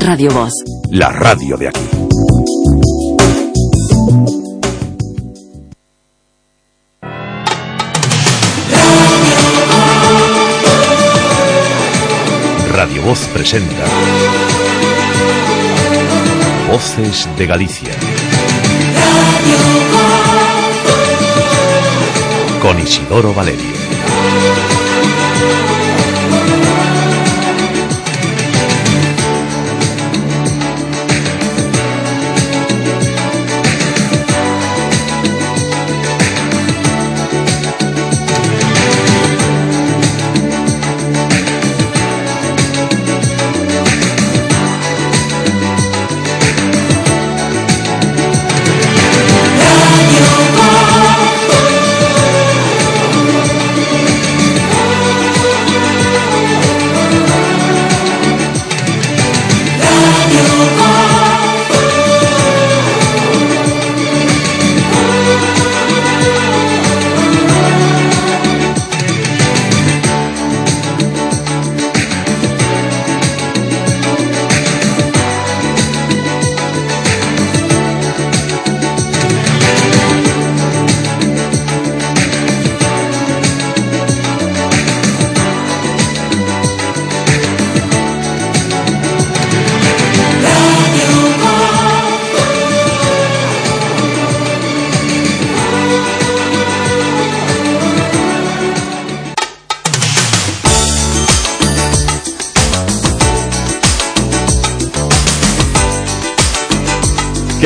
Radio Voz. La radio de aquí. Radio Voz presenta Voces de Galicia. Con Isidoro Valerio.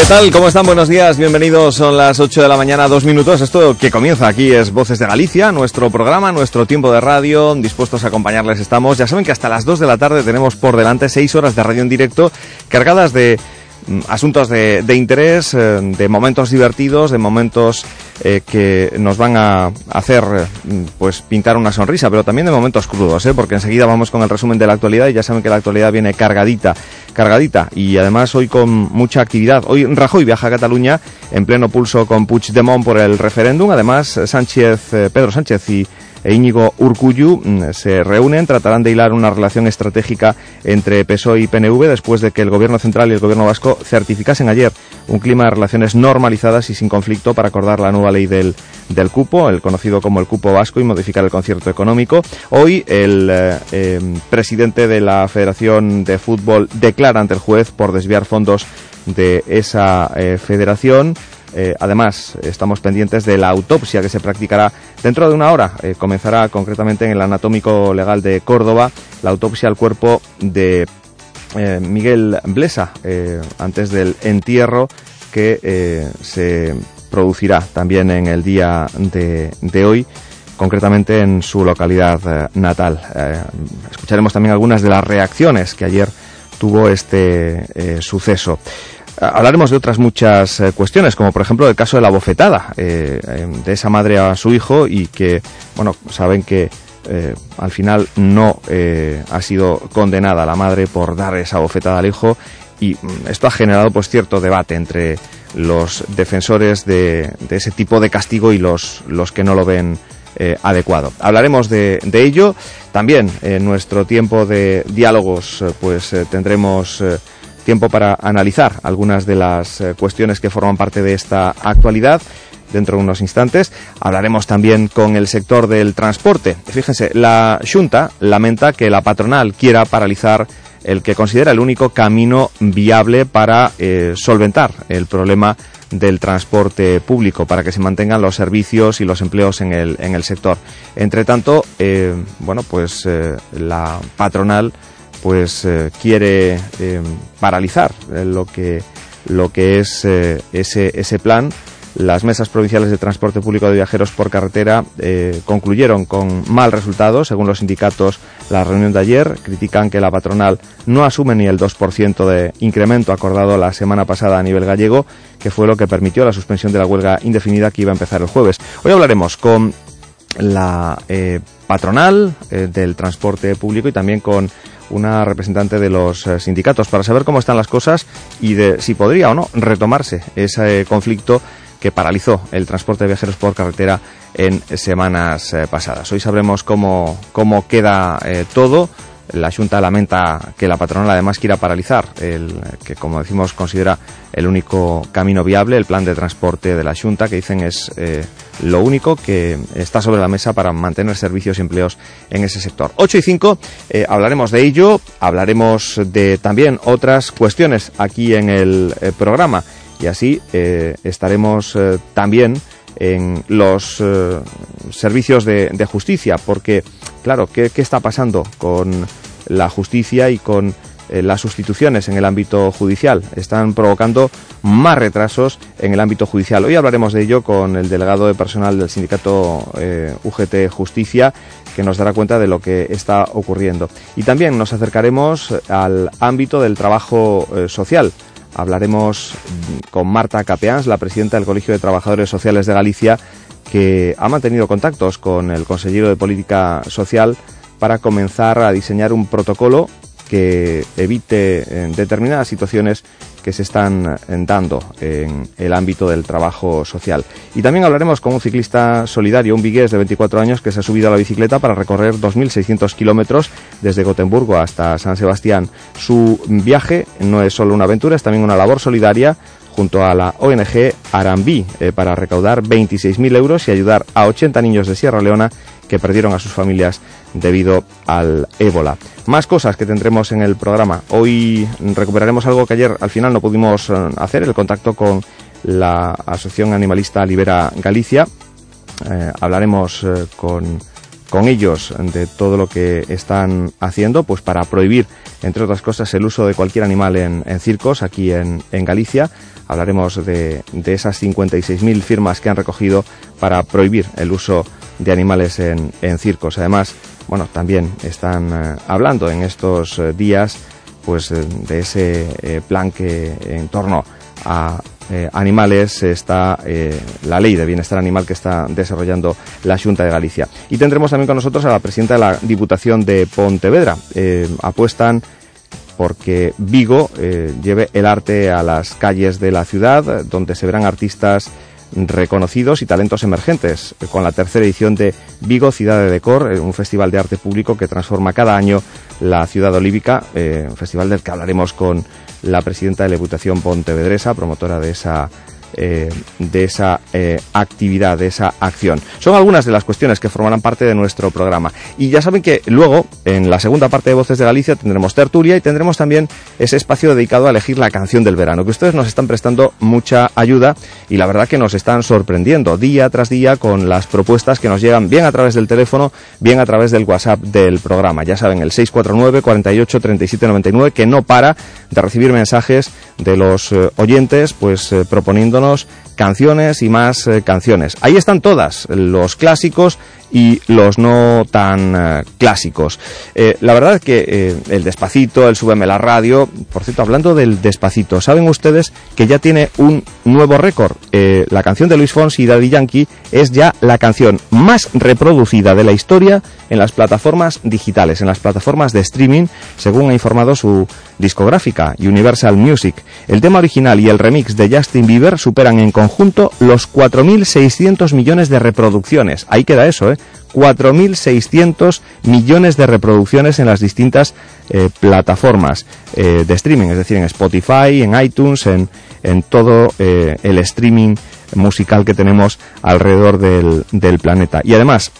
Tal? ¿Cómo están? Buenos días, bienvenidos. Son las 8 de la mañana, dos minutos. Esto que comienza aquí es Voces de Galicia, nuestro programa, nuestro tiempo de radio. Dispuestos a acompañarles estamos. Ya saben que hasta las 2 de la tarde tenemos por delante 6 horas de radio en directo cargadas de mm, asuntos de, interés, eh, de momentos divertidos, de momentos eh, que nos van a hacer eh, pues pintar una sonrisa, pero también de momentos crudos, porque enseguida vamos con el resumen de la actualidad y ya saben que la actualidad viene cargadita, cargadita y además hoy con mucha actividad. Hoy Rajoy viaja a Cataluña en pleno pulso con Puigdemont por el referéndum, además Sánchez, eh, Pedro Sánchez y e Íñigo Urcuyu mm, se reúnen, tratarán de hilar una relación estratégica entre PSOE y PNV después de que el Gobierno Central y el Gobierno Vasco certificasen ayer un clima de relaciones normalizadas y sin conflicto para acordar la nueva ley del, del cupo, el conocido como el cupo vasco, y modificar el concierto económico. Hoy el eh, eh, presidente de la Federación de Fútbol declara ante el juez por desviar fondos de esa eh, federación. Eh, además, estamos pendientes de la autopsia que se practicará dentro de una hora. Eh, comenzará concretamente en el Anatómico Legal de Córdoba la autopsia al cuerpo de eh, Miguel Blesa antes del entierro que se producirá también en el día de, de hoy concretamente en su localidad natal. Escucharemos también algunas de las reacciones que ayer tuvo este suceso. Hablaremos de otras muchas eh, cuestiones, como por ejemplo el caso de la bofetada eh, eh, de esa madre a su hijo y que, bueno, saben que eh, al final no ha sido condenada la madre por dar esa bofetada al hijo y mm, esto ha generado pues cierto debate entre los defensores de, de ese tipo de castigo y los, los que no lo ven eh, adecuado. Hablaremos de, ello. También en nuestro tiempo de diálogos pues tendremos tiempo para analizar algunas de las eh, cuestiones que forman parte de esta actualidad. Dentro de unos instantes hablaremos también con el sector del transporte. Fíjense, la Junta lamenta que la patronal quiera paralizar el que considera el único camino viable para eh, solventar el problema del transporte público, para que se mantengan los servicios y los empleos en el, en el sector. Entre tanto, eh, bueno, pues la patronal pues eh, quiere eh, paralizar eh, lo que lo que es ese ese plan las mesas provinciales de transporte público de viajeros por carretera concluyeron con mal resultado, según los sindicatos. La reunión de ayer critican que la patronal no asume ni el 2% de incremento acordado la semana pasada a nivel gallego, que fue lo que permitió la suspensión de la huelga indefinida que iba a empezar el jueves. Hoy hablaremos con la patronal del transporte público y también con una representante de los eh, sindicatos para saber cómo están las cosas y de si podría o no retomarse ese conflicto que paralizó el transporte de viajeros por carretera en semanas eh, pasadas. Hoy sabremos cómo, cómo queda eh, todo la Junta lamenta que la patronal además quiera paralizar el que, como decimos, considera el único camino viable, el plan de transporte de la Junta, que dicen es eh, lo único que está sobre la mesa para mantener servicios y empleos en ese sector. 8 y 5 eh, hablaremos de ello, hablaremos de también otras cuestiones aquí en el eh, programa y así estaremos también en los servicios de, justicia, porque, claro, ¿qué, ¿qué, está pasando con la justicia y con eh, las sustituciones en el ámbito judicial. Están provocando más retrasos en el ámbito judicial. Hoy hablaremos de ello con el delegado de personal del sindicato eh, UGT Justicia, que nos dará cuenta de lo que está ocurriendo. Y también nos acercaremos al ámbito del trabajo eh, social. Hablaremos con Marta Capeans, la presidenta del Colegio de Trabajadores Sociales de Galicia, que ha mantenido contactos con el consejero de Política Social para comenzar a diseñar un protocolo que evite eh, determinadas situaciones que se están eh, dando en el ámbito del trabajo social. Y también hablaremos con un ciclista solidario, un vigués de 24 años que se ha subido a la bicicleta para recorrer 2.600 kilómetros desde Gotemburgo hasta San Sebastián. Su viaje no es solo una aventura, es también una labor solidaria junto a la ONG Arambí eh, para recaudar 26.000 euros y ayudar a 80 niños de Sierra Leona que perdieron a sus familias debido al ébola. Más cosas que tendremos en el programa. Hoy recuperaremos algo que ayer al final no pudimos eh, hacer, el contacto con la Asociación Animalista Libera Galicia. Eh, hablaremos con con ellos de todo lo que están haciendo, pues para prohibir, entre otras cosas, el uso de cualquier animal en, circos aquí en, Galicia. Hablaremos de, de esas 56.000 firmas que han recogido para prohibir el uso de animales en, circos. Además, bueno, también están eh, hablando en estos eh, días pues eh, de ese plan que en torno a animales está la ley de bienestar animal que está desarrollando la Junta de Galicia. Y tendremos también con nosotros a la presidenta de la Diputación de Pontevedra. Apuestan porque Vigo lleve el arte a las calles de la ciudad, donde se verán artistas reconocidos y talentos emergentes, con la tercera edición de Vigo Ciudad de Decor, un festival de arte público que transforma cada año la ciudad olívica, un festival del que hablaremos con la presidenta de la Diputación Pontevedresa, promotora de esa eh, de esa eh, actividad, de esa acción. Son algunas de las cuestiones que formarán parte de nuestro programa. Y ya saben que luego, en la segunda parte de Voces de Galicia, tendremos tertulia y tendremos también ese espacio dedicado a elegir la canción del verano, que ustedes nos están prestando mucha ayuda y la verdad que nos están sorprendiendo día tras día con las propuestas que nos llegan bien a través del teléfono, bien a través del WhatsApp del programa. Ya saben, el 649 48 37 99, que no para de recibir mensajes de los eh, oyentes, pues proponiendo canciones y más eh, canciones. Ahí están todas, los clásicos y los no tan eh, clásicos. Eh, la verdad es que el Despacito, el Súbeme la Radio, por cierto, hablando del Despacito, ¿saben ustedes que ya tiene un nuevo récord? la canción de Luis Fonsi y Daddy Yankee es ya la canción más reproducida de la historia en las plataformas digitales, en las plataformas de streaming, según ha informado su discográfica Universal Music. El tema original y el remix de Justin Bieber superan en conjunto los 4.600 millones de reproducciones. Ahí queda eso, ¿eh? 4.600 millones de reproducciones en las distintas eh, plataformas eh, de streaming, es decir, en Spotify, en iTunes, en, en todo eh, el streaming musical que tenemos alrededor del, del planeta. Y además,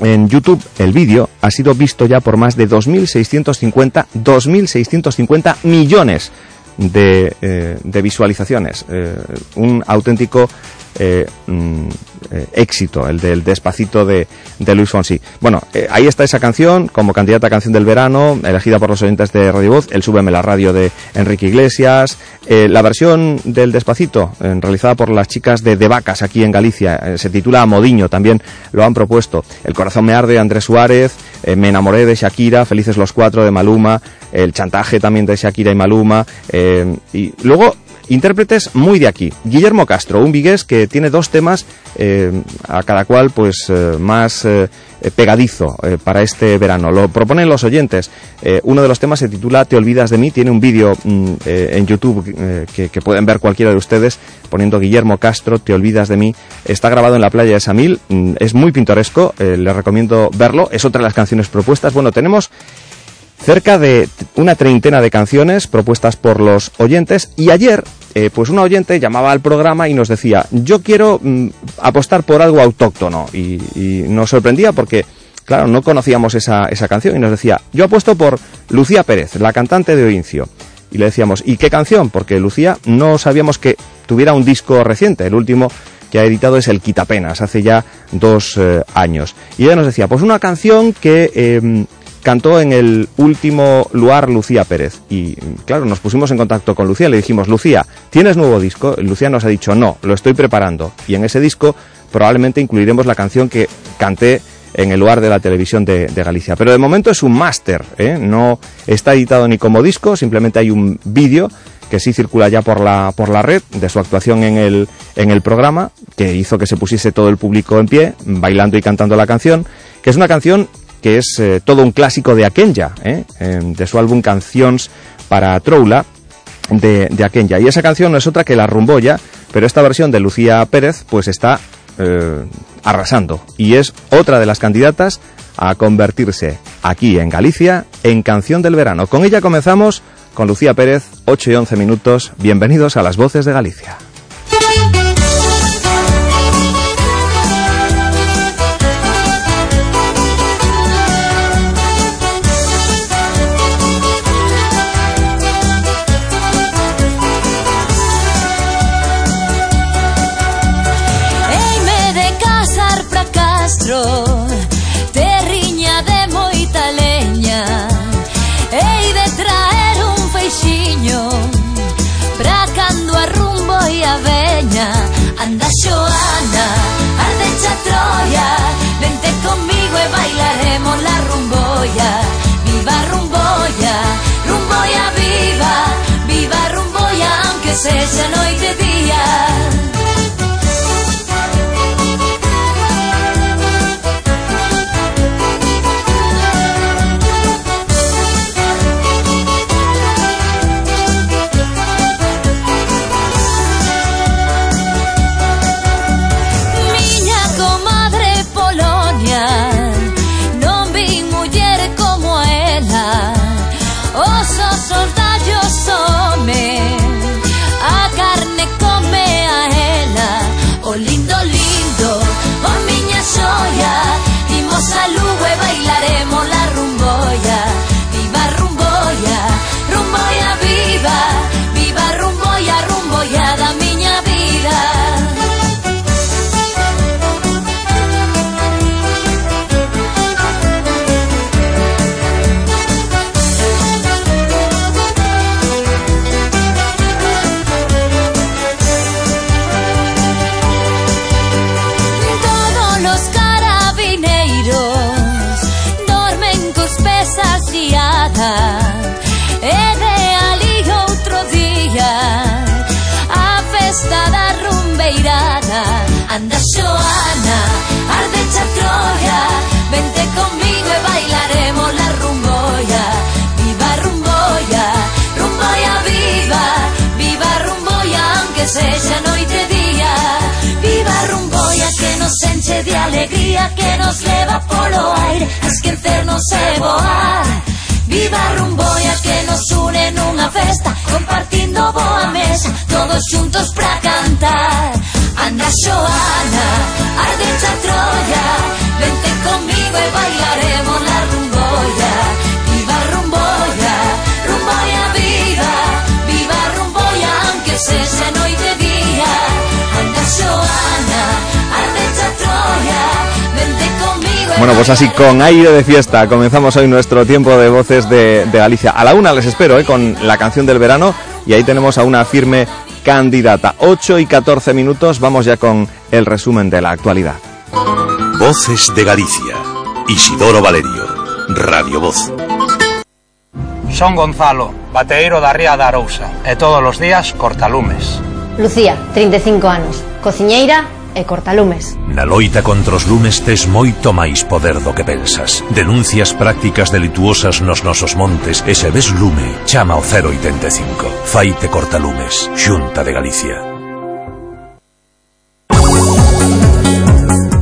en YouTube el vídeo ha sido visto ya por más de 2.650 2.650 millones de, eh, de visualizaciones. Eh, un auténtico eh, mm, éxito, el del despacito de, de Luis Fonsi. Bueno, ahí está esa canción como candidata a canción del verano, elegida por los oyentes de Radio Voz, el Súbeme la Radio de Enrique Iglesias, la versión del despacito, realizada por las chicas de De Vacas aquí en Galicia, se titula Modiño, también lo han propuesto. El corazón me arde, Andrés Suárez, me enamoré de Shakira, Felices los Cuatro de Maluma, el chantaje también de Shakira y Maluma, y luego Intérpretes muy de aquí. Guillermo Castro, un vigués que tiene dos temas, eh, a cada cual pues eh, más eh, pegadizo para este verano. Lo proponen los oyentes. uno de los temas se titula Te olvidas de mí. Tiene un vídeo mm, en YouTube que, que, pueden ver cualquiera de ustedes poniendo Guillermo Castro, Te olvidas de mí. Está grabado en la playa de Samil. Mm, es muy pintoresco. les recomiendo verlo. Es otra de las canciones propuestas. Bueno, tenemos cerca de una treintena de canciones propuestas por los oyentes y ayer eh, pues una oyente llamaba al programa y nos decía yo quiero mm, apostar por algo autóctono y, nos sorprendía porque claro no conocíamos esa, esa canción y nos decía yo apuesto por Lucía Pérez la cantante de Oincio y le decíamos ¿y qué canción? porque Lucía no sabíamos que tuviera un disco reciente el último que ha editado es el Quitapenas, hace ya dos eh, años. Y ella nos decía, pues una canción que eh, cantó en el último lugar Lucía Pérez. Y claro, nos pusimos en contacto con Lucía, le dijimos, Lucía, ¿tienes nuevo disco? Lucía nos ha dicho, no, lo estoy preparando. Y en ese disco probablemente incluiremos la canción que canté en el lugar de la televisión de, de Galicia. Pero de momento es un máster, ¿eh? no está editado ni como disco, simplemente hay un vídeo que sí circula ya por la, por la red de su actuación en el, en el programa, que hizo que se pusiese todo el público en pie, bailando y cantando la canción, que es una canción que es eh, todo un clásico de Akenya, ¿eh? de su álbum Canciones para Troula, de, de Akenya. Y esa canción no es otra que La Rumboya, pero esta versión de Lucía Pérez pues está eh, arrasando y es otra de las candidatas a convertirse aquí en Galicia en canción del verano. Con ella comenzamos con Lucía Pérez, 8 y 11 minutos. Bienvenidos a las voces de Galicia. Aunque sexa alegría Que nos leva polo aire a esquecernos e voar Viva rumboia que nos une nunha festa Compartindo boa mesa Todos xuntos pra cantar. Anda Xoana, ardecha Troia Vente comigo e bailaremos la rumboia Bueno, pues así con aire de fiesta comenzamos hoy nuestro tiempo de voces de, de Galicia. A la una les espero ¿eh? con la canción del verano y ahí tenemos a una firme candidata. 8 y 14 minutos, vamos ya con el resumen de la actualidad. Voces de Galicia. Isidoro Valerio. Radio Voz. Son Gonzalo, bateeiro da Ría da Arousa e todos os días cortalumes. Lucía, 35 anos, cociñeira e cortalumes. Na loita contra os lumes tes moito máis poder do que pensas. Denuncias prácticas delituosas nos nosos montes e se ves lume, chama o 085. Faite cortalumes, Xunta de Galicia.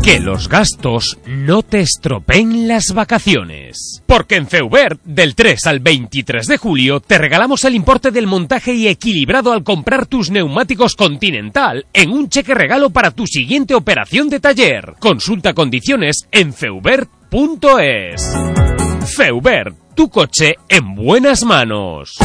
Que los gastos no te estropeen las vacaciones. Porque en Feubert, del 3 al 23 de julio, te regalamos el importe del montaje y equilibrado al comprar tus neumáticos Continental en un cheque regalo para tu siguiente operación de taller. Consulta condiciones en feubert.es. Feubert, tu coche en buenas manos.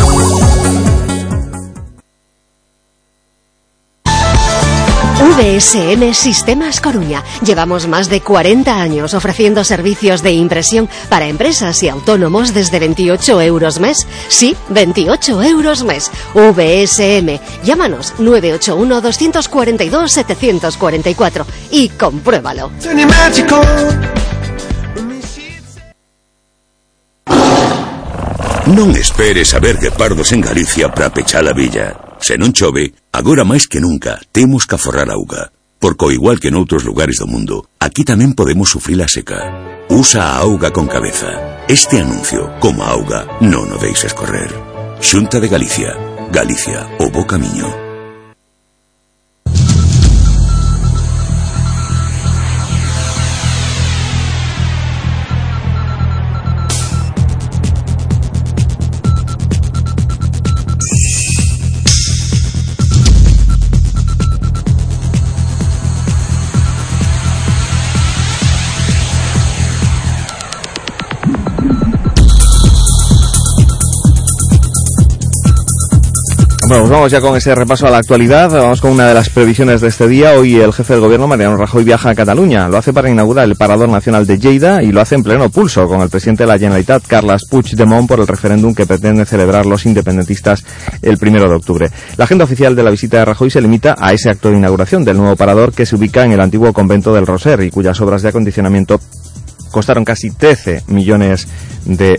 VSN Sistemas Coruña. Llevamos más de 40 años ofreciendo servicios de impresión para empresas y autónomos desde 28 euros mes. Sí, 28 euros mes. VSM. Llámanos 981 242 744 y compruébalo. Non esperes a ver guepardos en Galicia para pechar a villa. Se chove, agora máis que nunca temos que aforrar auga. Porque igual que noutros lugares do mundo, aquí tamén podemos sufrir a seca. Usa a auga con cabeza. Este anuncio, como a auga, non o deixes correr. Xunta de Galicia. Galicia, o bo. Bueno, pues vamos ya con ese repaso a la actualidad. Vamos con una de las previsiones de este día. Hoy el jefe del gobierno, Mariano Rajoy, viaja a Cataluña. Lo hace para inaugurar el Parador Nacional de Lleida y lo hace en pleno pulso con el presidente de la Generalitat, Carles Puigdemont, por el referéndum que pretenden celebrar los independentistas el primero de octubre. La agenda oficial de la visita de Rajoy se limita a ese acto de inauguración del nuevo parador que se ubica en el antiguo convento del Roser y cuyas obras de acondicionamiento costaron casi 13 millones de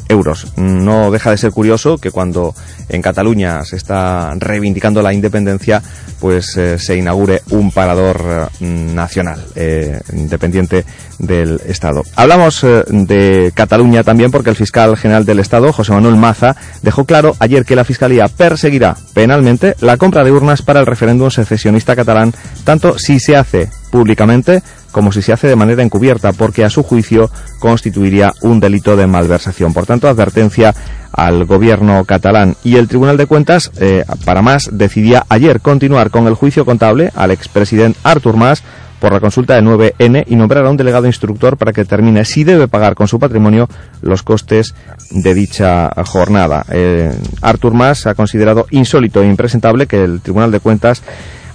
euros. No deja de ser curioso que cuando en Cataluña se está reivindicando la independencia, pues eh, se inaugure un parador eh, nacional, eh, independiente del Estado. Hablamos de Cataluña también porque el fiscal general del Estado, José Manuel Maza, dejó claro ayer que la Fiscalía perseguirá penalmente la compra de urnas para el referéndum secesionista catalán, tanto si se hace públicamente como si se hace de manera encubierta, porque a su juicio constituiría un delito de malversación. Por tanto, advertencia al gobierno catalán. Y el Tribunal de Cuentas, eh, para más, decidía ayer continuar con el juicio contable al expresidente Artur Mas por la consulta de 9N y nombrar a un delegado instructor para que determine si debe pagar con su patrimonio los costes de dicha jornada. Eh, Artur Mas ha considerado insólito e impresentable que el Tribunal de Cuentas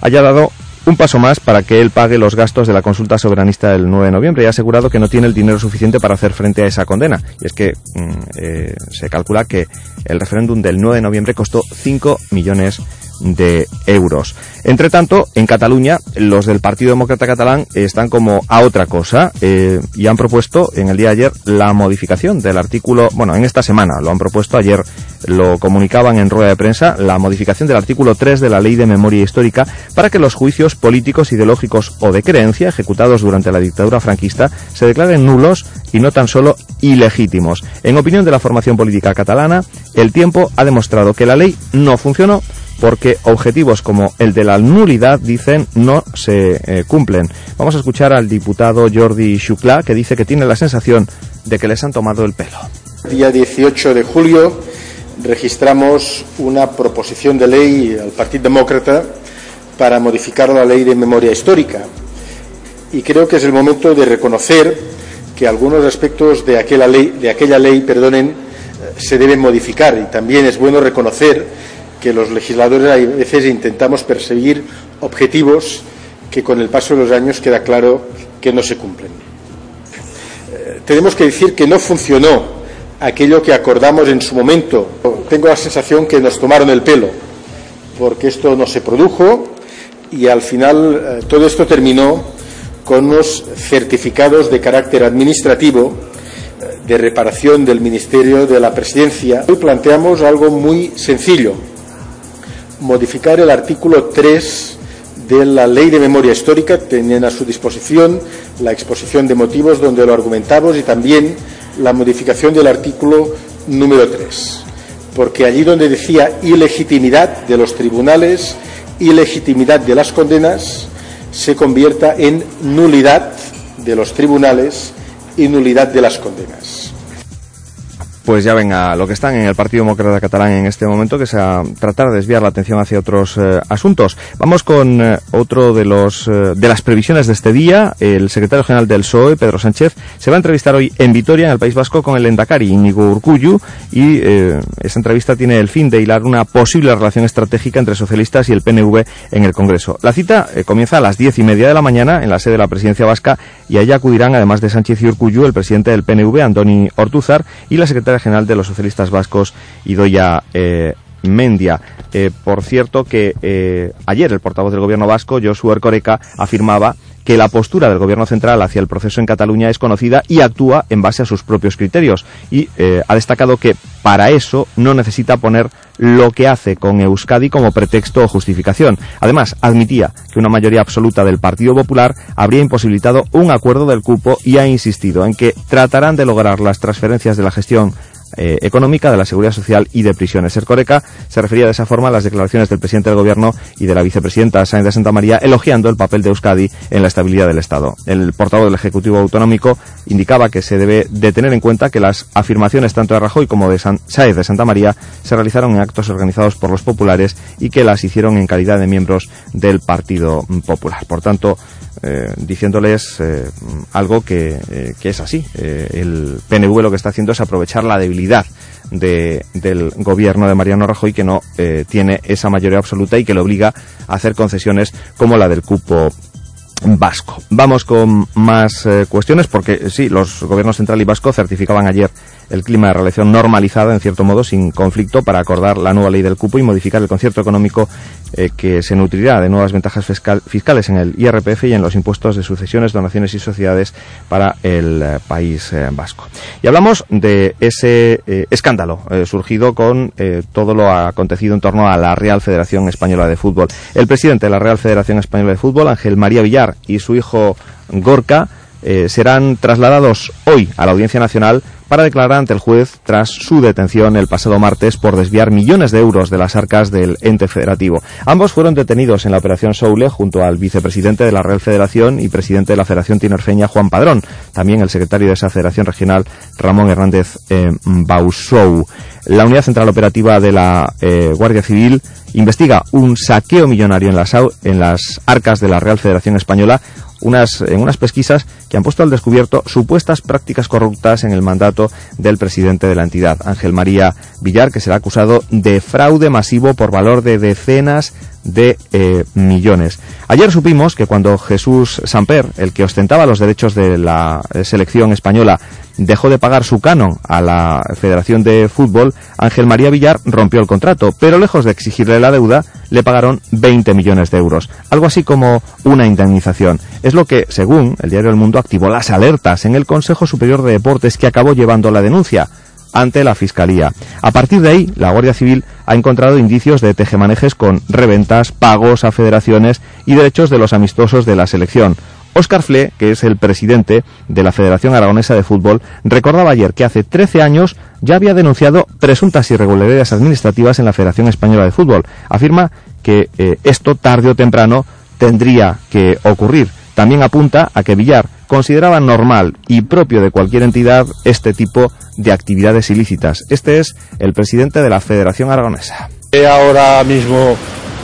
haya dado un paso más para que él pague los gastos de la consulta soberanista del 9 de noviembre y ha asegurado que no tiene el dinero suficiente para hacer frente a esa condena. Y es que mm, eh, se calcula que el referéndum del 9 de noviembre costó 5 millones euros. Entre tanto, en Cataluña, los del Partido Demócrata Catalán están como a otra cosa eh, y han propuesto en el día de ayer la modificación del artículo, bueno, en esta semana lo han propuesto, ayer lo comunicaban en rueda de prensa, la modificación del artículo 3 de la Ley de Memoria Histórica para que los juicios políticos, ideológicos o de creencia ejecutados durante la dictadura franquista se declaren nulos y no tan solo ilegítimos. En opinión de la formación política catalana, el tiempo ha demostrado que la ley no funcionó porque objetivos como el de la nulidad, dicen, no se eh, cumplen. Vamos a escuchar al diputado Jordi Xuclà, que dice que tiene la sensación de que les han tomado el pelo. Día 18 de julio registramos una proposición de ley al Partido Demócrata para modificar la ley de memoria histórica. Y creo que es el momento de reconocer que algunos aspectos de aquella ley, de aquella ley perdonen, eh, se deben modificar. Y también es bueno reconocer que los legisladores a veces intentamos perseguir objetivos que con el paso de los años queda claro que no se cumplen. Eh, tenemos que decir que no funcionó aquello que acordamos en su momento. Tengo la sensación que nos tomaron el pelo, porque esto no se produjo y al final eh, todo esto terminó con unos certificados de carácter administrativo eh, de reparación del Ministerio de la Presidencia. Hoy planteamos algo muy sencillo modificar el artículo 3 de la Ley de Memoria Histórica. Tenían a su disposición la exposición de motivos donde lo argumentamos y también la modificación del artículo número 3. Porque allí donde decía ilegitimidad de los tribunales, ilegitimidad de las condenas, se convierta en nulidad de los tribunales y nulidad de las condenas pues ya venga lo que están en el Partido Demócrata Catalán en este momento, que sea tratar de desviar la atención hacia otros eh, asuntos. Vamos con eh, otro de los eh, de las previsiones de este día. El secretario general del PSOE, Pedro Sánchez, se va a entrevistar hoy en Vitoria, en el País Vasco, con el Endacari, Íñigo Urcuyu, y esa entrevista tiene el fin de hilar una posible relación estratégica entre socialistas y el PNV en el Congreso. La cita comienza a las diez y media de la mañana en la sede de la presidencia vasca y allá acudirán, además de Sánchez y Urcuyu, el presidente del PNV, Antoni Ortúzar, y la secretaria general de los socialistas vascos, Idoya eh, Mendia. Eh, por cierto que eh, ayer el portavoz del gobierno vasco, Josu Ercoreca, afirmaba que la postura del gobierno central hacia el proceso en Cataluña es conocida y actúa en base a sus propios criterios. Y ha destacado que para eso no necesita poner lo que hace con Euskadi como pretexto o justificación. Además, admitía que una mayoría absoluta del Partido Popular habría imposibilitado un acuerdo del cupo y ha insistido en que tratarán de lograr las transferencias de la gestión eh, económica, de la seguridad social y de prisiones. Ercoreca se refería de esa forma a las declaraciones del presidente del gobierno y de la vicepresidenta Sáenz de Santa María elogiando el papel de Euskadi en la estabilidad del Estado. El portavoz del Ejecutivo Autonómico indicaba que se debe de tener en cuenta que las afirmaciones tanto de Rajoy como de Sáenz de Santa María se realizaron en actos organizados por los populares y que las hicieron en calidad de miembros del Partido Popular. Por tanto, eh, diciéndoles eh, algo que, eh, que, es así. el PNV lo que está haciendo es aprovechar la debilidad de, del gobierno de Mariano Rajoy que no tiene esa mayoría absoluta y que le obliga a hacer concesiones como la del cupo vasco. Vamos con más cuestiones porque sí, los gobiernos central y vasco certificaban ayer el clima de relación normalizada, en cierto modo, sin conflicto, para acordar la nueva ley del cupo y modificar el concierto económico eh, que se nutrirá de nuevas ventajas fiscales en el IRPF y en los impuestos de sucesiones, donaciones y sociedades para el eh, país eh, vasco. Y hablamos de ese escándalo surgido con todo lo acontecido en torno a la Real Federación Española de Fútbol. El presidente de la Real Federación Española de Fútbol, Ángel María Villar, y su hijo Gorka, serán trasladados hoy a la Audiencia Nacional para declarar ante el juez tras su detención el pasado martes por desviar millones de euros de las arcas del ente federativo. Ambos fueron detenidos en la operación Soule junto al vicepresidente de la Real Federación y presidente de la Federación Tinerfeña, Juan Padrón, también el secretario de esa federación regional, Ramón Hernández eh, Bausou. La Unidad Central Operativa de la eh, Guardia Civil investiga un saqueo millonario en las, en las arcas de la Real Federación Española, unas, en unas pesquisas que han puesto al descubierto supuestas prácticas corruptas en el mandato del presidente de la entidad, Ángel María Villar, que será acusado de fraude masivo por valor de decenas de eh, millones. Ayer supimos que cuando Jesús Samper, el que ostentaba los derechos de la eh, selección española, dejó de pagar su canon a la Federación de Fútbol, Ángel María Villar rompió el contrato, pero lejos de exigirle la deuda, le pagaron 20 millones de euros, algo así como una indemnización. Es lo que, según el diario El Mundo, activó las alertas en el Consejo Superior de Deportes que acabó llevando la denuncia ante la Fiscalía. A partir de ahí, la Guardia Civil ha encontrado indicios de tejemanejes con reventas, pagos a federaciones y derechos de los amistosos de la selección. Óscar Fle, que es el presidente de la Federación Aragonesa de Fútbol, recordaba ayer que hace 13 años ya había denunciado presuntas irregularidades administrativas en la Federación Española de Fútbol. Afirma que eh, esto tarde o temprano tendría que ocurrir. También apunta a que Villar consideraba normal y propio de cualquier entidad este tipo de actividades ilícitas. Este es el presidente de la Federación Aragonesa. Ahora mismo,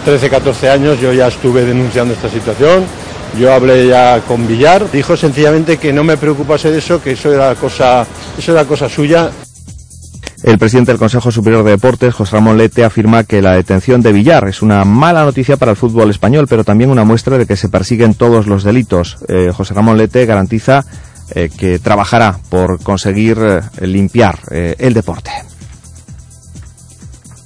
13, 14 años, yo ya estuve denunciando esta situación yo hablé ya con Villar, dijo sencillamente que no me preocupase de eso, que eso era cosa, eso era cosa suya. El presidente del Consejo Superior de Deportes, José Ramón Lete, afirma que la detención de Villar es una mala noticia para el fútbol español, pero también una muestra de que se persiguen todos los delitos. Eh, José Ramón Lete garantiza eh, que trabajará por conseguir eh, limpiar el deporte.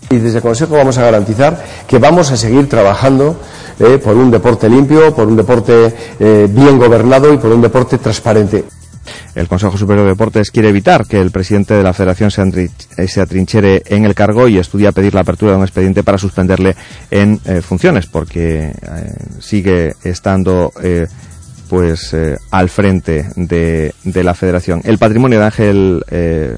Y desde el Consejo vamos a garantizar que vamos a seguir trabajando eh, por un deporte limpio, por un deporte eh, bien gobernado y por un deporte transparente. El Consejo Superior de Deportes quiere evitar que el presidente de la Federación se, atrinchere en el cargo y estudia pedir la apertura de un expediente para suspenderle en eh, funciones, porque sigue estando pues al frente de, la Federación. El patrimonio de Ángel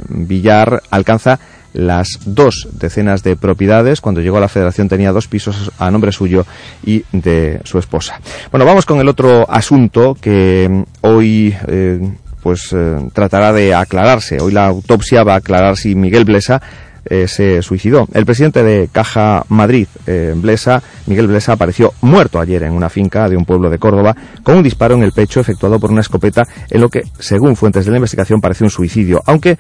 Villar alcanza las dos decenas de propiedades. Cuando llegó a la federación tenía dos pisos a nombre suyo y de su esposa. Bueno, vamos con el otro asunto que mm, hoy eh, pues eh, tratará de aclararse. Hoy la autopsia va a aclarar si Miguel Blesa eh, se suicidó. El presidente de Caja Madrid, eh, Blesa, Miguel Blesa, apareció muerto ayer en una finca de un pueblo de Córdoba con un disparo en el pecho efectuado por una escopeta en lo que, según fuentes de la investigación, parece un suicidio, aunque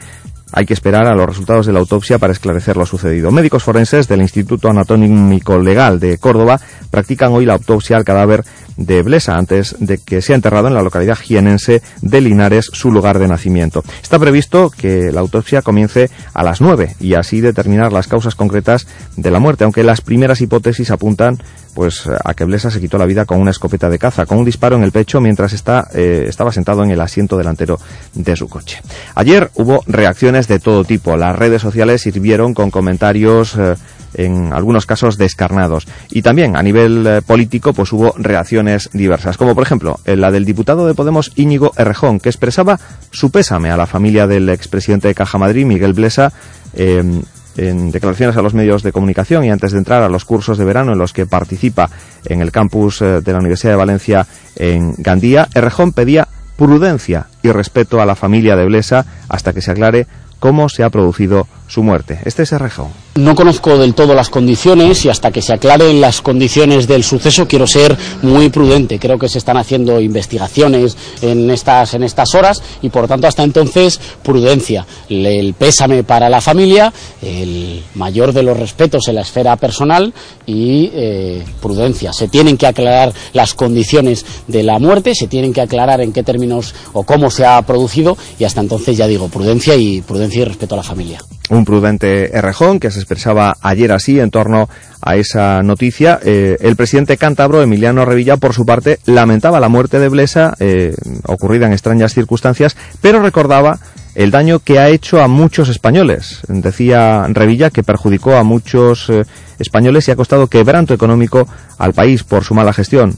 hay que esperar a los resultados de la autopsia para esclarecer lo sucedido. Médicos forenses del Instituto Anatómico Legal de Córdoba practican hoy la autopsia al cadáver de Blesa antes de que sea enterrado en la localidad jienense de Linares, su lugar de nacimiento. Está previsto que la autopsia comience a las nueve y así determinar las causas concretas de la muerte, aunque las primeras hipótesis apuntan pues a que Blesa se quitó la vida con una escopeta de caza, con un disparo en el pecho mientras está, eh, estaba sentado en el asiento delantero de su coche. Ayer hubo reacciones de todo tipo. Las redes sociales sirvieron con comentarios eh, en algunos casos descarnados. Y también a nivel eh, político pues hubo reacciones diversas, como por ejemplo la del diputado de Podemos Íñigo Errejón, que expresaba su pésame a la familia del expresidente de Caja Madrid, Miguel Blesa, em, en declaraciones a los medios de comunicación y antes de entrar a los cursos de verano en los que participa en el campus eh, de la Universidad de Valencia en Gandía, Errejón pedía prudencia y respeto a la familia de Blesa hasta que se aclare cómo se ha producido su muerte. Este es Errejón. No conozco del todo las condiciones y hasta que se aclaren las condiciones del suceso quiero ser muy prudente. Creo que se están haciendo investigaciones en estas, en estas horas y por tanto hasta entonces prudencia. El pésame para la familia, el mayor de los respetos en la esfera personal y eh, prudencia. Se tienen que aclarar las condiciones de la muerte, se tienen que aclarar en qué términos o cómo se ha producido y hasta entonces ya digo prudencia y prudencia y respeto a la familia un prudente Errejón que se expresaba ayer así en torno a esa noticia. Eh, el presidente cántabro, Emiliano Revilla, por su parte, lamentaba la muerte de Blesa, eh, ocurrida en extrañas circunstancias, pero recordaba el daño que ha hecho a muchos españoles. Decía Revilla que perjudicó a muchos eh, españoles y ha costado quebranto económico al país por su mala gestión,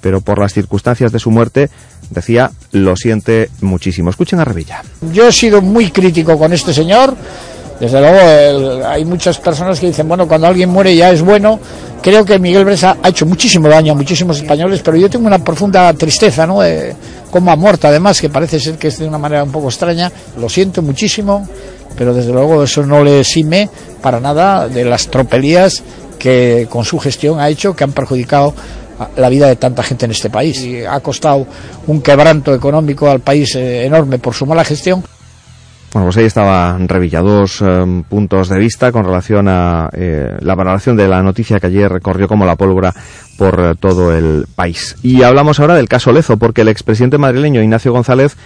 pero por las circunstancias de su muerte, decía, lo siente muchísimo. Escuchen a Revilla. Yo he sido muy crítico con este señor desde luego, hay muchas personas que dicen, bueno, cuando alguien muere ya es bueno. Creo que Miguel Bresa ha hecho muchísimo daño a muchísimos españoles, pero yo tengo una profunda tristeza, ¿no? De cómo ha muerto, además, que parece ser que es de una manera un poco extraña. Lo siento muchísimo, pero desde luego eso no le exime para nada de las tropelías que con su gestión ha hecho, que han perjudicado la vida de tanta gente en este país. Y ha costado un quebranto económico al país eh, enorme por su mala gestión. Bueno, pues ahí estaban revillados eh, puntos de vista con relación a eh, la valoración de la noticia que ayer recorrió como la pólvora por eh, todo el país. Y hablamos ahora del caso Lezo, porque el expresidente madrileño Ignacio González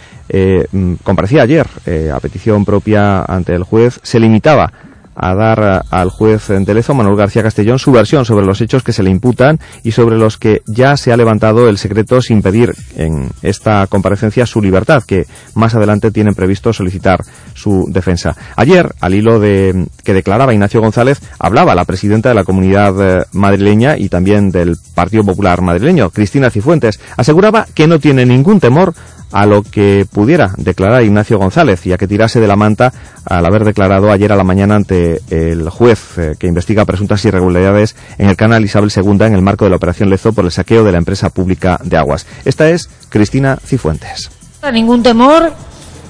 mm, comparecía ayer a petición propia ante el juez, se limitaba a dar al juez de Lezo, Manuel García Castellón, su versión sobre los hechos que se le imputan y sobre los que ya se ha levantado el secreto sin pedir en esta comparecencia su libertad, que más adelante tienen previsto solicitar su defensa. Ayer, al hilo de que declaraba Ignacio González, hablaba la presidenta de la comunidad eh, madrileña y también del Partido Popular madrileño, Cristina Cifuentes, aseguraba que no tiene ningún temor a lo que pudiera declarar Ignacio González, ya que tirase de la manta al haber declarado ayer a la mañana ante el juez eh, que investiga presuntas irregularidades en el canal Isabel II en el marco de la operación Lezo por el saqueo de la empresa pública de aguas. Esta es Cristina Cifuentes. Ningún temor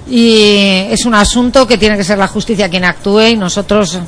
y es un asunto que tiene que ser la justicia quien actúe y nosotros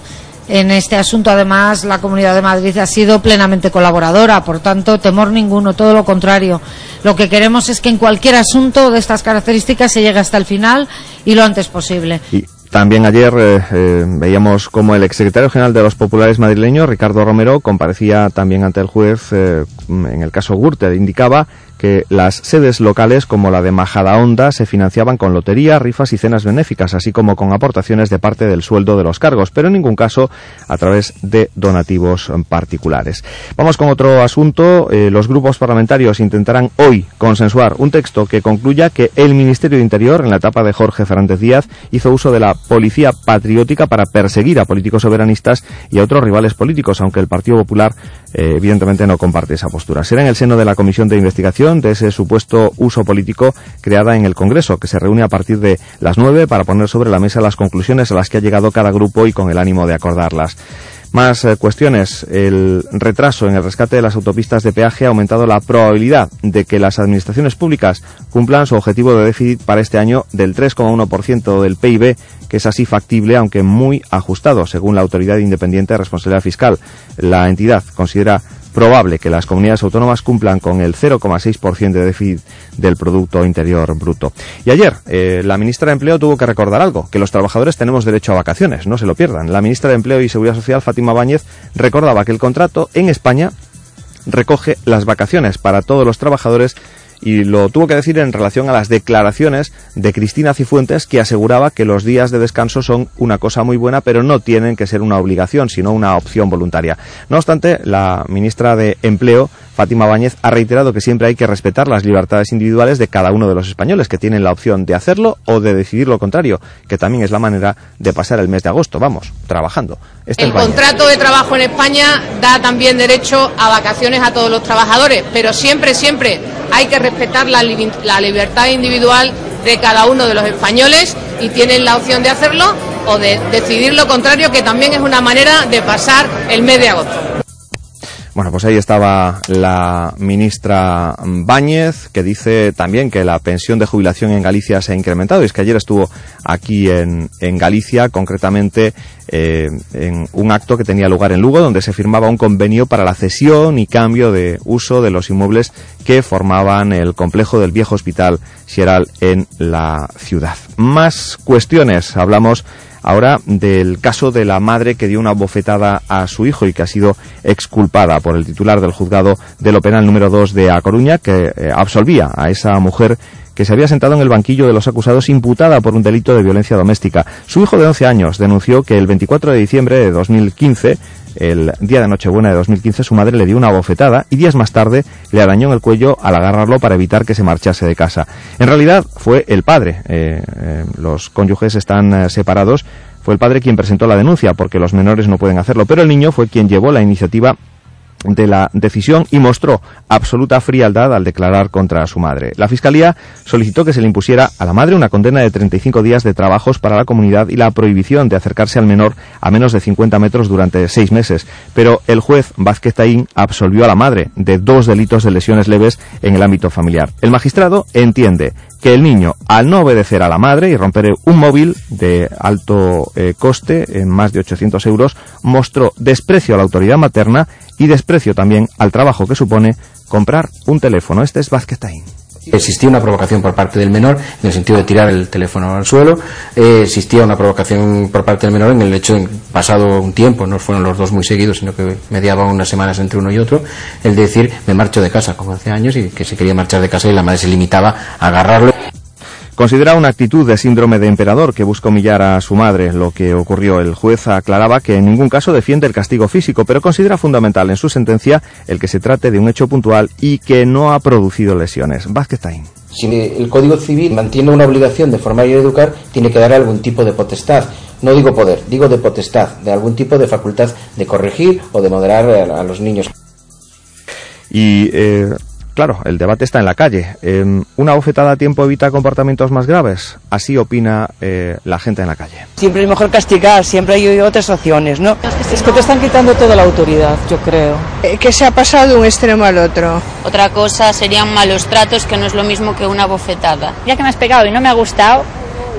en este asunto, además, la Comunidad de Madrid ha sido plenamente colaboradora, por tanto, temor ninguno, todo lo contrario. Lo que queremos es que en cualquier asunto de estas características se llegue hasta el final y lo antes posible. Y también ayer eh, eh, veíamos como el exsecretario general de los populares madrileños, Ricardo Romero, comparecía también ante el juez eh, en el caso Gürtel. Indicaba que las sedes locales como la de Majadahonda se financiaban con lotería, rifas y cenas benéficas, así como con aportaciones de parte del sueldo de los cargos, pero en ningún caso a través de donativos particulares. Vamos con otro asunto. Eh, los grupos parlamentarios intentarán hoy consensuar un texto que concluya que el Ministerio de Interior, en la etapa de Jorge Fernández Díaz, hizo uso de la policía patriótica para perseguir a políticos soberanistas y a otros rivales políticos, aunque el Partido Popular eh, evidentemente no comparte esa postura. Será en el seno de la Comisión de Investigación de ese supuesto uso político creada en el Congreso, que se reúne a partir de las nueve para poner sobre la mesa las conclusiones a las que ha llegado cada grupo y con el ánimo de acordarlas. Más eh, cuestiones. El retraso en el rescate de las autopistas de peaje ha aumentado la probabilidad de que las administraciones públicas cumplan su objetivo de déficit para este año del 3,1% del PIB, que es así factible, aunque muy ajustado, según la Autoridad Independiente de Responsabilidad Fiscal. La entidad considera probable que las comunidades autónomas cumplan con el 0,6% de déficit del Producto Interior Bruto. Y ayer, eh, la ministra de Empleo tuvo que recordar algo, que los trabajadores tenemos derecho a vacaciones, no se lo pierdan. La ministra de Empleo y Seguridad Social, Fátima Báñez, recordaba que el contrato en España recoge las vacaciones para todos los trabajadores y lo tuvo que decir en relación a las declaraciones de Cristina Cifuentes que aseguraba que los días de descanso son una cosa muy buena pero no tienen que ser una obligación sino una opción voluntaria. No obstante, la ministra de Empleo, Fátima Báñez, ha reiterado que siempre hay que respetar las libertades individuales de cada uno de los españoles que tienen la opción de hacerlo o de decidir lo contrario, que también es la manera de pasar el mes de agosto, vamos, trabajando. Este el contrato de trabajo en España da también derecho a vacaciones a todos los trabajadores, pero siempre, siempre hay que respetar la, la libertad individual de cada uno de los españoles y tienen la opción de hacerlo o de decidir lo contrario, que también es una manera de pasar el mes de agosto. Bueno, pues ahí estaba la ministra Báñez, que dice también que la pensión de jubilación en Galicia se ha incrementado. Y es que ayer estuvo aquí en, Galicia, concretamente eh, en un acto que tenía lugar en Lugo, donde se firmaba un convenio para la cesión y cambio de uso de los inmuebles que formaban el complejo del viejo hospital Xeral en la ciudad. Más cuestiones. Hablamos ahora del caso de la madre que dio una bofetada a su hijo y que ha sido exculpada por el titular del juzgado de lo penal número 2 de A Coruña, que eh, absolvía a esa mujer que se había sentado en el banquillo de los acusados imputada por un delito de violencia doméstica. Su hijo de 11 años denunció que el 24 de diciembre de 2015 el día de Nochebuena de 2015 su madre le dio una bofetada y días más tarde le arañó en el cuello al agarrarlo para evitar que se marchase de casa. En realidad fue el padre, eh, eh, los cónyuges están eh, separados, fue el padre quien presentó la denuncia porque los menores no pueden hacerlo, pero el niño fue quien llevó la iniciativa de la decisión y mostró absoluta frialdad al declarar contra su madre. La Fiscalía solicitó que se le impusiera a la madre una condena de 35 días de trabajos para la comunidad y la prohibición de acercarse al menor a menos de 50 metros durante seis meses, pero el juez Vázquez Taín absolvió a la madre de dos delitos de lesiones leves en el ámbito familiar. El magistrado entiende que el niño, al no obedecer a la madre y romper un móvil de alto eh, coste, en más de 800 euros, mostró desprecio a la autoridad materna y desprecio también al trabajo que supone comprar un teléfono. Este es Vázquez Existía una provocación por parte del menor en el sentido de tirar el teléfono al suelo. Eh, existía una provocación por parte del menor en el hecho de, pasado un tiempo, no fueron los dos muy seguidos, sino que mediaba unas semanas entre uno y otro, el de decir, me marcho de casa, como hace años, y que se quería marchar de casa y la madre se limitaba a agarrarlo. Considera una actitud de síndrome de emperador que busca humillar a su madre. Lo que ocurrió, el juez aclaraba que en ningún caso defiende el castigo físico, pero considera fundamental en su sentencia el que se trate de un hecho puntual y que no ha producido lesiones. Vázquez Si el Código Civil mantiene una obligación de formar y educar, tiene que dar algún tipo de potestad. No digo poder, digo de potestad, de algún tipo de facultad de corregir o de moderar a, los niños. Y eh, Claro, el debate está en la calle. Em, ¿Una bofetada a tiempo evita comportamientos más graves? Así opina eh, la gente en la calle. Siempre es mejor castigar, siempre hay otras opciones, ¿no? Es que te están quitando toda la autoridad, yo creo. Eh, que se ha pasado de un extremo al otro. Otra cosa serían malos tratos, que no es lo mismo que una bofetada. Ya que me has pegado y no me ha gustado,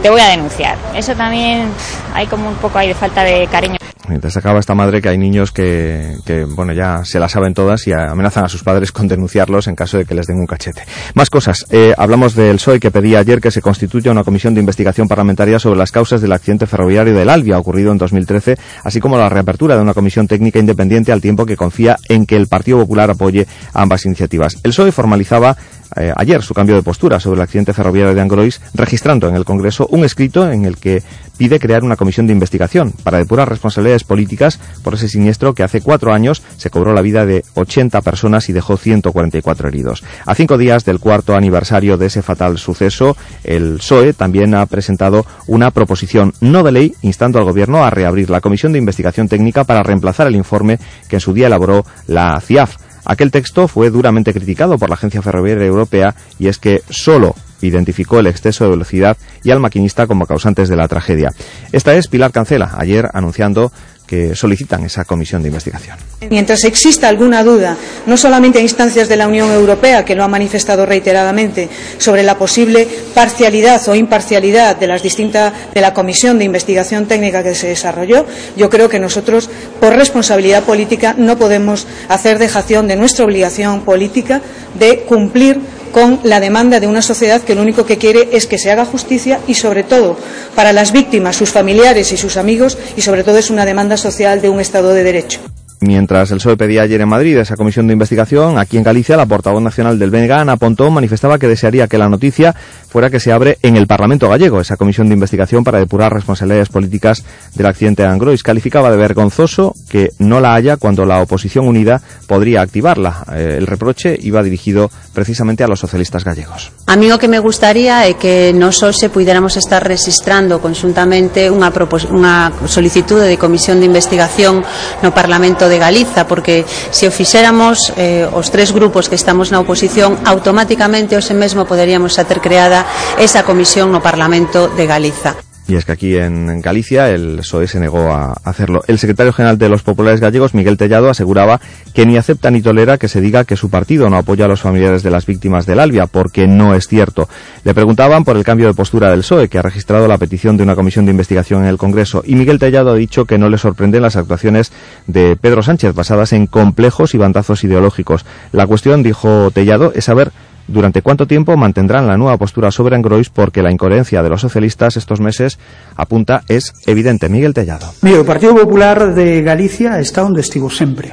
te voy a denunciar. Eso también hay como un poco ahí de falta de cariño. Destacaba esta madre que hay niños que, que, bueno, ya se la saben todas y amenazan a sus padres con denunciarlos en caso de que les den un cachete. Más cosas. Eh, hablamos del PSOE que pedía ayer que se constituya una comisión de investigación parlamentaria sobre las causas del accidente ferroviario del Albia ocurrido en 2013, así como la reapertura de una comisión técnica independiente al tiempo que confía en que el Partido Popular apoye ambas iniciativas. El PSOE formalizaba eh, ayer su cambio de postura sobre el accidente ferroviario de Angrois, registrando en el Congreso un escrito en el que pide crear una comisión de investigación para depurar responsabilidades políticas por ese siniestro que hace cuatro años se cobró la vida de 80 personas y dejó 144 heridos. A cinco días del cuarto aniversario de ese fatal suceso, el PSOE también ha presentado una proposición no de ley instando al Gobierno a reabrir la comisión de investigación técnica para reemplazar el informe que en su día elaboró la CIAF Aquel texto fue duramente criticado por la Agencia Ferroviaria Europea y es que solo identificó el exceso de velocidad y al maquinista como causantes de la tragedia. Esta es Pilar Cancela, ayer anunciando que solicitan esa comisión de investigación. Mientras exista alguna duda, no solamente a instancias de la Unión Europea, que lo ha manifestado reiteradamente, sobre la posible parcialidad o imparcialidad de, las distintas, de la comisión de investigación técnica que se desarrolló, yo creo que nosotros, por responsabilidad política, no podemos hacer dejación de nuestra obligación política de cumplir con la demanda de una sociedad que lo único que quiere es que se haga justicia y, sobre todo, para las víctimas, sus familiares y sus amigos, y sobre todo es una demanda social de un Estado de Derecho. Mientras el PSOE pedía ayer en Madrid esa comisión de investigación, aquí en Galicia la portavoz nacional del BNG, Ana Pontón, manifestaba que desearía que la noticia fuera que se abre en el Parlamento gallego esa comisión de investigación para depurar responsabilidades políticas del accidente de Angrois. Calificaba de vergonzoso que no la haya cuando la oposición unida podría activarla. Eh, el reproche iba dirigido precisamente a los socialistas gallegos. A mí o que me gustaría é que nos hoxe puidéramos estar registrando conjuntamente unha, unha de comisión de investigación no Parlamento de Galiza, porque se o fixéramos eh, os tres grupos que estamos na oposición, automáticamente hoxe mesmo poderíamos a ter creada esa comisión no Parlamento de Galiza. Y es que aquí en Galicia el PSOE se negó a hacerlo. El secretario general de los populares gallegos, Miguel Tellado, aseguraba que ni acepta ni tolera que se diga que su partido no apoya a los familiares de las víctimas del Albia, porque no es cierto. Le preguntaban por el cambio de postura del PSOE, que ha registrado la petición de una comisión de investigación en el Congreso, y Miguel Tellado ha dicho que no le sorprenden las actuaciones de Pedro Sánchez, basadas en complejos y bandazos ideológicos. La cuestión, dijo Tellado, es saber durante cuánto tiempo mantendrán la nueva postura sobre Angrois porque la incoherencia de los socialistas estos meses apunta es evidente. Miguel Tellado. Mire, o Partido Popular de Galicia está onde estivo sempre.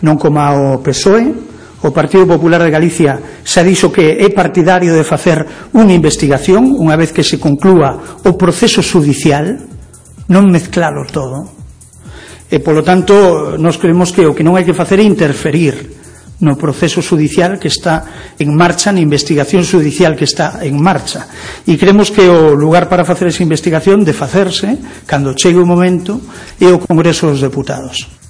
Non como o PSOE, o Partido Popular de Galicia xa dixo que é partidario de facer unha investigación unha vez que se conclúa o proceso judicial non mezclalo todo eh, e polo tanto nos creemos que o que non hai que facer é interferir no proceso judicial que está en marcha, na investigación judicial que está en marcha. E creemos que o lugar para facer esa investigación de facerse, cando chegue o momento, é o Congreso dos Deputados.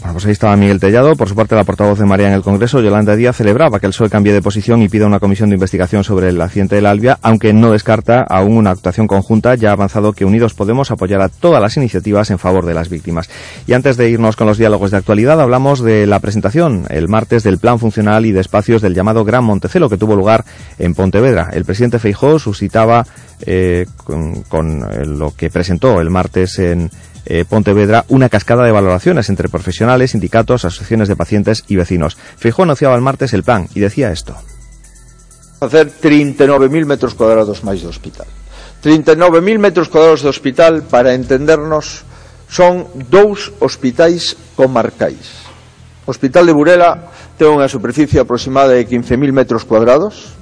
Bueno, pues ahí estaba Miguel Tellado. Por su parte, la portavoz de María en el Congreso, Yolanda Díaz, celebraba que el PSOE cambie de posición y pida una comisión de investigación sobre el accidente del Albia, aunque no descarta aún una actuación conjunta. Ya ha avanzado que Unidos Podemos apoyará todas las iniciativas en favor de las víctimas. Y antes de irnos con los diálogos de actualidad, hablamos de la presentación el martes del Plan Funcional y de Espacios del llamado Gran Montecelo, que tuvo lugar en Pontevedra. El presidente Feijó suscitaba eh, con, eh, lo que presentó el martes en eh, Pontevedra una cascada de valoraciones entre profesionales, sindicatos, asociaciones de pacientes y vecinos. Fijó anunciaba el martes el plan y decía esto. Hacer 39.000 metros cuadrados máis do hospital. 39.000 metros cuadrados de hospital, para entendernos, son dous hospitais comarcais. O Hospital de Burela ten unha superficie aproximada de 15.000 metros cuadrados.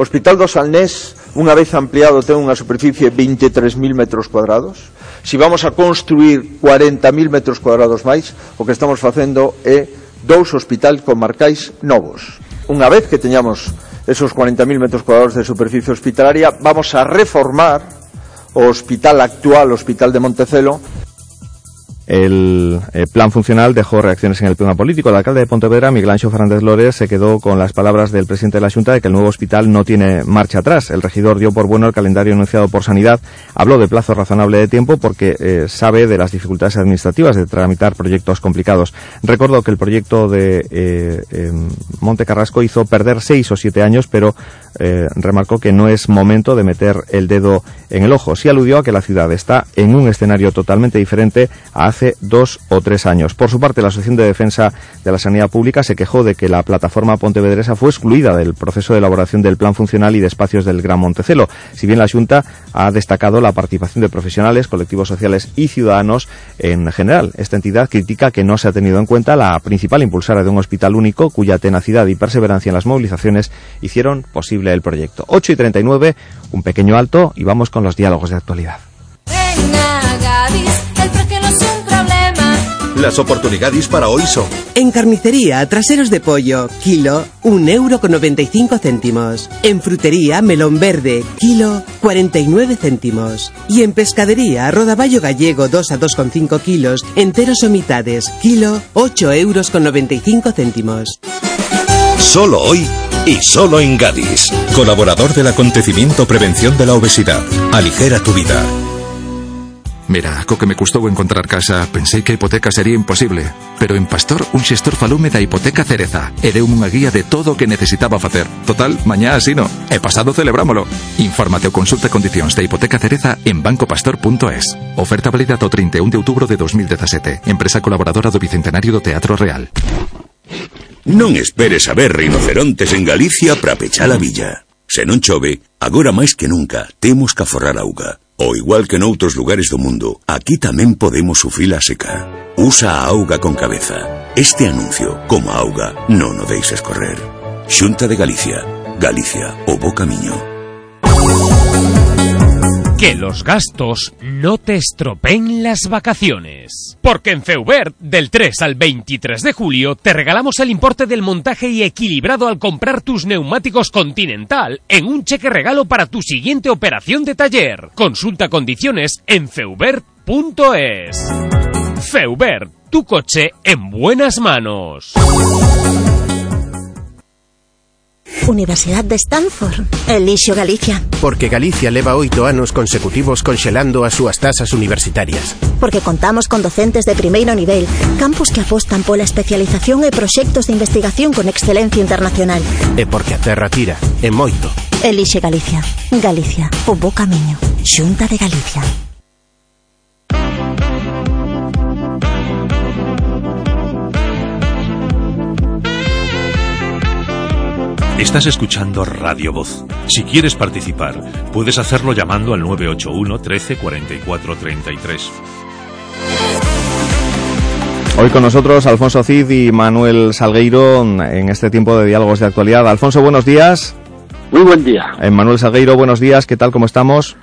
Hospital do Salnés, unha vez ampliado, ten unha superficie de 23.000 metros cuadrados Si vamos a construir 40.000 metros cuadrados máis, o que estamos facendo é dous hospital comarcais novos. Unha vez que teñamos esos 40.000 metros cuadrados de superficie hospitalaria, vamos a reformar o hospital actual, o Hospital de Montecelo, el eh, plan funcional dejó reacciones en el plano político. El alcalde de Pontevedra, Miguel Ancho Fernández Lores, se quedó con las palabras del presidente de la Junta de que el nuevo hospital no tiene marcha atrás. El regidor dio por bueno el calendario anunciado por Sanidad. Habló de plazo razonable de tiempo porque eh, sabe de las dificultades administrativas de tramitar proyectos complicados. Recordó que el proyecto de eh, Monte Carrasco hizo perder seis o siete años, pero remarcó que no es momento de meter el dedo en el ojo. Sí aludió a que la ciudad está en un escenario totalmente diferente a hace dos o tres años. Por su parte, la Asociación de Defensa de la Sanidad Pública se quejó de que la plataforma pontevedresa fue excluida del proceso de elaboración del plan funcional y de espacios del Gran Montecelo. Si bien la Junta ha destacado la participación de profesionales, colectivos sociales y ciudadanos en general. Esta entidad critica que no se ha tenido en cuenta la principal impulsora de un hospital único cuya tenacidad y perseverancia en las movilizaciones hicieron posible el proyecto. 8 y 39, un pequeño alto y vamos con los diálogos de actualidad. Las oportunidades para hoy son... En carnicería, traseros de pollo, kilo, un euro con 95 céntimos. En frutería, melón verde, kilo, 49 céntimos. Y en pescadería, rodaballo gallego 2 a 2,5 kilos, enteros o mitades, kilo, 8 euros con 95 céntimos. Solo hoy y solo en Gadis. Colaborador del acontecimiento Prevención de la Obesidad. Aligera tu vida. Mira, co que me custou encontrar casa, pensei que hipoteca sería imposible. Pero en Pastor, un xestor falume da hipoteca Cereza e unha guía de todo o que necesitaba facer. Total, mañá asino. E pasado celebrámolo. Infórmate ou consulta condicións da hipoteca Cereza en bancopastor.es. Oferta válida do 31 de outubro de 2017. Empresa colaboradora do Bicentenario do Teatro Real. Non esperes a ver rinocerontes en Galicia para pechar a villa. Se non chove, agora máis que nunca temos que aforrar auga. O igual que noutros lugares do mundo, aquí tamén podemos sufrir a seca. Usa a auga con cabeza. Este anuncio, como a auga, non o deixes correr. Xunta de Galicia. Galicia, o bo camiño. Que los gastos no te estropeen las vacaciones. Porque en Feubert, del 3 al 23 de julio, te regalamos el importe del montaje y equilibrado al comprar tus neumáticos Continental en un cheque regalo para tu siguiente operación de taller. Consulta condiciones en feubert.es. Feubert, tu coche en buenas manos. Universidad de Stanford. Elixio Galicia. Porque Galicia leva oito anos consecutivos conxelando as súas tasas universitarias. Porque contamos con docentes de primeiro nivel, campus que apostan pola especialización e proxectos de investigación con excelencia internacional. E porque a terra tira, e moito. Elixe Galicia. Galicia, o bo camiño. Xunta de Galicia. Estás escuchando Radio Voz. Si quieres participar, puedes hacerlo llamando al 981 13 44 33. Hoy con nosotros Alfonso Cid y Manuel Salgueiro en este tiempo de diálogos de actualidad. Alfonso, buenos días. Muy buen día. Eh, Manuel Salgueiro, buenos días. ¿Qué tal? ¿Cómo estamos?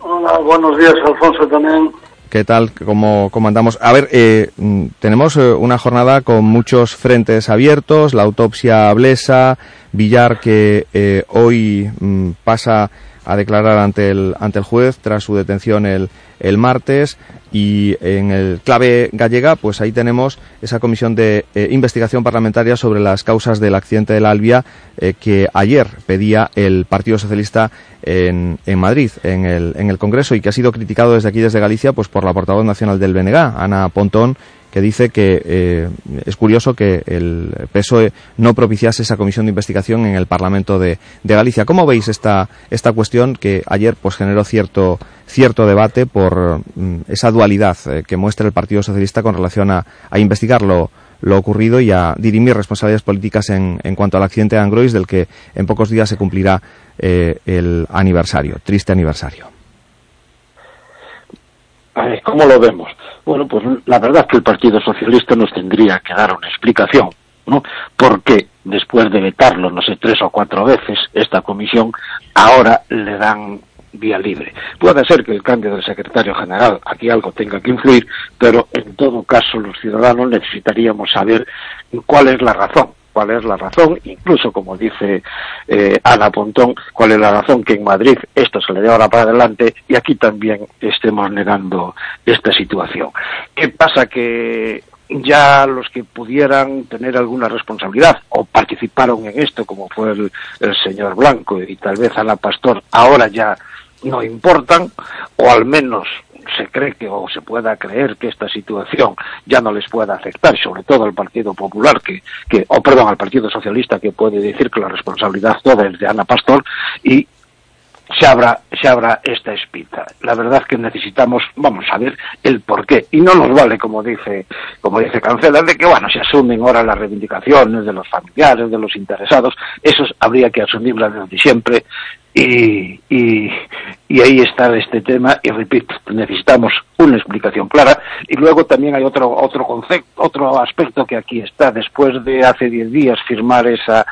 Hola, buenos días, Alfonso, también. ¿Qué tal? ¿Cómo, cómo andamos? A ver, eh, mm, tenemos eh, una jornada con muchos frentes abiertos, la autopsia Blesa, Villar que eh, hoy mm, pasa a declarar ante el, ante el juez tras su detención el, el martes. Y en el clave gallega pues ahí tenemos esa comisión de eh, investigación parlamentaria sobre las causas del accidente del Albia eh, que ayer pedía el Partido Socialista en, en Madrid en el, en el Congreso y que ha sido criticado desde aquí desde Galicia pues por la portavoz nacional del BNG Ana Pontón que dice que eh, es curioso que el PSOE no propiciase esa comisión de investigación en el Parlamento de, Galicia. ¿Cómo veis esta, esta cuestión que ayer pues generó cierto, cierto debate por mm, esa dualidad eh, que muestra el Partido Socialista con relación a, a investigar lo, lo ocurrido y a dirimir responsabilidades políticas en, en cuanto al accidente de Angrois, del que en pocos días se cumplirá eh, el aniversario, triste aniversario? ¿Cómo lo vemos? Bueno, pues la verdad es que el Partido Socialista nos tendría que dar una explicación, ¿no? Porque después de vetarlo, no sé, tres o cuatro veces, esta comisión, ahora le dan vía libre. Puede ser que el cambio del secretario general aquí algo tenga que influir, pero en todo caso los ciudadanos necesitaríamos saber cuál es la razón cuál es la razón, incluso como dice eh, Ana Pontón, cuál es la razón que en Madrid esto se le dé ahora para adelante y aquí también estemos negando esta situación. ¿Qué pasa? Que ya los que pudieran tener alguna responsabilidad o participaron en esto, como fue el, el señor Blanco y tal vez Ana Pastor, ahora ya no importan, o al menos se cree que o se pueda creer que esta situación ya no les pueda afectar, sobre todo al Partido Popular, que, que o perdón, al Partido Socialista, que puede decir que la responsabilidad toda es de Ana Pastor, y se abra, se abra esta espita. La verdad que necesitamos, vamos a ver el porqué. Y no nos vale, como dice, como dice Cancela, de que, bueno, se asumen ahora las reivindicaciones de los familiares, de los interesados. Esos habría que asumirlas desde siempre. Y, y, y ahí está este tema. Y repito, necesitamos una explicación clara. Y luego también hay otro, otro concepto, otro aspecto que aquí está. Después de hace diez días firmar esa,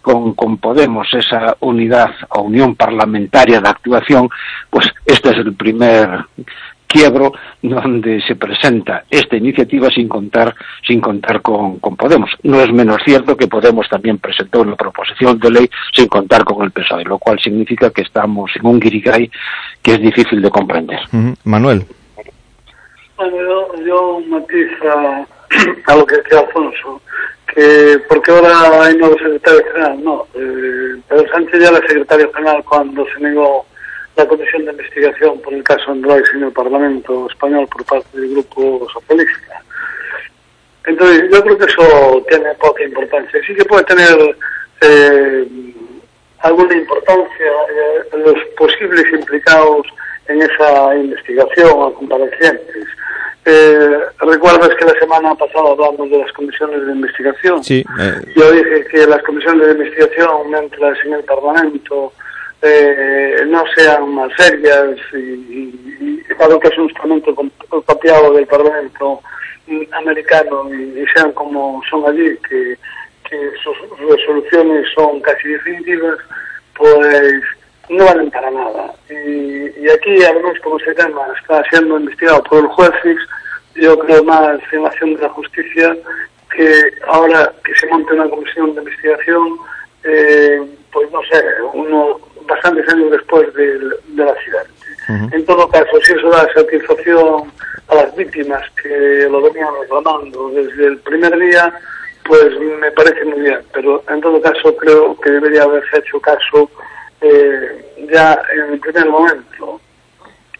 con, con Podemos, esa unidad o unión parlamentaria de actuación, pues este es el primer quiebro donde se presenta esta iniciativa sin contar sin contar con, con, Podemos. No es menos cierto que Podemos también presentó una proposición de ley sin contar con el PSOE, lo cual significa que estamos en un guirigay que es difícil de comprender. Uh -huh. Manuel. Bueno, yo, yo matiza a lo que decía Alfonso, que porque ahora hay nuevo secretario general, no. Eh, Pedro Sánchez ya era secretario general cuando se negó la comisión de investigación por el caso Android en el Parlamento español por parte del Grupo Socialista. Entonces, yo creo que eso tiene poca importancia. Sí que puede tener eh, alguna importancia eh, los posibles implicados en esa investigación o comparecientes. Eh, ¿Recuerdas que la semana pasada hablamos de las comisiones de investigación? Sí. Eh... Yo dije que las comisiones de investigación, mientras en el Parlamento eh, no sean más serias y, y, y, que es un instrumento copiado del Parlamento americano y, y, sean como son allí, que, que sus resoluciones son casi definitivas, pues no valen para nada. Y, y aquí, además, como ese tema está siendo investigado por el juez yo creo más en la acción de la justicia que ahora que se monte una comisión de investigación, eh, pues no sé, uno bastantes años después del, del accidente. Uh -huh. En todo caso, si eso da satisfacción a las víctimas que lo venían reclamando desde el primer día, pues me parece muy bien. Pero en todo caso creo que debería haberse hecho caso eh, ya en el primer momento.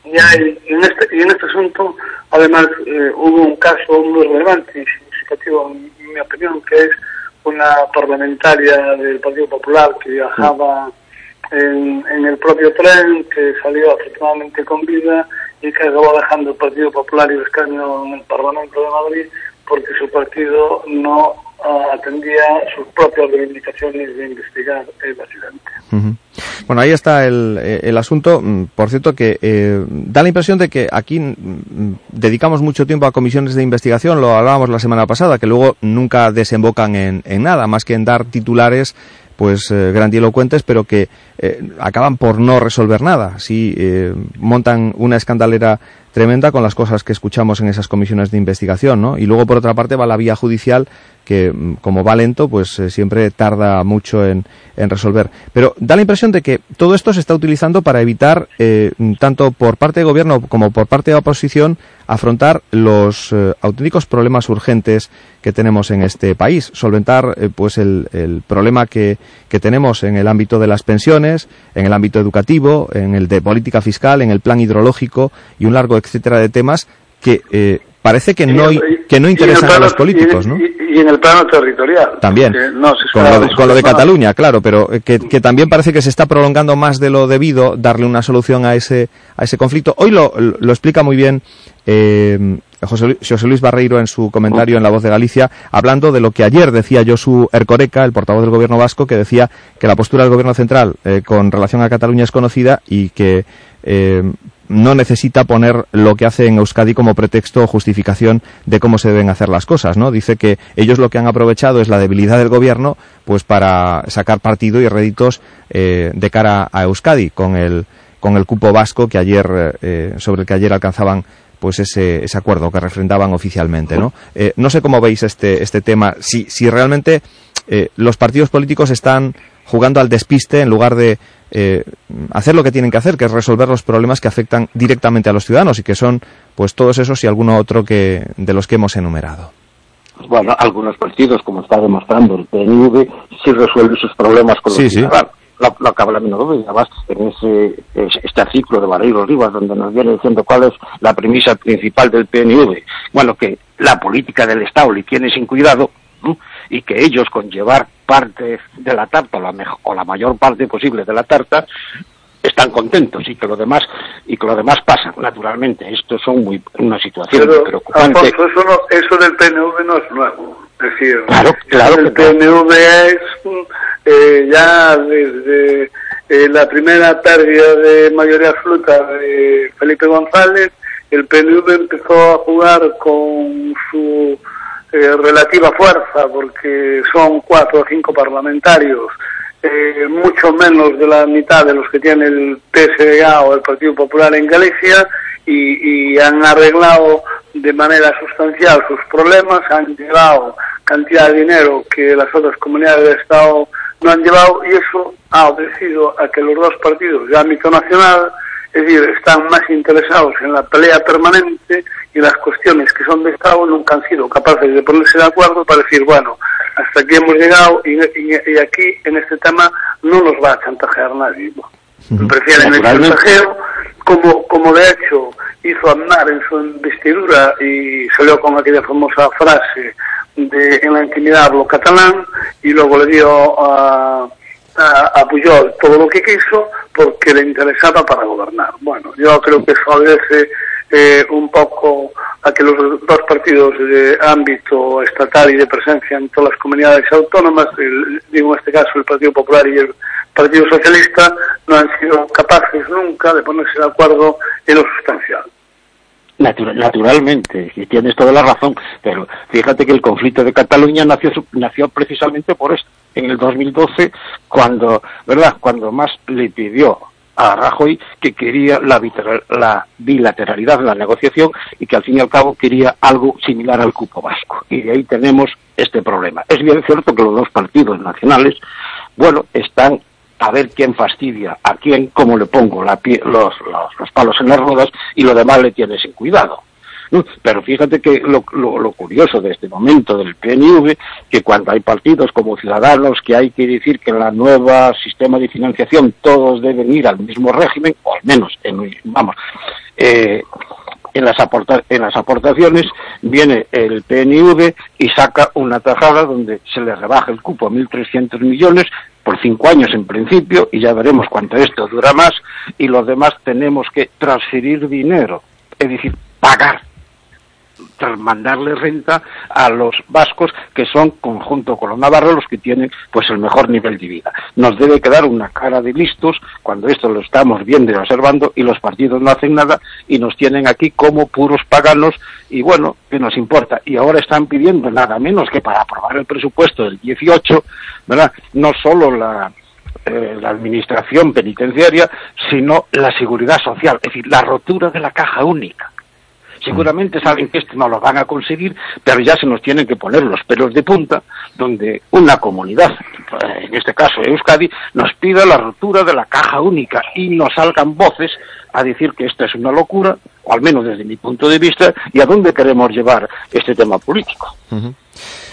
Ya en este, y en este asunto, además, eh, hubo un caso muy relevante y significativo, en mi opinión, que es una parlamentaria del Partido Popular que viajaba en, el propio tren, que salió afortunadamente con vida y que acabó dejando el Partido Popular y el escaño en el Parlamento de Madrid porque su partido no uh, atendía sus propias reivindicaciones de investigar el accidente. Uh -huh. Bueno, ahí está el, el, asunto. Por cierto, que eh, da la impresión de que aquí dedicamos mucho tiempo a comisiones de investigación, lo hablábamos la semana pasada, que luego nunca desembocan en, en nada, más que en dar titulares pues eh, grandilocuentes, pero que eh, acaban por no resolver nada. Si eh, montan una escandalera tremenda con las cosas que escuchamos en esas comisiones de investigación, ¿no? Y luego, por otra parte, va la vía judicial que, como va lento, pues eh, siempre tarda mucho en, en, resolver. Pero da la impresión de que todo esto se está utilizando para evitar, eh, tanto por parte del gobierno como por parte de la oposición, afrontar los eh, auténticos problemas urgentes que tenemos en este país. Solventar, pues, el, el problema que, que tenemos en el ámbito de las pensiones, en el ámbito educativo, en el de política fiscal, en el plan hidrológico y un largo etcétera de temas que parece que no, que no interesan plano, a los políticos, y, ¿no? Y, y, en el plano territorial. También, no con, lo de, con, lo de, Cataluña, claro, pero que, que, también parece que se está prolongando más de lo debido darle una solución a ese, a ese conflicto. Hoy lo, lo explica muy bien eh, José, José, Luis Barreiro en su comentario en La Voz de Galicia, hablando de lo que ayer decía Josu Ercoreca, el portavoz del gobierno vasco, que decía que la postura del gobierno central eh, con relación a Cataluña es conocida y que eh, no necesita poner lo que hace en Euskadi como pretexto o justificación de cómo se deben hacer las cosas, ¿no? Dice que ellos lo que han aprovechado es la debilidad del gobierno, pues para sacar partido y réditos eh, de cara a Euskadi con el con el cupo vasco que ayer eh, sobre el que ayer alcanzaban pues ese, ese acuerdo que refrendaban oficialmente, ¿no? Eh, no sé cómo veis este este tema, si si realmente eh, los partidos políticos están jugando al despiste en lugar de eh, hacer lo que tienen que hacer, que es resolver los problemas que afectan directamente a los ciudadanos y que son pues todos esos y alguno otro que de los que hemos enumerado. Bueno, algunos partidos, como está demostrando el PNV, sí resuelven sus problemas con los sí, ciudadanos. Sí. Lo, lo que habla Minudo y además en ese, este artículo de Barreiro Rivas donde nos viene diciendo cuál es la premisa principal del PNV. Bueno, que la política del Estado le tiene sin cuidado ¿no? Y que ellos con llevar parte de la tarta la mejor, o la mayor parte posible de la tarta están contentos y que lo demás y que lo demás pasa. Naturalmente esto son muy una situación Pero, muy preocupante. Alfonso, eso, no, eso del PNV no es nuevo. Es decir claro, claro el PNV es eh, ya desde eh, la primera pérdida de mayoría absoluta de Felipe González el PNV empezó a jugar con su eh, relativa fuerza, porque son cuatro o cinco parlamentarios, eh, mucho menos de la mitad de los que tiene el PSDA o el Partido Popular en Galicia, y, han arreglado de manera sustancial sus problemas, han llevado cantidad de dinero que las otras comunidades del Estado no han llevado y eso ha obedecido a que los dos partidos de ámbito nacional, es decir, están más interesados en la pelea permanente y las cuestiones que son de Estado nunca han sido capaces de ponerse de acuerdo para decir, bueno, hasta aquí hemos llegado y, y- y aquí en este tema no nos va a chantajear nadie. Prefieren el chantajeo, como, como de hecho hizo Aznar en su investidura y salió con aquella famosa frase de en la intimidad hablo catalán y luego le dio a, a, a todo lo que quiso porque le interesaba para gobernar. Bueno, yo creo que eso obedece eh, un poco a que los dos partidos de ámbito estatal y de presencia en todas las comunidades autónomas, el- digo en este caso el Partido Popular y el Partido Socialista, no han sido capaces nunca de ponerse de acuerdo en lo sustancial. Natura- naturalmente, tienes toda la razón, pero fíjate que el conflicto de Cataluña nació, nació precisamente por esto. En el 2012, cuando, ¿verdad? Cuando más le pidió a Rajoy que quería la, la bilateralidad de la negociación y que al fin y al cabo quería algo similar al cupo vasco. Y de ahí tenemos este problema. Es bien cierto que los dos partidos nacionales, bueno, están a ver quién fastidia a quién, cómo le pongo la pie- los, los, los palos en las ruedas y lo demás le tiene sin cuidado. Pero fíjate que lo, lo, lo curioso de este momento del PNV, que cuando hay partidos como Ciudadanos que hay que decir que en la nueva sistema de financiación todos deben ir al mismo régimen, o al menos, en, vamos, eh, en las, aporta- en las aportaciones viene el PNV y saca una tajada donde se le rebaja el cupo a 1.300 millones por cinco años en principio y ya veremos cuánto esto dura más y los demás tenemos que transferir dinero, es decir, pagar tras mandarle renta a los vascos que son conjunto con los navarros los que tienen pues el mejor nivel de vida. Nos debe quedar una cara de listos cuando esto lo estamos viendo y observando y los partidos no hacen nada y nos tienen aquí como puros paganos y bueno, que nos importa. Y ahora están pidiendo nada menos que para aprobar el presupuesto del 18, ¿verdad? No solo eh, la administración penitenciaria, sino la seguridad social, es decir, la rotura de la caja única. Seguramente saben que esto no lo van a conseguir, pero ya se nos tienen que poner los pelos de punta, donde una comunidad, en este caso Euskadi, nos pida la rotura de la caja única y nos salgan voces a decir que esta es una locura, o al menos desde mi punto de vista, y a dónde queremos llevar este tema político.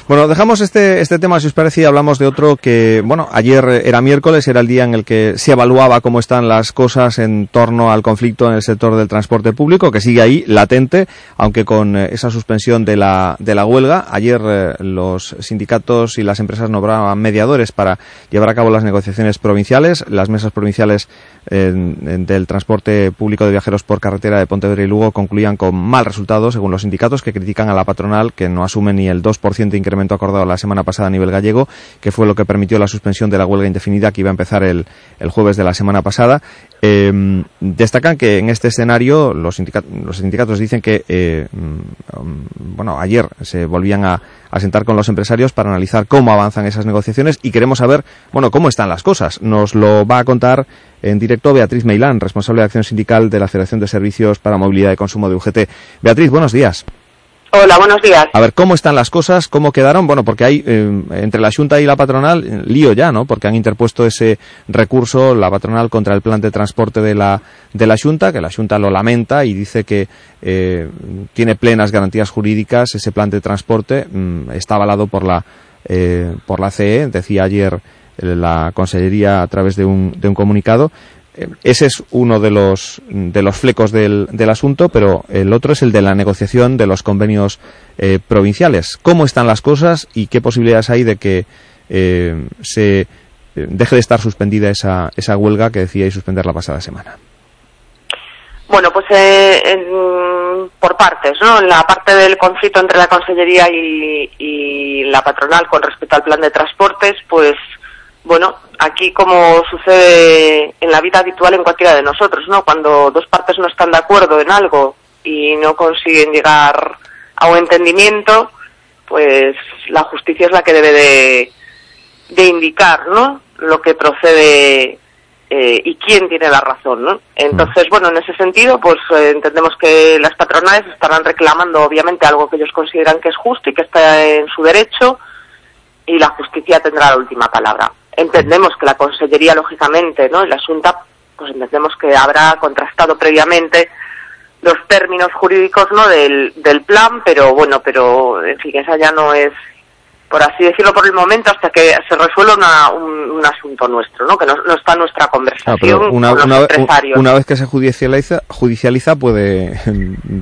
Bueno, dejamos este, este tema, si os parece, y hablamos de otro que, bueno, ayer era miércoles, era el día en el que se evaluaba cómo están las cosas en torno al conflicto en el sector del transporte público, que sigue ahí, latente, aunque con eh, esa suspensión de la, de la huelga. Ayer eh, los sindicatos y las empresas nombraban mediadores para llevar a cabo las negociaciones provinciales. Las mesas provinciales del transporte público de viajeros por carretera de Pontevedra y Lugo concluían con mal resultado, según los sindicatos, que critican a la patronal, que no asume ni el 2% de incremento acordado la semana pasada a nivel gallego, que fue lo que permitió la suspensión de la huelga indefinida que iba a empezar el, el jueves de la semana pasada. Eh, destacan que en este escenario los, sindicatos, los sindicatos dicen que, eh, mm, bueno, ayer se volvían a, a sentar con los empresarios para analizar cómo avanzan esas negociaciones y queremos saber, bueno, cómo están las cosas. Nos lo va a contar en directo Beatriz Meilán, responsable de acción sindical de la Federación de Servicios para Movilidad y Consumo de UGT. Beatriz, buenos días. Hola, buenos días. A ver, ¿cómo están las cosas? ¿Cómo quedaron? Bueno, porque hay eh, entre la Junta y la patronal eh, lío ya, ¿no? Porque han interpuesto ese recurso, la patronal, contra el plan de transporte de la, de la Junta, que la Junta lo lamenta y dice que eh, tiene plenas garantías jurídicas ese plan de transporte. mm, está avalado por la, eh, por la CE, decía ayer la Consellería a través de un, de un comunicado. Eh, Ese es uno de los, de los flecos del, del asunto, pero el otro es el de la negociación de los convenios eh, provinciales. ¿Cómo están las cosas y qué posibilidades hay de que eh, se eh, deje de estar suspendida esa, esa huelga que decíais suspender la pasada semana? Bueno, pues eh, por partes, ¿no? En la parte del conflicto entre la Consellería y, y la patronal con respecto al plan de transportes, pues bueno, aquí como sucede en la vida habitual en cualquiera de nosotros, ¿no? Cuando dos partes no están de acuerdo en algo y no consiguen llegar a un entendimiento, pues la justicia es la que debe de, indicar, ¿no? Lo que procede eh, y quién tiene la razón, ¿no? Entonces, bueno, en ese sentido, pues eh, entendemos que las patronales estarán reclamando, obviamente, algo que ellos consideran que es justo y que está en su derecho, y la justicia tendrá la última palabra. Entendemos que la Consellería, lógicamente, ¿no? Y la Junta, pues entendemos que habrá contrastado previamente los términos jurídicos, ¿no? Del, del plan, pero bueno, pero en fin, esa ya no es por así decirlo por el momento, hasta que se resuelva una, un, un, asunto nuestro, ¿no? que no, no está en nuestra conversación ah, una, con los una, empresarios. una, vez que se judicializa, judicializa puede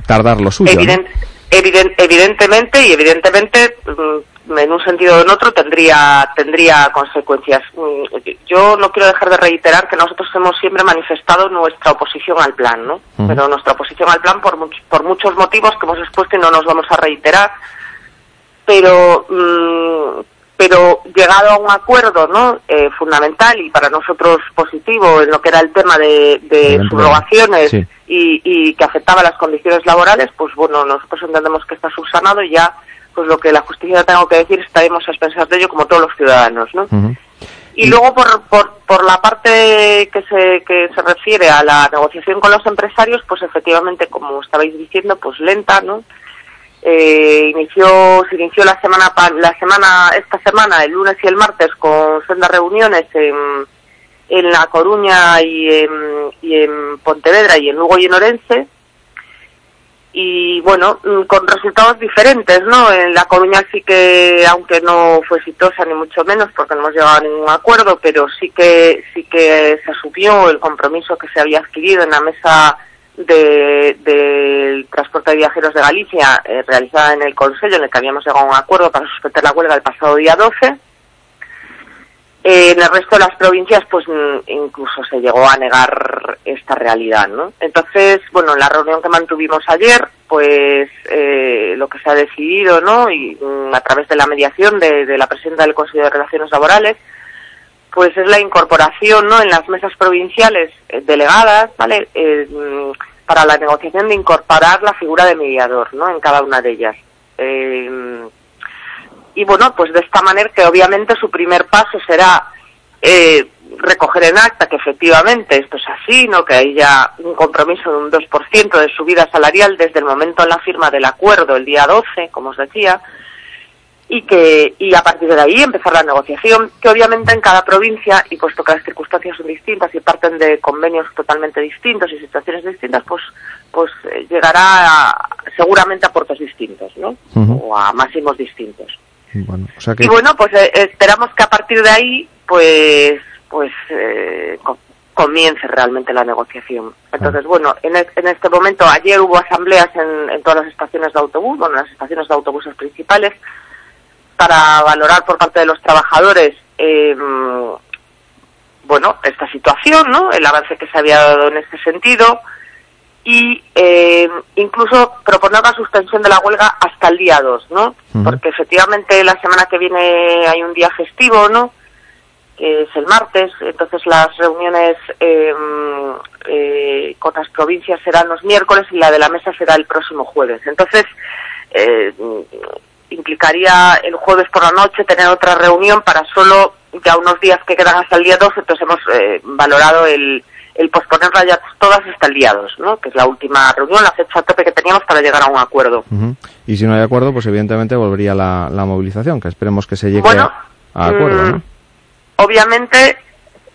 tardar lo suyo. Evident, ¿no? Evident, evidentemente, y evidentemente, mm, en un sentido o en otro, tendría, tendría consecuencias. Mm, yo no quiero dejar de reiterar que nosotros hemos siempre manifestado nuestra oposición al plan, ¿no? Uh -huh. Pero nuestra oposición al plan por, much, por muchos motivos que hemos expuesto y no nos vamos a reiterar pero mmm, pero llegado a un acuerdo no eh, fundamental y para nosotros positivo en lo que era el tema de, de subrogaciones sí. y, y, que afectaba las condiciones laborales pues bueno nosotros entendemos que está subsanado y ya pues lo que la justicia tengo que decir estaremos a expensas de ello como todos los ciudadanos no uh -huh. Y luego por, por, por la parte que se, que se refiere a la negociación con los empresarios, pues efectivamente, como estabais diciendo, pues lenta, ¿no? Eh, inició se inició la semana la semana esta semana el lunes y el martes con sendas reuniones en, en La Coruña y en, y en Pontevedra y en Lugo y en Orense. Y bueno con resultados diferentes no en La Coruña sí que aunque no fue exitosa ni mucho menos porque no hemos llegado a ningún acuerdo pero sí que sí que se asumió el compromiso que se había adquirido en la mesa del de transporte de viajeros de Galicia eh, realizada en el Consejo, en el que habíamos llegado a un acuerdo para suspender la huelga el pasado día 12. Eh, en el resto de las provincias, pues incluso se llegó a negar esta realidad, ¿no? Entonces, bueno, en la reunión que mantuvimos ayer, pues eh, lo que se ha decidido, ¿no? Y mm, a través de la mediación de, la presidenta del Consejo de Relaciones Laborales, pues es la incorporación ¿no? en las mesas provinciales eh, delegadas ¿vale? Para la negociación de incorporar la figura de mediador ¿no? en cada una de ellas. Eh, y bueno, pues de esta manera que obviamente su primer paso será eh, recoger en acta que efectivamente esto es así, ¿no? que hay ya un compromiso de un 2% de subida salarial desde el momento en la firma del acuerdo, el día 12, como os decía, y que y a partir de ahí empezar la negociación, que obviamente en cada provincia, y puesto que las circunstancias son distintas y parten de convenios totalmente distintos y situaciones distintas, pues pues eh, llegará a, seguramente a puertos distintos, ¿no? Uh -huh. O a máximos distintos. Bueno, o sea que... Y bueno, pues eh, esperamos que a partir de ahí, pues pues eh, comience realmente la negociación. Entonces, bueno, en, e en, este momento, ayer hubo asambleas en, en todas las estaciones de autobús, bueno, en las estaciones de autobuses principales, para valorar por parte de los trabajadores eh, bueno esta situación no el avance que se había dado en este sentido. Y eh, incluso proponer la suspensión de la huelga hasta el día 2 no uh -huh. porque efectivamente la semana que viene hay un día festivo no que es el martes. Entonces las reuniones eh, eh, con las provincias serán los miércoles y la de la mesa será el próximo jueves. Entonces eh, implicaría el jueves por la noche tener otra reunión para solo ya unos días que quedan hasta el día 2, entonces hemos eh, valorado el, el posponerla ya todas hasta el día 2, ¿no? que es la última reunión, la fecha tope que teníamos para llegar a un acuerdo. Uh -huh. Y si no hay acuerdo, pues evidentemente volvería la, la movilización, que esperemos que se llegue bueno, a, a acuerdo. ¿no? Mm, obviamente,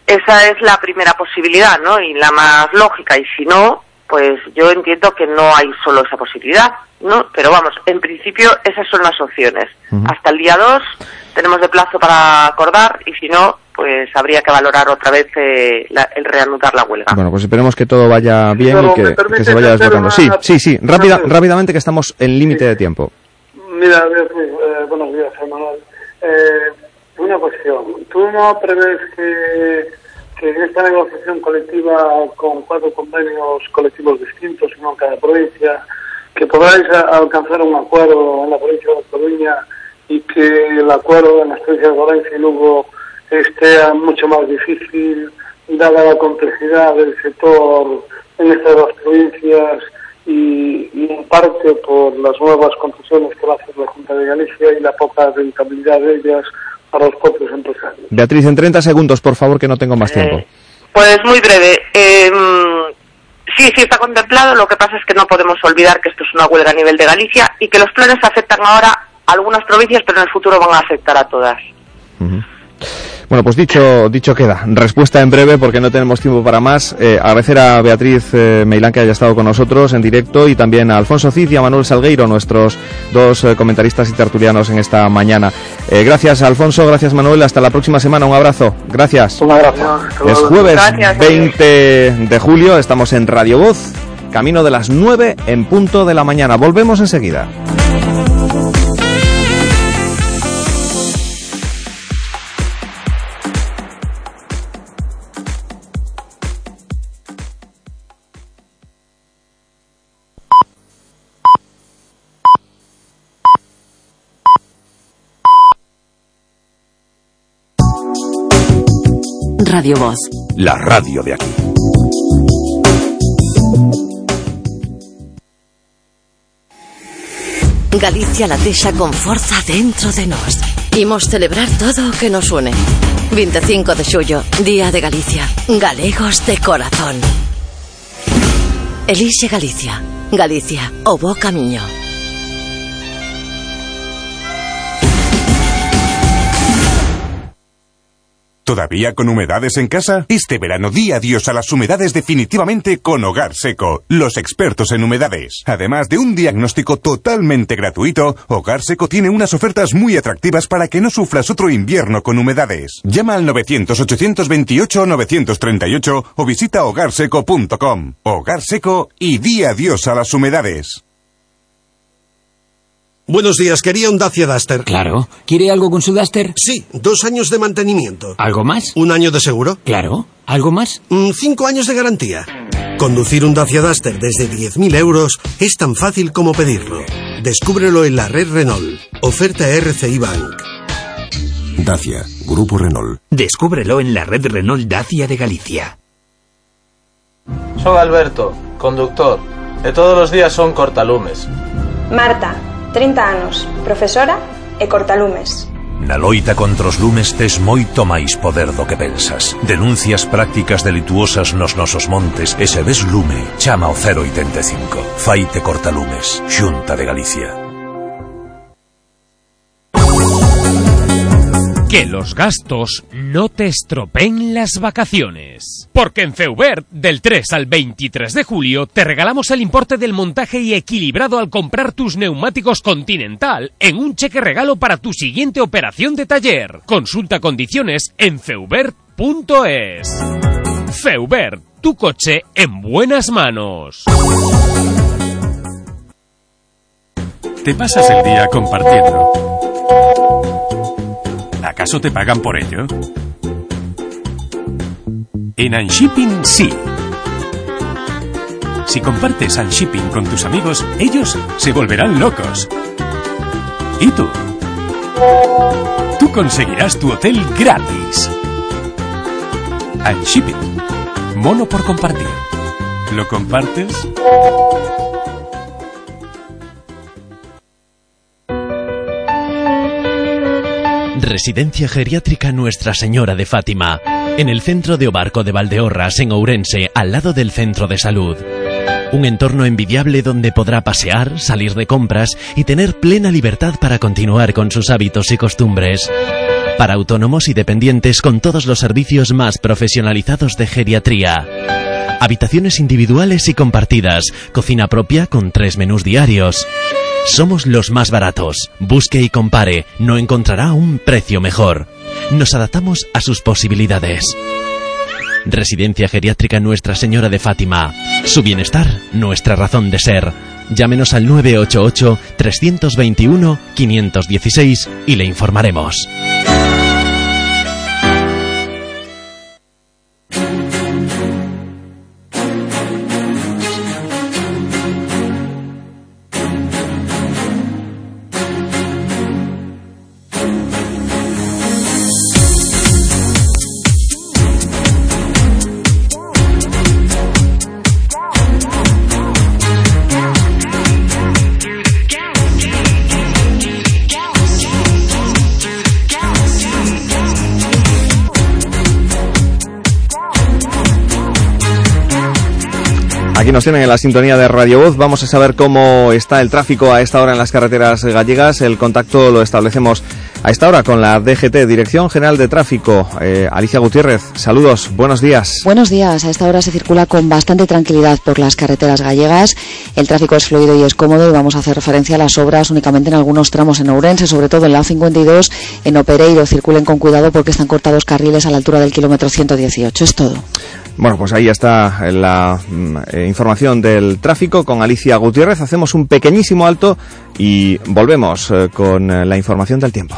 esa es la primera posibilidad, ¿no? Y la más lógica, y si no, pues yo entiendo que no hay solo esa posibilidad, ¿no? Pero vamos, en principio esas son las opciones. Uh -huh. Hasta el día 2 tenemos de plazo para acordar y si no, pues habría que valorar otra vez eh, la, el reanudar la huelga. Bueno, pues esperemos que todo vaya bien Pero y que, que, se vaya desbloqueando. Sí, sí, sí, rápida, rápidamente que estamos en límite sí. de tiempo. Mira, eh, buenos días, Manuel. Eh, una cuestión. ¿Tú no prevés que que en esta negociación colectiva con cuatro convenios colectivos distintos, uno en cada provincia, que podáis alcanzar un acuerdo en la provincia de Coruña y que el acuerdo en las provincias de Valencia y Lugo esté mucho más difícil, dada la complejidad del sector en estas dos provincias y, y en parte por las nuevas concesiones que va a hacer la Junta de Galicia y la poca rentabilidad de ellas para los propios empresarios. Beatriz, en 30 segundos, por favor, que no tengo más tiempo. Eh, Pues muy breve. Eh, sí, sí está contemplado. Lo que pasa es que no podemos olvidar que esto es una huelga a nivel de Galicia y que los planes afectan ahora a algunas provincias, pero en el futuro van a afectar a todas. Bueno, pues dicho, dicho queda. Respuesta en breve porque no tenemos tiempo para más. Eh, agradecer a Beatriz eh, Meilán que haya estado con nosotros en directo y también a Alfonso Cid y a Manuel Salgueiro, nuestros dos eh, comentaristas y tertulianos en esta mañana. Eh, gracias Alfonso, gracias Manuel. Hasta la próxima semana. Un abrazo. Gracias. Un abrazo. Es jueves Gracias, 20 de julio. Estamos en Radio Voz. Camino de las 9 en punto de la mañana. Volvemos enseguida. Radio Voz. La radio de aquí. Galicia latexa con forza dentro de nós. Imos celebrar todo o que nos une. 25 de xullo, Día de Galicia. Galegos de corazón. Elixe Galicia. Galicia, o bo camiño. ¿Todavía con humedades en casa? Este verano di adiós a las humedades definitivamente con Hogar Seco, los expertos en humedades. Además de un diagnóstico totalmente gratuito, Hogar Seco tiene unas ofertas muy atractivas para que no sufras otro invierno con humedades. Llama al 900-828-938 o visita hogarseco.com. Hogar Seco y di adiós a las humedades. Buenos días, quería un Dacia Duster. Claro. ¿Quiere algo con su Duster? Sí, dos años de mantenimiento. ¿Algo más? ¿Un año de seguro? Claro. ¿Algo más? Mm, cinco años de garantía. Conducir un Dacia Duster desde 10.000 euros es tan fácil como pedirlo. Descúbrelo en la red Renault. Oferta RCI Bank. Dacia, Grupo Renault. Descúbrelo en la red Renault Dacia de Galicia. Son Alberto, conductor. E todos os días son cortalumes. Marta, 30 anos, profesora e cortalumes. Na loita contra os lumes tes moito máis poder do que pensas. Denuncias prácticas delituosas nos nosos montes e se ves lume, chama o 085. Faite cortalumes, Xunta de Galicia. Que los gastos no te estropeen las vacaciones. Porque en Feubert, del 3 al 23 de julio, te regalamos el importe del montaje y equilibrado al comprar tus neumáticos Continental en un cheque regalo para tu siguiente operación de taller. Consulta condiciones en feubert.es. Feubert, tu coche en buenas manos. Te pasas el día compartiendo. ¿Acaso te pagan por ello? En Unshipping sí. Si compartes Unshipping con tus amigos, ellos se volverán locos. ¿Y tú? Tú conseguirás tu hotel gratis. Unshipping. Mono por compartir. ¿Lo compartes? Residencia Geriátrica Nuestra Señora de Fátima, en el centro de Obarco de Valdeorras, en Ourense, al lado del centro de salud. Un entorno envidiable donde podrá pasear, salir de compras y tener plena libertad para continuar con sus hábitos y costumbres. Para autónomos y dependientes con todos los servicios más profesionalizados de geriatría. Habitaciones individuales y compartidas, cocina propia con tres menús diarios. Somos los más baratos. Busque y compare. No encontrará un precio mejor. Nos adaptamos a sus posibilidades. Residencia Geriátrica Nuestra Señora de Fátima. Su bienestar, nuestra razón de ser. Llámenos al 988-321-516 y le informaremos. Aquí nos tienen en la sintonía de Radio Voz. Vamos a saber cómo está el tráfico a esta hora en las carreteras gallegas. El contacto lo establecemos a esta hora con la DGT, Dirección General de Tráfico. Eh, Alicia Gutiérrez, saludos, buenos días. Buenos días. A esta hora se circula con bastante tranquilidad por las carreteras gallegas. El tráfico es fluido y es cómodo y vamos a hacer referencia a las obras únicamente en algunos tramos en Ourense, sobre todo en la A52, en Opereiro. Circulen con cuidado porque están cortados carriles a la altura del kilómetro 118. Es todo. Bueno, pues ahí está la mm, eh, información del tráfico con Alicia Gutiérrez. Hacemos un pequeñísimo alto y volvemos eh, con eh, la información del tiempo.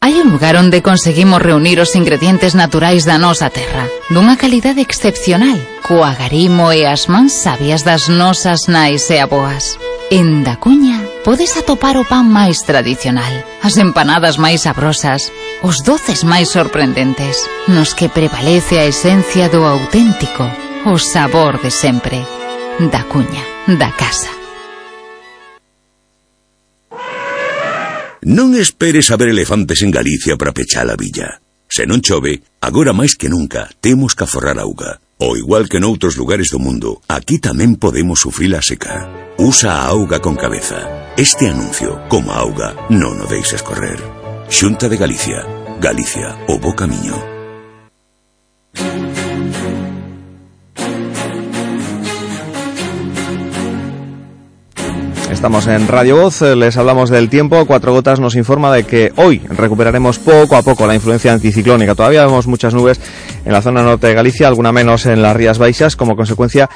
Hai un lugar onde conseguimos reunir os ingredientes naturais da nosa terra, dunha calidade excepcional, coa garimo e sabias das nosas nais e aboas. En Dacuña podes atopar o pan máis tradicional, as empanadas máis sabrosas, os doces máis sorprendentes, nos que prevalece a esencia do auténtico, o sabor de sempre, da cuña, da casa. Non esperes a ver elefantes en Galicia para pechar a villa. Se non chove, agora máis que nunca, temos que aforrar auga. O igual que noutros lugares do mundo, aquí tamén podemos sufrir a seca. Usa a auga con cabeza. Este anuncio, como auga, non o deixes correr. Xunta de Galicia. Galicia, o bo camiño. Estamos en Radio Voz, eh, les hablamos del tiempo. Cuatro Gotas nos informa de que hoy recuperaremos poco a poco la influencia anticiclónica. Todavía vemos muchas nubes en la zona norte de Galicia, alguna menos en las Rías Baixas, como consecuencia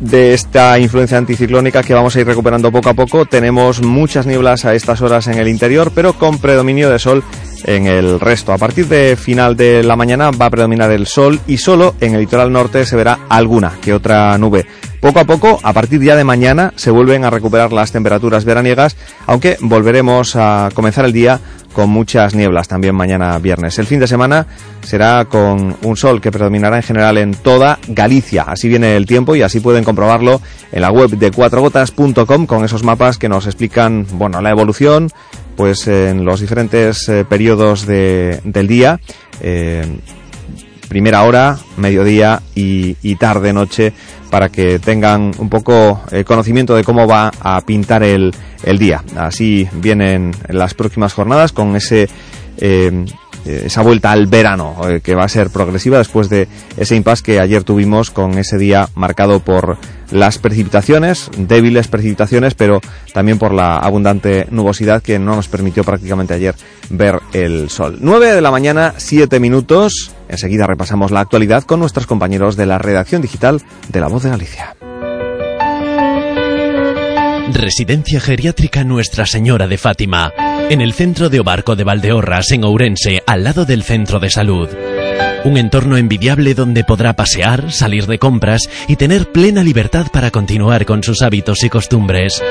de esta influencia anticiclónica que vamos a ir recuperando poco a poco. Tenemos muchas nieblas a estas horas en el interior, pero con predominio de sol en el resto. A partir de final de la mañana va a predominar el sol y solo en el litoral norte se verá alguna que otra nube. Poco a poco, a partir ya de mañana, se vuelven a recuperar las temperaturas veraniegas, aunque volveremos a comenzar el día con muchas nieblas también mañana viernes. El fin de semana será con un sol que predominará en general en toda Galicia. Así viene el tiempo y así pueden comprobarlo en la web de cuatrogotas.com con esos mapas que nos explican, bueno, la evolución, pues en los diferentes eh, periodos de, del día. Eh, primera hora, mediodía y, y tarde, noche, para que tengan un poco eh, conocimiento de cómo va a pintar el, el día. Así vienen las próximas jornadas con ese esa vuelta al verano eh, que va a ser progresiva después de ese impasse que ayer tuvimos con ese día marcado por las precipitaciones, débiles precipitaciones, pero también por la abundante nubosidad que no nos permitió prácticamente ayer ver el sol. 9 de la mañana, 7 minutos. Enseguida repasamos la actualidad con nuestros compañeros de la redacción digital de La Voz de Galicia. Residencia Geriátrica Nuestra Señora de Fátima, en el centro de Obarco de Valdeorras, en Ourense, al lado del centro de salud. Un entorno envidiable donde podrá pasear, salir de compras y tener plena libertad para continuar con sus hábitos y costumbres.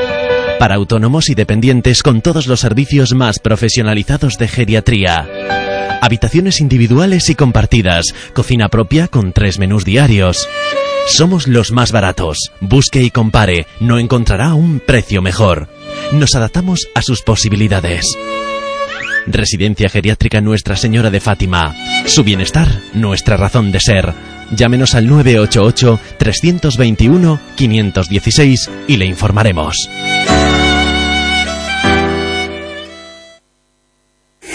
Para autónomos y dependientes con todos los servicios más profesionalizados de geriatría. Habitaciones individuales y compartidas, cocina propia con tres menús diarios. Somos los más baratos. Busque y compare. No encontrará un precio mejor. Nos adaptamos a sus posibilidades. Residencia Geriátrica Nuestra Señora de Fátima. Su bienestar, nuestra razón de ser. Llámenos al 988-321-516 y le informaremos.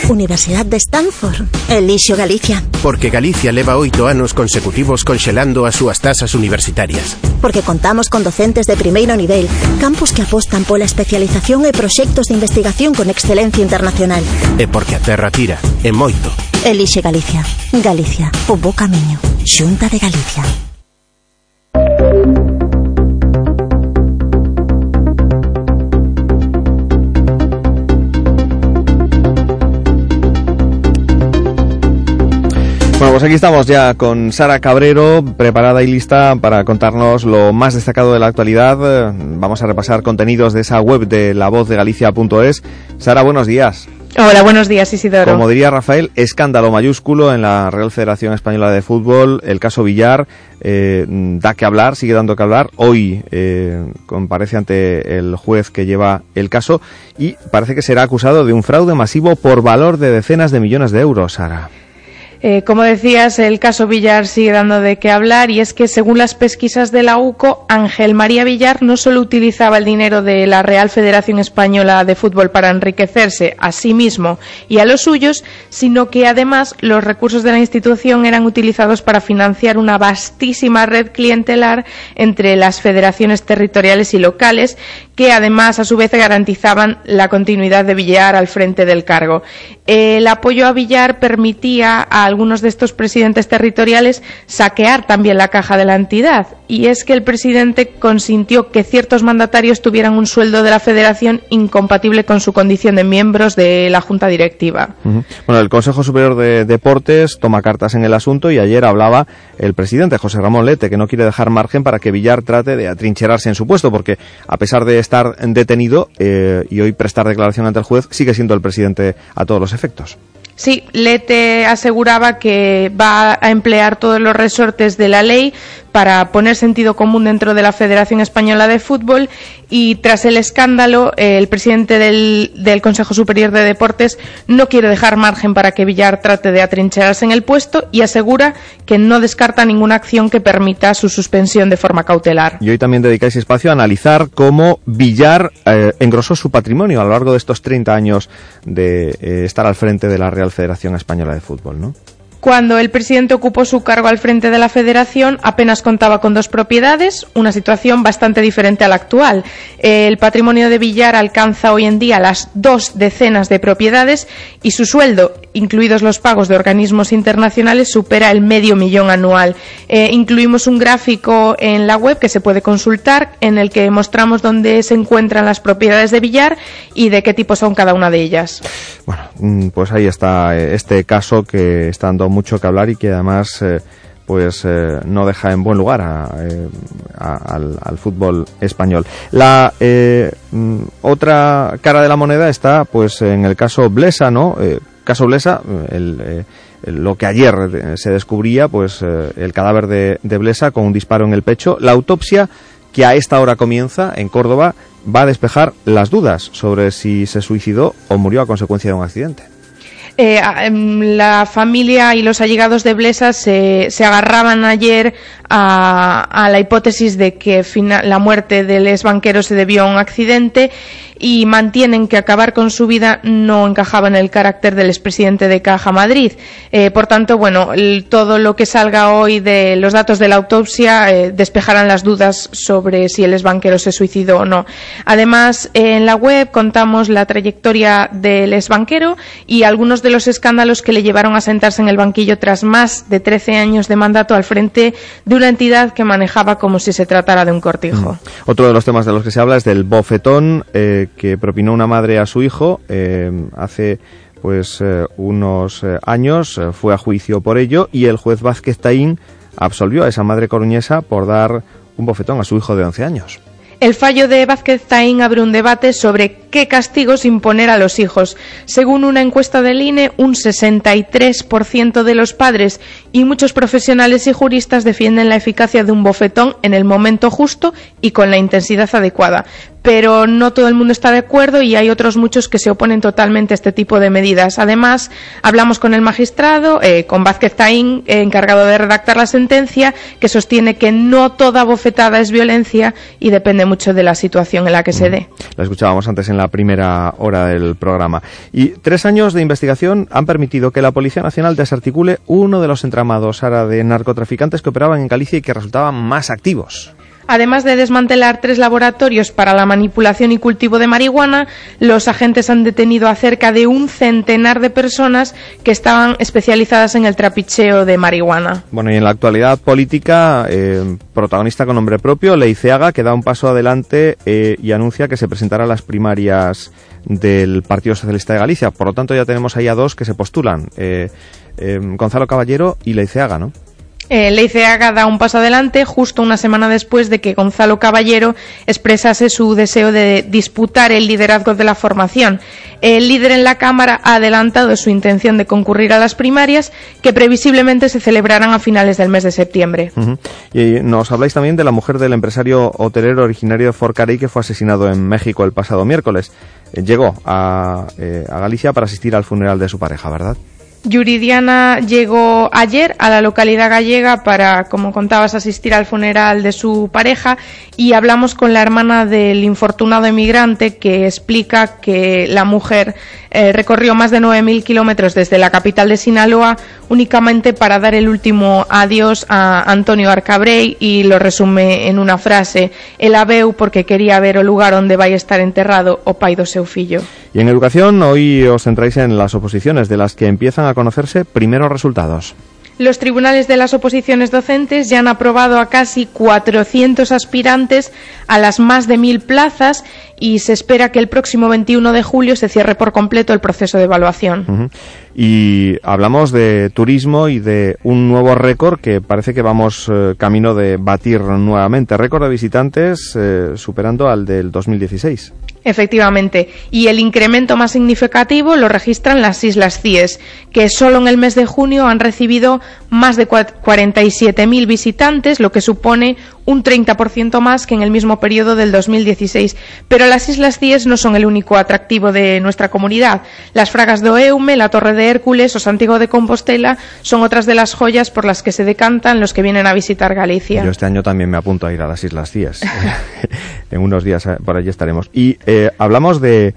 Universidad de Stanford, Elixio Galicia. Porque Galicia leva oito anos consecutivos conxelando as súas tasas universitarias. Porque contamos con docentes de primeiro nivel, campus que apostan pola especialización e proxectos de investigación con excelencia internacional. E porque a terra tira, e moito. Elixe Galicia. Galicia, o bo camiño. Xunta de Galicia. Bueno, pues aquí estamos ya con Sara Cabrero, preparada y lista para contarnos lo más destacado de la actualidad. Eh, Vamos a repasar contenidos de esa web de lavozdeGalicia.es. Sara, buenos días. Hola, buenos días, Isidoro. Como diría Rafael, escándalo mayúsculo en la Real Federación Española de Fútbol. El caso Villar eh, da que hablar, sigue dando que hablar. Hoy eh, comparece ante el juez que lleva el caso y parece que será acusado de un fraude masivo por valor de decenas de millones de euros, Sara. Eh, como decías, el caso Villar sigue dando de qué hablar y es que, según las pesquisas de la UCO, Ángel María Villar no solo utilizaba el dinero de la Real Federación Española de Fútbol para enriquecerse a sí mismo y a los suyos, sino que además los recursos de la institución eran utilizados para financiar una vastísima red clientelar entre las federaciones territoriales y locales, que además a su vez garantizaban la continuidad de Villar al frente del cargo. El apoyo a Villar permitía a algunos de estos presidentes territoriales saquear también la caja de la entidad. Y es que el presidente consintió que ciertos mandatarios tuvieran un sueldo de la federación incompatible con su condición de miembros de la junta directiva. Bueno, el Consejo Superior de Deportes toma cartas en el asunto y ayer hablaba el presidente José Ramón Lete, que no quiere dejar margen para que Villar trate de atrincherarse en su puesto, porque a pesar de estar detenido eh, y hoy prestar declaración ante el juez, sigue siendo el presidente a todos los efectos. Sí, Lete aseguraba que va a emplear todos los resortes de la ley para poner sentido común dentro de la Federación Española de Fútbol y tras el escándalo el presidente del, Consejo Superior de Deportes no quiere dejar margen para que Villar trate de atrincherarse en el puesto y asegura que no descarta ninguna acción que permita su suspensión de forma cautelar. Y hoy también dedicáis espacio a analizar cómo Villar eh, engrosó su patrimonio a lo largo de estos 30 años de eh, estar al frente de la Real Federación Española de Fútbol, ¿no? Cuando el presidente ocupó su cargo al frente de la federación, apenas contaba con dos propiedades, una situación bastante diferente a la actual. El patrimonio de Villar alcanza hoy en día las dos decenas de propiedades y su sueldo, incluidos los pagos de organismos internacionales, supera el medio millón anual. Eh, incluimos un gráfico en la web que se puede consultar en el que mostramos dónde se encuentran las propiedades de Villar y de qué tipo son cada una de ellas. Bueno, mm, pues ahí está eh, este caso que está dando mucho que hablar y que además eh, pues no deja en buen lugar eh, al, fútbol español. La mm, otra cara de la moneda está pues en el caso Blesa, ¿no? Caso Blesa, lo que ayer se descubría, pues el cadáver de, Blesa con un disparo en el pecho. La autopsia que a esta hora comienza en Córdoba va a despejar las dudas sobre si se suicidó o murió a consecuencia de un accidente. Eh, em, la familia y los allegados de Blesa se, agarraban ayer a, la hipótesis de que la muerte del ex banquero se debió a un accidente y mantienen que acabar con su vida no encajaba en el carácter del expresidente de Caja Madrid. Eh, por tanto, bueno, todo lo que salga hoy de los datos de la autopsia eh, despejarán las dudas sobre si el ex banquero se suicidó o no. Además, en la web contamos la trayectoria del ex banquero y algunos de los escándalos que le llevaron a sentarse en el banquillo tras más de 13 años de mandato al frente de una entidad que manejaba como si se tratara de un cortijo. Mm. Otro de los temas de los que se habla es del bofetón eh, que propinó una madre a su hijo eh, hace pues eh, unos años, fue a juicio por ello y el juez Vázquez Taín absolvió a esa madre coruñesa por dar un bofetón a su hijo de 11 años. El fallo de Vázquez Taín abre un debate sobre qué castigos imponer a los hijos. Según una encuesta del INE, un 63% de los padres y muchos profesionales y juristas defienden la eficacia de un bofetón en el momento justo y con la intensidad adecuada pero no todo el mundo está de acuerdo y hay otros muchos que se oponen totalmente a este tipo de medidas. Además, hablamos con el magistrado, eh, con Vázquez Taín, eh, encargado de redactar la sentencia, que sostiene que no toda bofetada es violencia y depende mucho de la situación en la que se dé. La escuchábamos antes en la primera hora del programa. Y tres años de investigación han permitido que la Policía Nacional desarticule uno de los entramados ahora de narcotraficantes que operaban en Galicia y que resultaban más activos. Además de desmantelar tres laboratorios para la manipulación y cultivo de marihuana, los agentes han detenido a cerca de un centenar de personas que estaban especializadas en el trapicheo de marihuana. Bueno, y en la actualidad política, eh, protagonista con nombre propio, Leiceaga, que da un paso adelante eh, y anuncia que se presentará a las primarias del Partido Socialista de Galicia. Por lo tanto, ya tenemos ahí a dos que se postulan, eh, Gonzalo Caballero y Leiceaga, ¿no? Eh, Leiceaga da un paso adelante justo una semana después de que Gonzalo Caballero expresase su deseo de disputar el liderazgo de la formación. El líder en la Cámara ha adelantado su intención de concurrir a las primarias que previsiblemente se celebrarán a finales del mes de septiembre. Y nos habláis también de la mujer del empresario hotelero originario de Forcarey que fue asesinado en México el pasado miércoles. Eh, llegó a, eh, a Galicia para asistir al funeral de su pareja, ¿verdad? Yuridiana llegó ayer a la localidad gallega para, como contabas, asistir al funeral de su pareja y hablamos con la hermana del infortunado emigrante que explica que la mujer eh, recorrió más de 9.000 kilómetros desde la capital de Sinaloa únicamente para dar el último adiós a Antonio Arcabrey y lo resume en una frase, el aveu porque quería ver el lugar donde vaya a estar enterrado o pai do seu. Y en educación, hoy os centráis en las oposiciones, de las que empiezan a conocerse primeros resultados. Los tribunales de las oposiciones docentes ya han aprobado a casi 400 aspirantes a las más de mil plazas y se espera que el próximo 21 de julio se cierre por completo el proceso de evaluación. Y hablamos de turismo y de un nuevo récord que parece que vamos eh, camino de batir nuevamente. Récord de visitantes eh, superando al del 2016. Efectivamente. Y el incremento más significativo lo registran las Islas Cíes, que solo en el mes de junio han recibido más de cua- 47.000 visitantes, lo que supone un 30% más que en el mismo periodo del 2016. Pero las Islas Cíes no son el único atractivo de nuestra comunidad. Las Fragas do Eume, la Torre de Hércules o Santiago de Compostela son otras de las joyas por las que se decantan los que vienen a visitar Galicia. Yo este año también me apunto a ir a las Islas Cíes. en unos días eh, por allí estaremos. Y eh, hablamos de,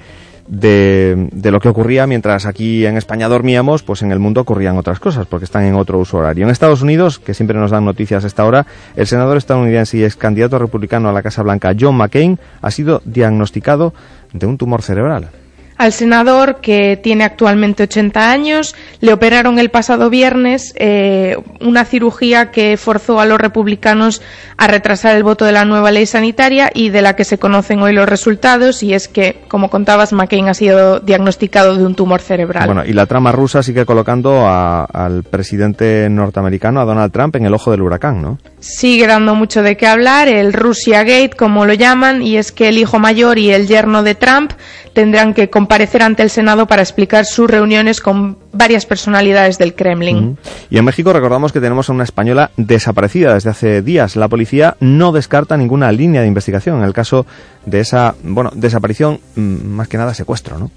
de, de lo que ocurría mientras aquí en España dormíamos, pues en el mundo ocurrían otras cosas, porque están en otro uso horario. En Estados Unidos, que siempre nos dan noticias a esta hora, el senador estadounidense y ex candidato republicano a la Casa Blanca, John McCain, ha sido diagnosticado de un tumor cerebral. Al senador, que tiene actualmente 80 años, le operaron el pasado viernes eh, una cirugía que forzó a los republicanos a retrasar el voto de la nueva ley sanitaria y de la que se conocen hoy los resultados, y es que, como contabas, McCain ha sido diagnosticado de un tumor cerebral. Bueno, y la trama rusa sigue colocando al presidente norteamericano, a Donald Trump, en el ojo del huracán, ¿no? Sigue dando mucho de qué hablar, el Russia Gate, como lo llaman, y es que el hijo mayor y el yerno de Trump tendrán que comparecer ante el Senado para explicar sus reuniones con varias personalidades del Kremlin. Y en México recordamos que tenemos a una española desaparecida desde hace días. La policía no descarta ninguna línea de investigación en el caso de esa, bueno, desaparición, mm, más que nada secuestro, ¿no?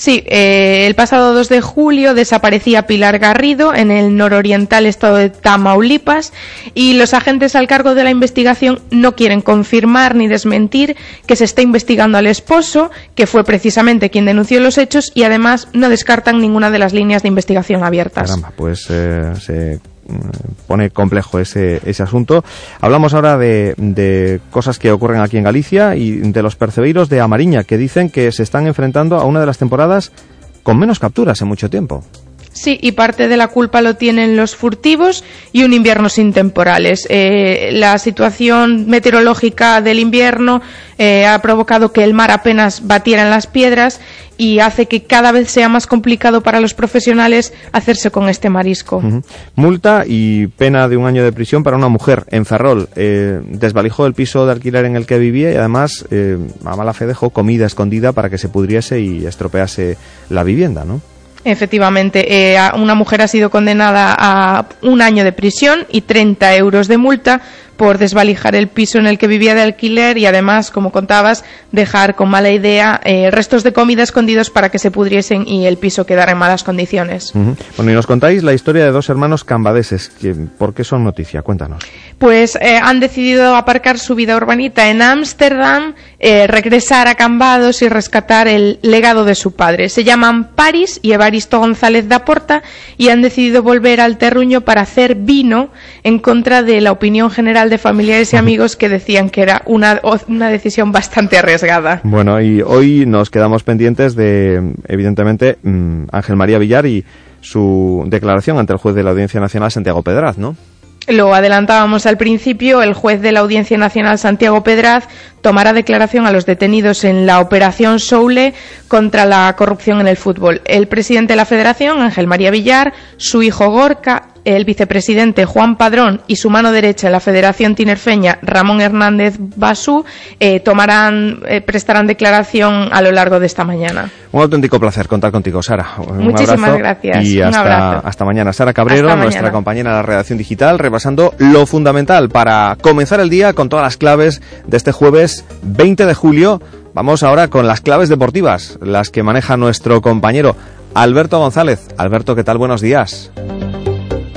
Sí, eh, el pasado 2 de julio desaparecía Pilar Garrido en el nororiental estado de Tamaulipas y los agentes al cargo de la investigación no quieren confirmar ni desmentir que se está investigando al esposo, que fue precisamente quien denunció los hechos y además no descartan ninguna de las líneas de investigación abiertas. Caramba, pues eh, pone complejo ese, ese asunto. Hablamos ahora de, de cosas que ocurren aquí en Galicia y de los percebeiros de Amariña, que dicen que se están enfrentando a una de las temporadas con menos capturas en mucho tiempo. Sí, y parte de la culpa lo tienen los furtivos y un invierno sin temporales. Eh, la situación meteorológica del invierno eh, ha provocado que el mar apenas batiera en las piedras y hace que cada vez sea más complicado para los profesionales hacerse con este marisco. Multa y pena de un año de prisión para una mujer en Ferrol. Eh, desvalijó el piso de alquiler en el que vivía y además eh, a mala fe dejó comida escondida para que se pudriese y estropease la vivienda, ¿no? Efectivamente, eh, una mujer ha sido condenada a un año de prisión y 30 euros de multa por desvalijar el piso en el que vivía de alquiler y además, como contabas, dejar con mala idea eh, restos de comida escondidos para que se pudriesen y el piso quedara en malas condiciones. Ujú. Bueno, y nos contáis la historia de dos hermanos cambadeses. que- ¿Por qué son noticia? Cuéntanos. Pues eh, han decidido aparcar su vida urbanita en Ámsterdam, eh, regresar a Cambados y rescatar el legado de su padre. Se llaman Paris y Evaristo González da Porta y han decidido volver al terruño para hacer vino en contra de la opinión general de familiares y amigos que decían que era una, una decisión bastante arriesgada. Bueno, y hoy nos quedamos pendientes de, evidentemente, mm, Ángel María Villar y su declaración ante el juez de la Audiencia Nacional, Santiago Pedraz, ¿no? Lo adelantábamos al principio, el juez de la Audiencia Nacional Santiago Pedraz tomará declaración a los detenidos en la operación Soule contra la corrupción en el fútbol. El presidente de la Federación, Ángel María Villar, su hijo Gorka el vicepresidente Juan Padrón y su mano derecha en la Federación Tinerfeña, Ramón Hernández Basú, eh, tomarán, eh, prestarán declaración a lo largo de esta mañana. Un auténtico placer contar contigo, Sara. Un Muchísimas gracias. Y Un hasta, abrazo. hasta mañana. Sara Cabrero, nuestra compañera de la redacción digital, repasando lo fundamental para comenzar el día con todas las claves de este jueves 20 de julio. Vamos ahora con las claves deportivas, las que maneja nuestro compañero Alberto González. Alberto, ¿qué tal? Buenos días.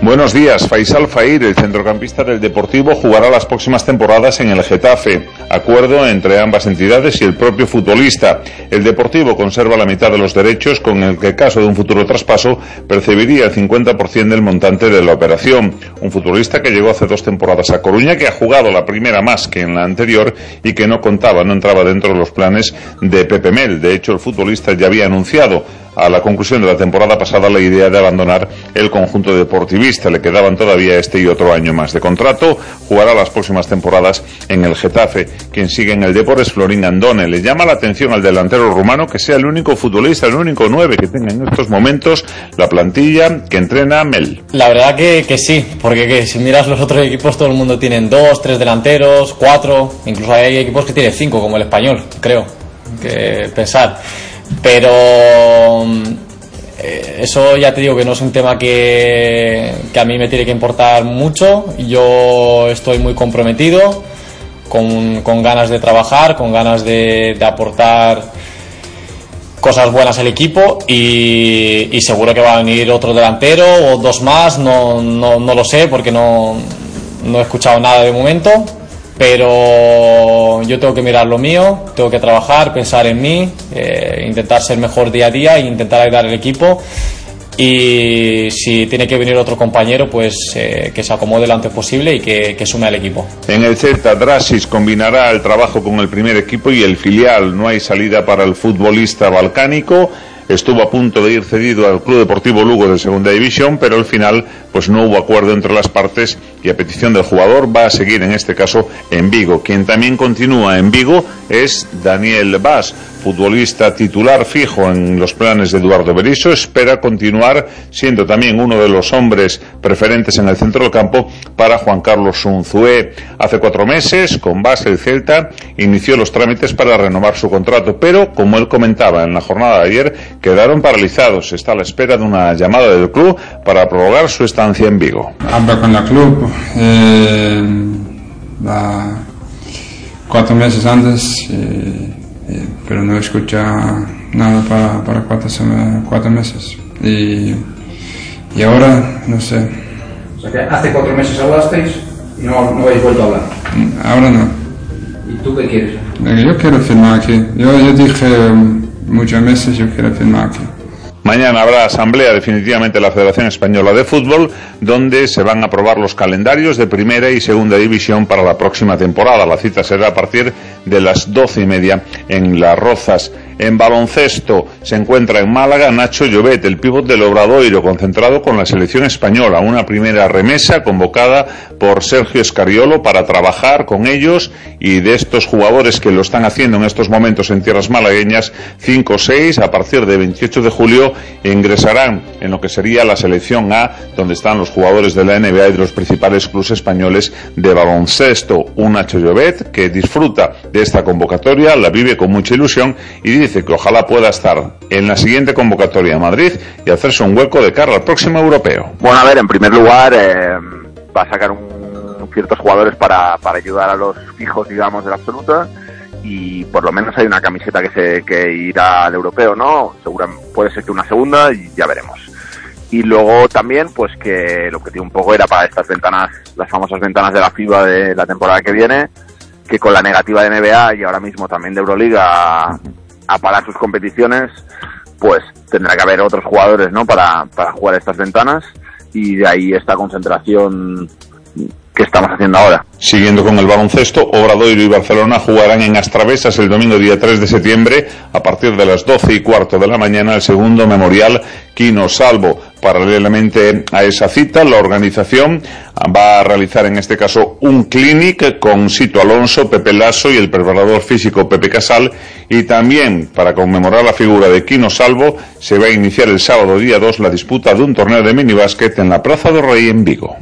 Buenos días. Faisal Fair, el centrocampista del Deportivo, jugará las próximas temporadas en el Getafe. Acuerdo entre ambas entidades y el propio futbolista. El Deportivo conserva la mitad de los derechos, con el que, caso de un futuro traspaso, percibiría el 50% del montante de la operación. Un futbolista que llegó hace dos temporadas a Coruña, que ha jugado la primera más que en la anterior y que no contaba, no entraba dentro de los planes de Pepe Mel. De hecho, el futbolista ya había anunciado a la conclusión de la temporada pasada la idea de abandonar el conjunto deportivista. Le quedaban todavía este y otro año más de contrato. Jugará las próximas temporadas en el Getafe. Quien sigue en el Depor es Florín Andone. Le llama la atención al delantero rumano que sea el único futbolista, el único nueve que tenga en estos momentos la plantilla que entrena Mel. La verdad que, que sí, porque que si miras los otros equipos todo el mundo tienen dos, tres delanteros, cuatro, incluso hay equipos que tienen cinco, como el español, creo, que pensar. Pero mm, eh, eso ya te digo que no es un tema que, a mí me tiene que importar mucho. Yo estoy muy comprometido, con, con ganas de trabajar, con ganas de, de aportar cosas buenas al equipo y, y seguro que va a venir otro delantero o dos más, no, no, no lo sé porque no, no he escuchado nada de momento, pero yo tengo que mirar lo mío, tengo que trabajar, pensar en mí, eh, intentar ser mejor día a día e intentar ayudar al equipo y si tiene que venir otro compañero pues eh, que se acomode lo antes posible y que, que sume al equipo. En el Celta, Drasis combinará el trabajo con el primer equipo y el filial. No hay salida para el futbolista balcánico. Estuvo a punto de ir cedido al Club Deportivo Lugo de Segunda División, pero al final pues no hubo acuerdo entre las partes y a petición del jugador va a seguir en este caso en Vigo. Quien también continúa en Vigo es Daniel Vaz, futbolista titular fijo en los planes de Eduardo Berizzo. Espera continuar siendo también uno de los hombres preferentes en el centro del campo para Juan Carlos Unzué. Hace cuatro meses, con base el Celta, inició los trámites para renovar su contrato, pero como él comentaba en la jornada de ayer, quedaron paralizados. Está a la espera de una llamada del club para prorrogar su estancia en Vigo. habla con la club eh, la- cuatro meses antes, eh, eh, pero no escucha nada para, para cuatro, cuatro meses. Y, y ahora, no sé, O sea que hace cuatro meses hablasteis y no, no habéis vuelto a hablar. ahora no. ¿Y tú qué quieres? Eh, Yo quiero firmar aquí. Yo, yo dije mm, muchas veces, yo quiero firmar aquí. Mañana habrá asamblea definitivamente de la Federación Española de Fútbol, donde se van a aprobar los calendarios de primera y segunda división para la próxima temporada. La cita será a partir de las doce y media en Las Rozas. En baloncesto se encuentra en Málaga Nacho Llobet, el pívot del Obradoiro, concentrado con la selección española. Una primera remesa convocada por Sergio Escariolo para trabajar con ellos y de estos jugadores que lo están haciendo en estos momentos en tierras malagueñas, 5 o 6 a partir de 28 de julio ingresarán en lo que sería la selección A, donde están los jugadores de la NBA y de los principales clubes españoles de baloncesto. Un Nacho Llobet que disfruta de esta convocatoria, la vive con mucha ilusión y dice que ojalá pueda estar en la siguiente convocatoria en Madrid y hacerse un hueco de cara al próximo europeo. Bueno, a ver, en primer lugar, eh, va a sacar un- ciertos jugadores para, ayudar a los fijos, digamos, de la absoluta. Y por lo menos hay una camiseta que, se, que irá al europeo, ¿no? Seguramente puede ser que una segunda y ya veremos. Y luego también, pues que el objetivo un poco era para estas ventanas, las famosas ventanas de la FIBA de la temporada que viene, que con la negativa de NBA y ahora mismo también de Euroliga a, parar sus competiciones, pues tendrá que haber otros jugadores, ¿no? Para, para jugar estas ventanas y de ahí esta concentración que estamos haciendo ahora. Siguiendo con el baloncesto, Obradoiro y Barcelona jugarán en Astravesas el domingo día 3 de septiembre a partir de las 12 y cuarto de la mañana el segundo memorial Quino Salvo. Paralelamente a esa cita, la organización va a realizar en este caso un clinic con Sito Alonso, Pepe Lasso y el preparador físico Pepe Casal y también para conmemorar la figura de Quino Salvo se va a iniciar el sábado día 2 la disputa de un torneo de minibásquet en la Plaza del Rey en Vigo.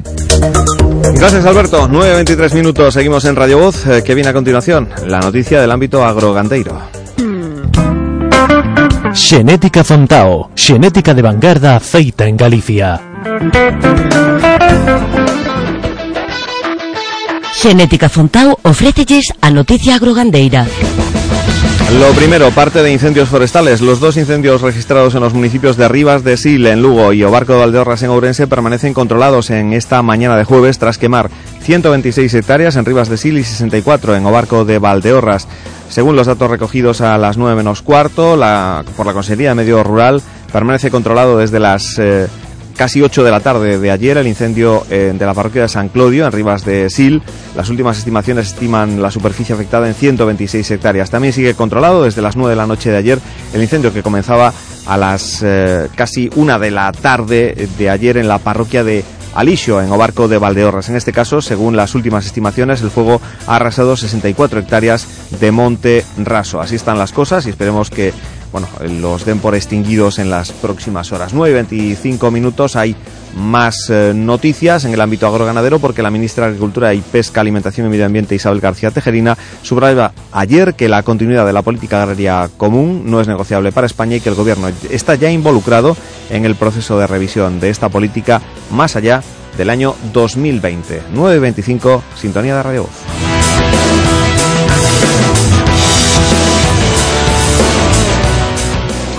Gracias Alberto. 9.23 minutos, seguimos en Radio Voz. Eh, ¿Qué viene a continuación? La noticia del ámbito agrogandeiro. Xenética Fontao, xenética de vanguarda feita en Galicia. Xenética Fontao ofrécelles a noticia agrogandeira. Lo primero, parte de incendios forestales. Los dos incendios registrados en los municipios de Rivas de Sil, en Lugo, y Obarco de Valdeorras, en Ourense, permanecen controlados en esta mañana de jueves tras quemar 126 hectáreas en Rivas de Sil y 64 en Obarco de Valdeorras. Según los datos recogidos a las 9 menos cuarto la, por la Consejería de Medio Rural, permanece controlado desde las... Eh, casi 8 de la tarde de ayer el incendio eh, de la parroquia de San Clodio en Rivas de Sil. Las últimas estimaciones estiman la superficie afectada en 126 hectáreas. También sigue controlado desde las 9 de la noche de ayer el incendio que comenzaba a las eh, casi 1 de la tarde de ayer en la parroquia de Alixo, en Obarco de Valdeorras. En este caso, según las últimas estimaciones, el fuego ha arrasado 64 hectáreas de monte raso. Así están las cosas y esperemos que bueno, los den por extinguidos en las próximas horas. 9 y 25 minutos hay más eh, noticias en el ámbito agroganadero porque la ministra de Agricultura y Pesca, Alimentación y Medio Ambiente Isabel García Tejerina subrayaba ayer que la continuidad de la política agraria común no es negociable para España y que el gobierno está ya involucrado en el proceso de revisión de esta política más allá del año 2020. 9 y 25, sintonía de Radio Voz.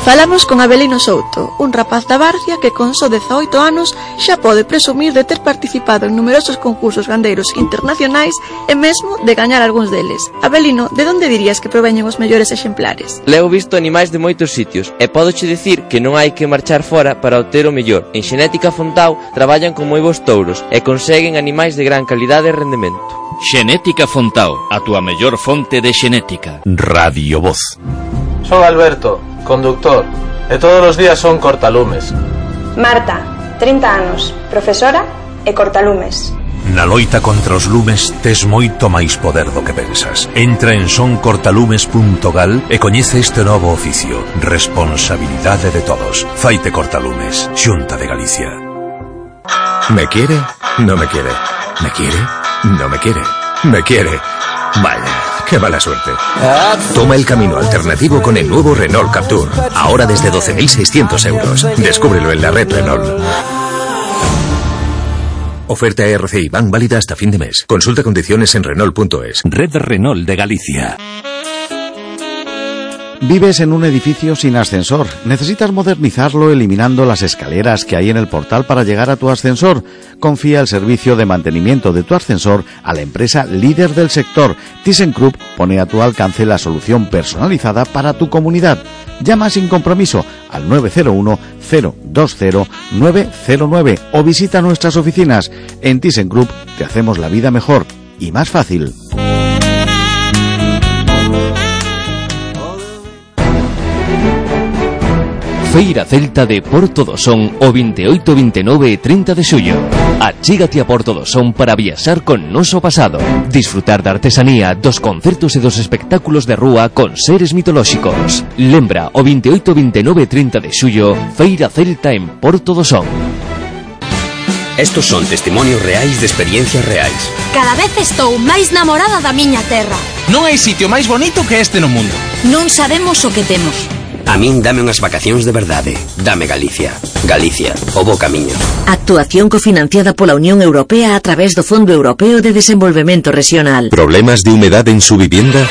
Falamos con Abelino Souto, un rapaz da Barcia que con só 18 anos xa pode presumir de ter participado en numerosos concursos gandeiros internacionais e mesmo de gañar algúns deles. Abelino, de onde dirías que proveñen os mellores exemplares? Leo visto animais de moitos sitios e podoche dicir que non hai que marchar fora para obter o mellor. En Xenética Fontao traballan con moi bons touros e conseguen animais de gran calidade e rendemento. Xenética Fontao, a túa mellor fonte de xenética. Radio Voz. Son Alberto, conductor, e todos os días son cortalumes. Marta, 30 anos, profesora e cortalumes. Na loita contra os lumes tes moito máis poder do que pensas. Entra en soncortalumes.gal e coñece este novo oficio. Responsabilidade de todos. Faite cortalumes. Xunta de Galicia. Me quiere? No me quiere. ¿Me quiere? No me quiere. ¿Me quiere? Vaya. ¡Qué mala suerte! Toma el camino alternativo con el nuevo Renault Captur. Ahora desde 12.600 euros. Descúbrelo en la red Renault. Oferta RCI Bank válida hasta fin de mes. Consulta condiciones en Renault.es. Red Renault de Galicia. Vives en un edificio sin ascensor. Necesitas modernizarlo eliminando las escaleras que hay en el portal para llegar a tu ascensor. Confía el servicio de mantenimiento de tu ascensor a la empresa líder del sector. ThyssenKrupp pone a tu alcance la solución personalizada para tu comunidad. Llama sin compromiso al 901 020 909 o visita nuestras oficinas. En ThyssenKrupp te hacemos la vida mejor y más fácil. Feira Celta de Porto do Son o 28, 29 e 30 de xullo. Achégate a Porto do Son para viaxar con noso pasado, disfrutar da artesanía, dos concertos e dos espectáculos de rúa con seres mitolóxicos. Lembra o 28, 29 e 30 de xullo, Feira Celta en Porto do Son. Estos son testimonios reais de experiencias reais. Cada vez estou máis namorada da miña terra. Non hai sitio máis bonito que este no mundo. Non sabemos o que temos A min dame unhas vacacións de verdade. Dame Galicia. Galicia, o bo camiño. Actuación cofinanciada pola Unión Europea a través do Fondo Europeo de Desenvolvemento Regional. ¿Problemas de humedad en su vivienda?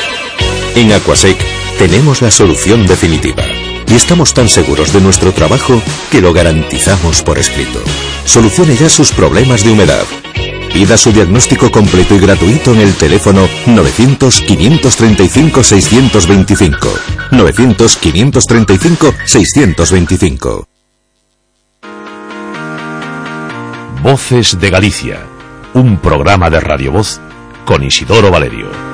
En Aquasec tenemos la solución definitiva. Y estamos tan seguros de nuestro trabajo que lo garantizamos por escrito. Solucione ya sus problemas de humedad. Pida su diagnóstico completo y gratuito en el teléfono 900-535-625. 900-535-625. Voces de Galicia, un programa de Radio Voz con Isidoro Valerio.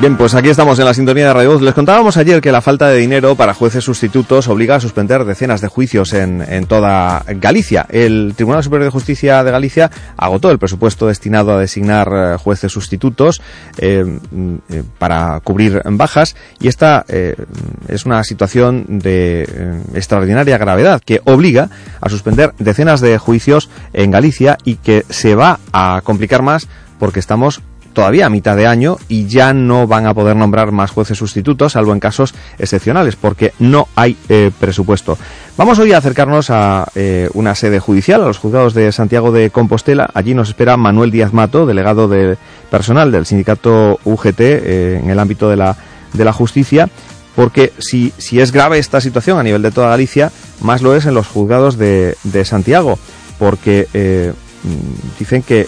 Bien, pues aquí estamos en la sintonía de Radio. Les contábamos ayer que la falta de dinero para jueces sustitutos obliga a suspender decenas de juicios en, en toda Galicia. El Tribunal Superior de Justicia de Galicia agotó el presupuesto destinado a designar eh, jueces sustitutos eh, mm, eh, para cubrir bajas y esta es una situación de extraordinaria gravedad que obliga a suspender decenas de juicios en Galicia y que se va a complicar más porque estamos todavía a mitad de año y ya no van a poder nombrar más jueces sustitutos, salvo en casos excepcionales, porque no hay eh, presupuesto. Vamos hoy a acercarnos a eh, una sede judicial, a los juzgados de Santiago de Compostela. Allí nos espera Manuel Díaz Mato, delegado de personal del sindicato UGT eh, en el ámbito de la, de la justicia, porque si, si es grave esta situación a nivel de toda Galicia, más lo es en los juzgados de, de Santiago, porque mm, dicen que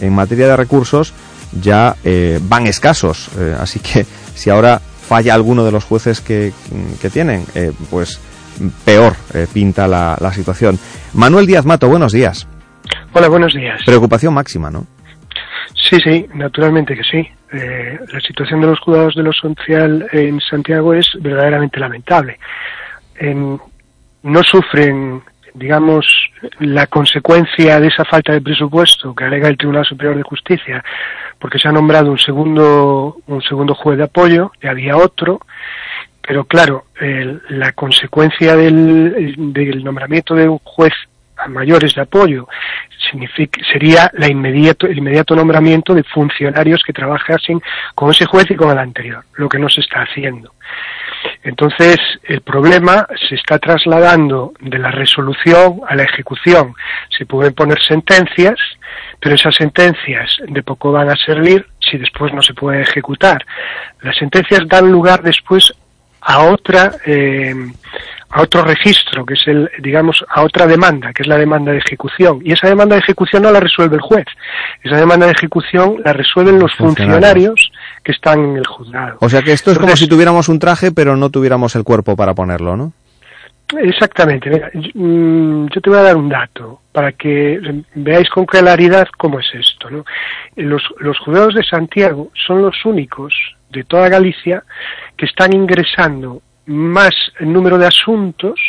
en materia de recursos ya eh, van escasos. Eh, así que si ahora falla alguno de los jueces que, que tienen, eh, pues peor eh, pinta la, la situación. Manuel Díaz Mato, buenos días. Hola, buenos días. Preocupación máxima, ¿no? Sí, sí, naturalmente que sí. La situación de los juzgados de lo social en Santiago es verdaderamente lamentable. En- no sufren, digamos, la consecuencia de esa falta de presupuesto que alega el Tribunal Superior de Justicia, porque se ha nombrado un segundo, un segundo juez de apoyo, ya había otro, pero claro, el- la consecuencia del, del nombramiento de un juez a mayores de apoyo significa, sería la inmediato, el inmediato nombramiento de funcionarios que trabajasen con ese juez y con el anterior, lo que no se está haciendo. Entonces, el problema se está trasladando de la resolución a la ejecución. Se pueden poner sentencias, pero esas sentencias de poco van a servir si después no se puede ejecutar. Las sentencias dan lugar después a otra eh, a otro registro que es el digamos a otra demanda que es la demanda de ejecución y esa demanda de ejecución no la resuelve el juez esa demanda de ejecución la resuelven los Funcionarios. funcionarios que están en el juzgado O sea que esto es como si tuviéramos un traje pero no tuviéramos el cuerpo para ponerlo, ¿no? Exactamente. Mira, yo, mm, yo te voy a dar un dato para que veáis con claridad cómo es esto. ¿no? Los, los juzgados de Santiago son los únicos de toda Galicia que están ingresando más número de asuntos,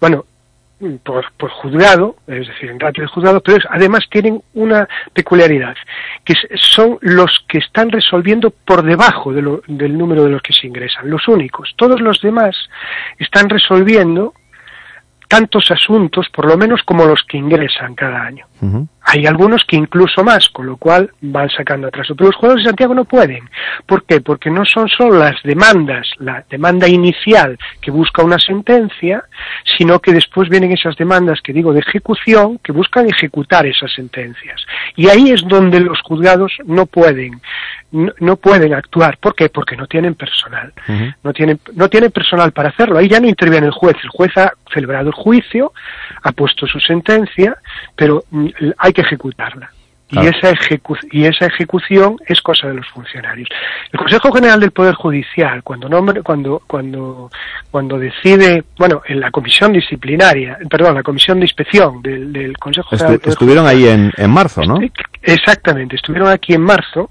bueno, por, por juzgado, es decir, en ratio de juzgado, pero además tienen una peculiaridad, que son los que están resolviendo por debajo de lo- del número de los que se ingresan, los únicos. Todos los demás están resolviendo tantos asuntos, por lo menos, como los que ingresan cada año. Hay algunos que incluso más, con lo cual van sacando atraso. Pero los juegos de Santiago no pueden. ¿Por qué? Porque no son solo las demandas, la demanda inicial que busca una sentencia, sino que después vienen esas demandas que digo de ejecución que buscan ejecutar esas sentencias. Y ahí es donde los juzgados no pueden, no, no pueden actuar. ¿Por qué? Porque no tienen personal no tiene, no tiene personal para hacerlo. Ahí ya no interviene el juez. El juez ha celebrado el juicio, ha puesto su sentencia, pero hay que ejecutarla. Y, esa ejecu- y esa ejecución es cosa de los funcionarios. El Consejo General del Poder Judicial, cuando nombre, cuando, cuando, cuando decide, bueno, en la comisión disciplinaria, perdón, la comisión de inspección del, del Consejo General del Poder estuvieron ahí en, en marzo, ¿no? Exactamente, estuvieron aquí en marzo,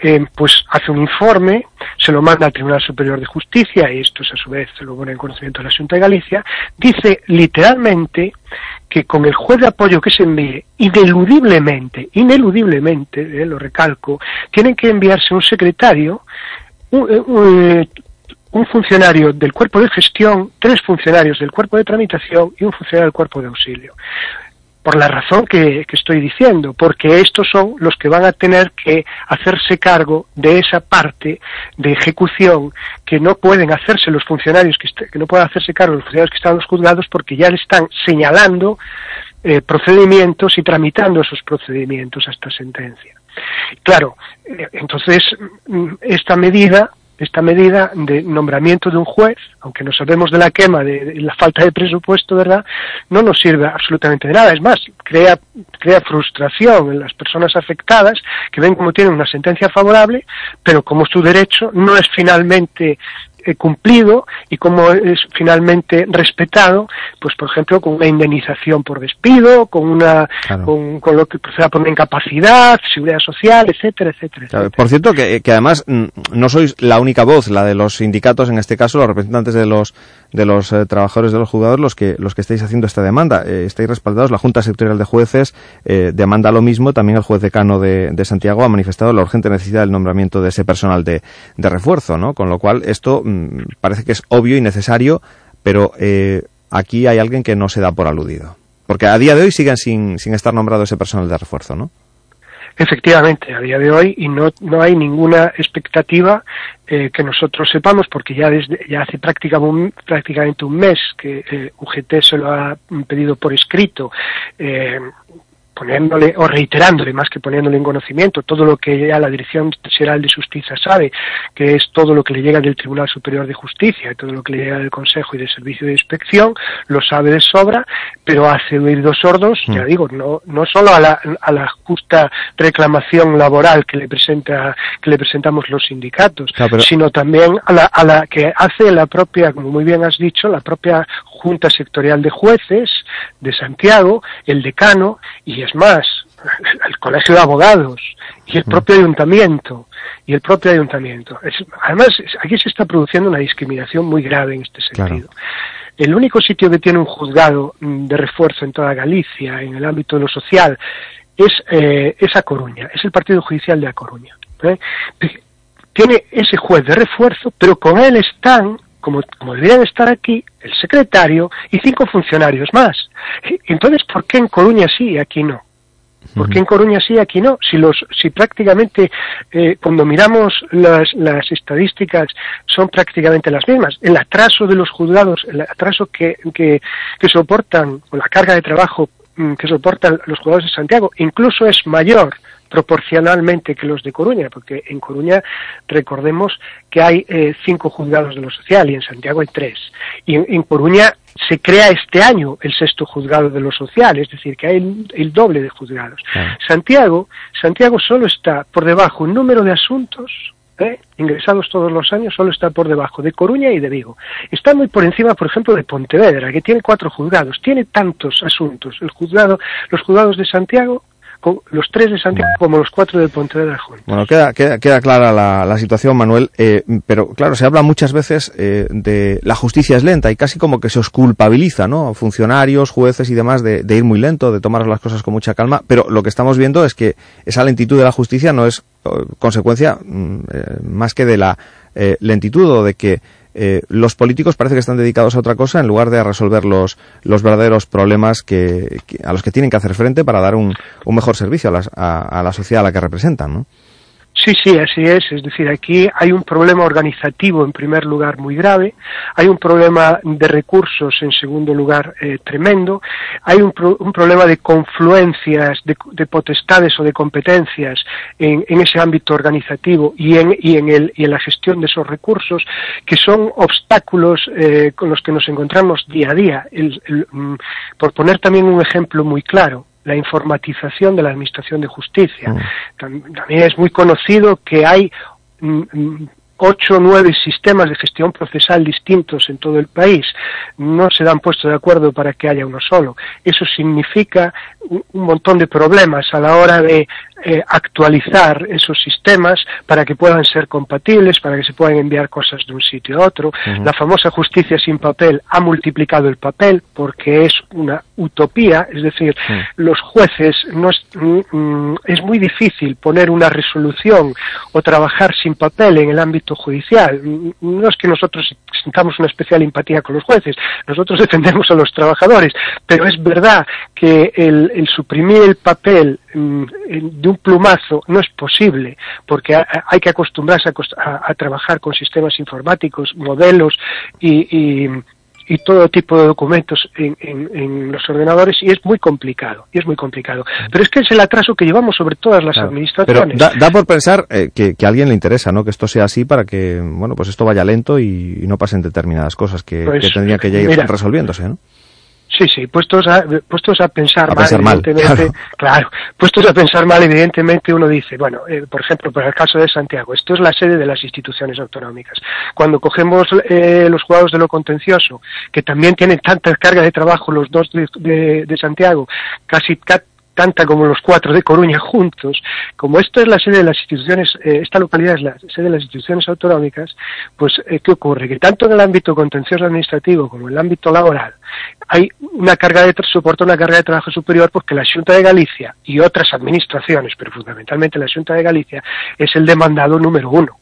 eh, pues hace un informe, se lo manda al Tribunal Superior de Justicia, y esto es a su vez se lo pone en conocimiento de la Junta de Galicia, dice literalmente que con el juez de apoyo que se envíe, ineludiblemente, ineludiblemente, eh, lo recalco, tienen que enviarse un secretario, eh, un, un funcionario del cuerpo de gestión, tres funcionarios del cuerpo de tramitación y un funcionario del cuerpo de auxilio por la razón que, estoy diciendo, porque estos son los que van a tener que hacerse cargo de esa parte de ejecución que no pueden hacerse los funcionarios, que, que no pueden hacerse cargo los funcionarios que están en los juzgados porque ya le están señalando eh, procedimientos y tramitando esos procedimientos hasta sentencia. Claro, eh, entonces mm, esta medida esta medida de nombramiento de un juez, aunque no sabemos de la quema, de, la falta de presupuesto, ¿verdad? No nos sirve absolutamente de nada. Es más, crea, crea frustración en las personas afectadas que ven como tienen una sentencia favorable, pero como su derecho no es finalmente cumplido y cómo es finalmente respetado, pues por ejemplo con una indemnización por despido, con una con, lo que proceda por una incapacidad, seguridad social, etcétera, etcétera. Por cierto, que, que, además mm, no sois la única voz, la de los sindicatos, en este caso, los representantes de los de los eh, trabajadores de los juzgados, los que los que estáis haciendo esta demanda. Eh, estáis respaldados, la Junta Sectorial de Jueces eh, demanda lo mismo, también el juez decano de, de, Santiago ha manifestado la urgente necesidad del nombramiento de ese personal de, de refuerzo, ¿no? Con lo cual, esto mm, parece que es obvio y necesario, pero aquí hay alguien que no se da por aludido. Porque a día de hoy siguen sin, sin estar nombrado ese personal de refuerzo, ¿no? Efectivamente, a día de hoy y no, no hay ninguna expectativa eh, que nosotros sepamos, porque ya desde ya hace prácticamente un mes que eh, UGT se lo ha pedido por escrito. Eh, poniéndole o reiterándole más que poniéndole en conocimiento todo lo que ya la Dirección General de Justicia sabe, que es todo lo que le llega del Tribunal Superior de Justicia y todo lo que le llega del Consejo y del Servicio de Inspección, lo sabe de sobra, pero hace oídos sordos, ya mm. digo, no, no solo a la, a la justa reclamación laboral que le presenta, que le presentamos los sindicatos, sino también a la, a la que hace la propia, como muy bien has dicho, la propia Junta Sectorial de Jueces de Santiago, el decano y es más, el Colegio de Abogados y el mm. propio ayuntamiento y el propio ayuntamiento. además, aquí se está produciendo una discriminación muy grave en este sentido. El único sitio que tiene un juzgado mm, de refuerzo en toda Galicia, en el ámbito de lo social, es, eh, A Coruña, es el Partido Judicial de A Coruña. ¿eh? Tiene ese juez de refuerzo, pero con él están como, como deberían estar aquí, el secretario y cinco funcionarios más. Entonces, ¿por qué en Coruña sí y aquí no? ¿Por qué en Coruña sí y aquí no? Si, los, si prácticamente, eh, cuando miramos las, las estadísticas, son prácticamente las mismas. El atraso de los juzgados, el atraso que, que, que soportan, o la carga de trabajo mm, que soportan los juzgados de Santiago, incluso es mayor proporcionalmente que los de Coruña, porque en Coruña recordemos que hay eh, cinco juzgados de lo social y en Santiago hay tres. Y en, Coruña se crea este año el sexto juzgado de lo social, es decir, que hay el, doble de juzgados. Santiago, Santiago solo está por debajo en número de asuntos ¿eh? ingresados todos los años, solo está por debajo de Coruña y de Vigo. Está muy por encima, por ejemplo, de Pontevedra, que tiene cuatro juzgados, tiene tantos asuntos. El juzgado, los juzgados de Santiago los tres de Santiago como los cuatro de Pontevedra. Bueno, queda, queda, clara la, situación, Manuel, eh, pero claro, se habla muchas veces eh, de la justicia es lenta y casi como que se os culpabiliza, ¿no? Funcionarios, jueces y demás de, ir muy lento, de tomar las cosas con mucha calma, pero lo que estamos viendo es que esa lentitud de la justicia no es eh, consecuencia mm, más que de la lentitud o de que eh, los políticos parece que están dedicados a otra cosa en lugar de a resolver los, los verdaderos problemas que, a los que tienen que hacer frente para dar un, un mejor servicio a la, a la sociedad a la que representan, ¿no? Sí, sí, así es. Es decir, aquí hay un problema organizativo en primer lugar muy grave, hay un problema de recursos en segundo lugar eh, tremendo, hay un, un, problema de confluencias, de, potestades o de competencias en, ese ámbito organizativo y en la gestión de esos recursos que son obstáculos eh, con los que nos encontramos día a día. Mm, por poner también un ejemplo muy claro, la informatización de la Administración de Justicia. Mm. También es muy conocido que hay mm, mm, ocho o nueve sistemas de gestión procesal distintos en todo el país. No se dan puesto de acuerdo para que haya uno solo. Eso significa un montón de problemas a la hora de eh, actualizar esos sistemas para que puedan ser compatibles, para que se puedan enviar cosas de un sitio a otro. La famosa justicia sin papel ha multiplicado el papel porque es una utopía, es decir, los jueces no es, mm, mm, es muy difícil poner una resolución o trabajar sin papel en el ámbito judicial. No es que nosotros sintamos una especial empatía con los jueces, nosotros defendemos a los trabajadores, pero es verdad que el, el suprimir el papel de un plumazo no es posible, porque hay que acostumbrarse a, trabajar con sistemas informáticos, modelos y, y, todo tipo de documentos en, los ordenadores y es muy complicado, y es muy complicado. Pero es que es el atraso que llevamos sobre todas las administraciones. Pero da, por pensar eh, que, a alguien le interesa, ¿no? Que esto sea así para que, bueno, pues esto vaya lento y, no pasen determinadas cosas que, pues, que tendrían que ya ir resolviéndose, ¿no? Sí, sí, puestos a, puestos a pensar A mal, evidentemente, claro. puestos a pensar mal, evidentemente uno dice, bueno, eh, por ejemplo, para el caso de Santiago, esto es la sede de las instituciones autonómicas. Cuando cogemos eh, los jugados de lo contencioso, que también tienen tanta carga de trabajo los dos de, de- de Santiago, casi ca- tanta como los cuatro de Coruña juntos, como esto es la sede de las instituciones, eh, esta localidad es la sede de las instituciones autonómicas, pues eh, ¿qué ocurre? Que tanto en el ámbito contencioso administrativo como en el ámbito laboral hay una carga de soporta una carga de trabajo superior porque la Junta de Galicia y otras administraciones, pero fundamentalmente la Junta de Galicia, es el demandado número uno.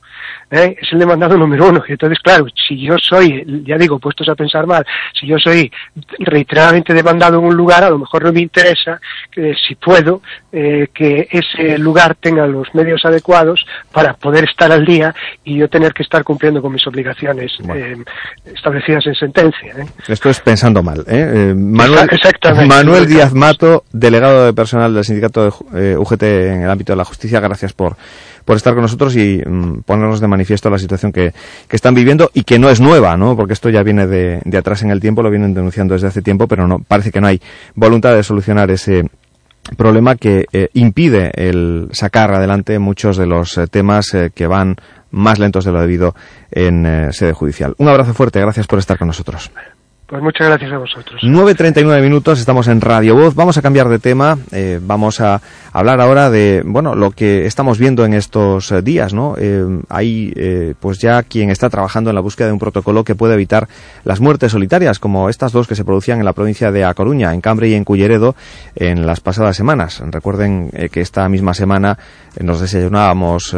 ¿Eh? Es el demandado número uno. Y entonces, claro, si yo soy, ya digo, puestos a pensar mal, si yo soy reiteradamente demandado en un lugar, a lo mejor no me interesa, que si puedo, eh, que ese lugar tenga los medios adecuados para poder estar al día y yo tener que estar cumpliendo con mis obligaciones eh, establecidas en sentencia. ¿eh? Esto es pensando mal. ¿eh? Eh, Manuel. Manuel Díaz Mato, delegado de personal del sindicato de eh, UGT en el ámbito de la justicia, gracias por, por estar con nosotros y mm, ponernos de manifiesto la situación que, están viviendo y que no es nueva, ¿no? porque esto ya viene de, atrás en el tiempo, lo vienen denunciando desde hace tiempo, pero no parece que no hay voluntad de solucionar ese problema que eh, impide el sacar adelante muchos de los eh, temas eh, que van más lentos de lo debido en sede judicial. Un abrazo fuerte, gracias por estar con nosotros. Pues muchas gracias a vosotros. 9.39 minutos, estamos en Radio Voz. Vamos a cambiar de tema. eh, vamos a hablar ahora de, bueno, lo que estamos viendo en estos días, ¿no? Eh, hay, eh, pues ya quien está trabajando en la búsqueda de un protocolo que puede evitar las muertes solitarias, como estas dos que se producían en la provincia de A Coruña, en Cambre y en Culleredo, en las pasadas semanas. Recuerden eh, que esta misma semana nos desayunábamos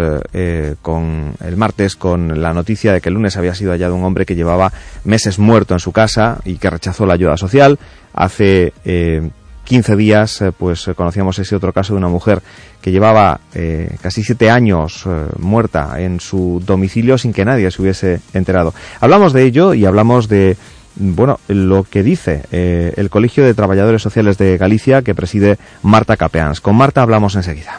con el martes con la noticia de que el lunes había sido hallado un hombre que llevaba meses muerto en su casa y que rechazó la ayuda social. Hace eh, 15 días, eh, pues eh, conocíamos ese otro caso de una mujer que llevaba eh, casi siete años muerta en su domicilio sin que nadie se hubiese enterado. Hablamos de ello y hablamos de bueno, lo que dice el Colegio de Trabajadores Sociales de Galicia que preside Marta Capeans. Con Marta hablamos enseguida.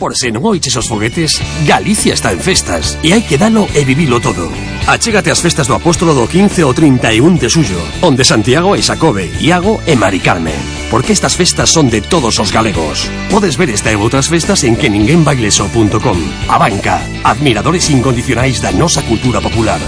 Por se non oiches os foguetes, Galicia está en festas e hai que dalo e vivilo todo. Achégate ás festas do Apóstolo do 15 ao 31 de suyo, onde Santiago e Xacobe, Iago e Mari Carmen. Porque estas festas son de todos os galegos. Podes ver esta e outras festas en que ninguén baileso.com. A banca, admiradores incondicionais da nosa cultura popular.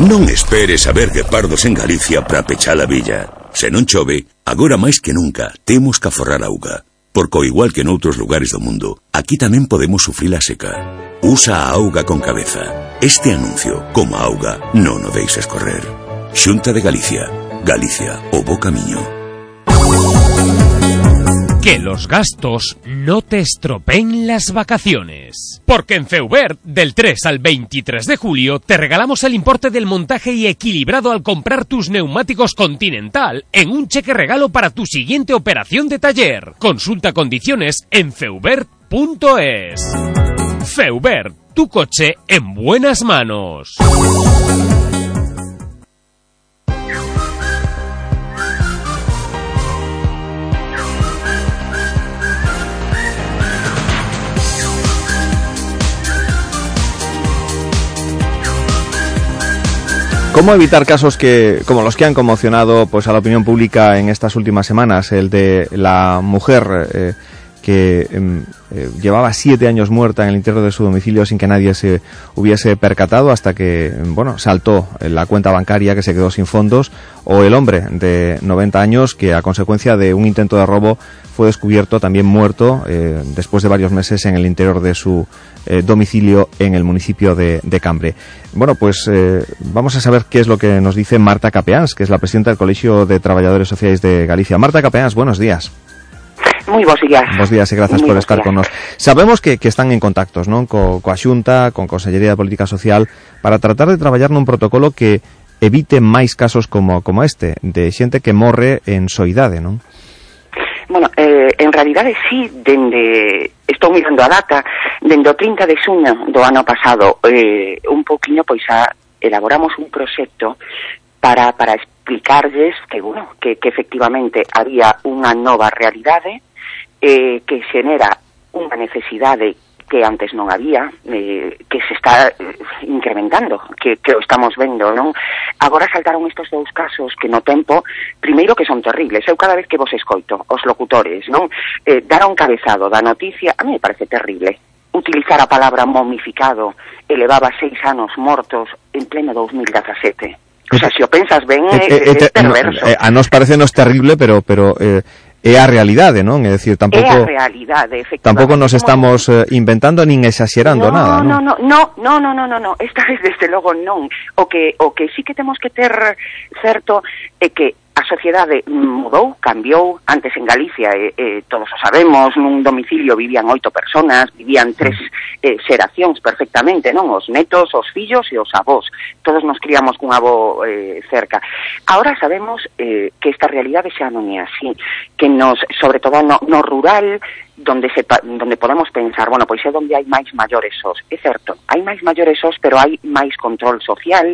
Non esperes a ver guepardos en Galicia para pechar a villa. Se non chove, agora máis que nunca, temos que aforrar auga. Porque igual que noutros lugares do mundo, aquí tamén podemos sufrir a seca. Usa a auga con cabeza. Este anuncio, como auga, non o deixes correr. Xunta de Galicia. Galicia, o bo camiño. Que los gastos no te estropeen las vacaciones. Porque en Feubert, del 3 al 23 de julio, te regalamos el importe del montaje y equilibrado al comprar tus neumáticos Continental en un cheque regalo para tu siguiente operación de taller. Consulta condiciones en feubert.es. Feubert, tu coche en buenas manos. ¿Cómo evitar casos que, como los que han conmocionado pues, a la opinión pública en estas últimas semanas? El de la mujer eh, que em, eh, llevaba siete años muerta en el interior de su domicilio sin que nadie se hubiese percatado hasta que, em, bueno, saltó la cuenta bancaria que se quedó sin fondos, o el hombre de 90 años que a consecuencia de un intento de robo fue descubierto también muerto eh, después de varios meses en el interior de su eh, domicilio en el municipio de, de Cambre. Bueno, pues vamos a saber qué es lo que nos dice Marta Capeans, que es la presidenta del Colegio de Trabajadores Sociales de Galicia. Marta Capeans, buenos días. Moi bons días. Bos días e grazas por estar días. con nos. Sabemos que, que están en contactos non co, coa Xunta, con Consellería de Política Social, para tratar de traballar nun protocolo que evite máis casos como, como este, de xente que morre en soidade, non? Bueno, eh, en realidade sí, dende, estou mirando a data, dende o 30 de xuño do ano pasado, eh, un poquinho, pois, a, elaboramos un proxecto para, para explicarlles que, bueno, que, que efectivamente había unha nova realidade, eh, que xenera unha necesidade que antes non había, eh, que se está eh, incrementando, que, que o estamos vendo, non? Agora saltaron estes dous casos que no tempo, primeiro que son terribles, eu cada vez que vos escoito, os locutores, non? Eh, dar un cabezado da noticia, a mí me parece terrible, utilizar a palabra momificado elevaba seis anos mortos en pleno 2017. O sea, se si o pensas ben, é, é, é, é perverso. Eh, a nos parece nos terrible, pero pero eh, é a realidade, non? É dicir, tampouco É a realidade, efectivamente. Tampouco nos estamos eh, inventando nin exaxerando no, nada, non? No, no, no, no, no, no, no, esta vez desde logo non. O que o que sí que temos que ter certo é que sociedade mudou, cambiou. Antes en Galicia, eh, eh, todos o sabemos, nun domicilio vivían oito personas, vivían tres mm. eh, xeracións perfectamente, non? Os netos, os fillos e os avós. Todos nos criamos cun avó eh, cerca. Ahora sabemos eh, que esta realidade xa non é así, que nos, sobre todo no, no rural, donde se donde podemos pensar, bueno, pois é onde hai máis maiores sós. É certo, hai máis maiores sós, pero hai máis control social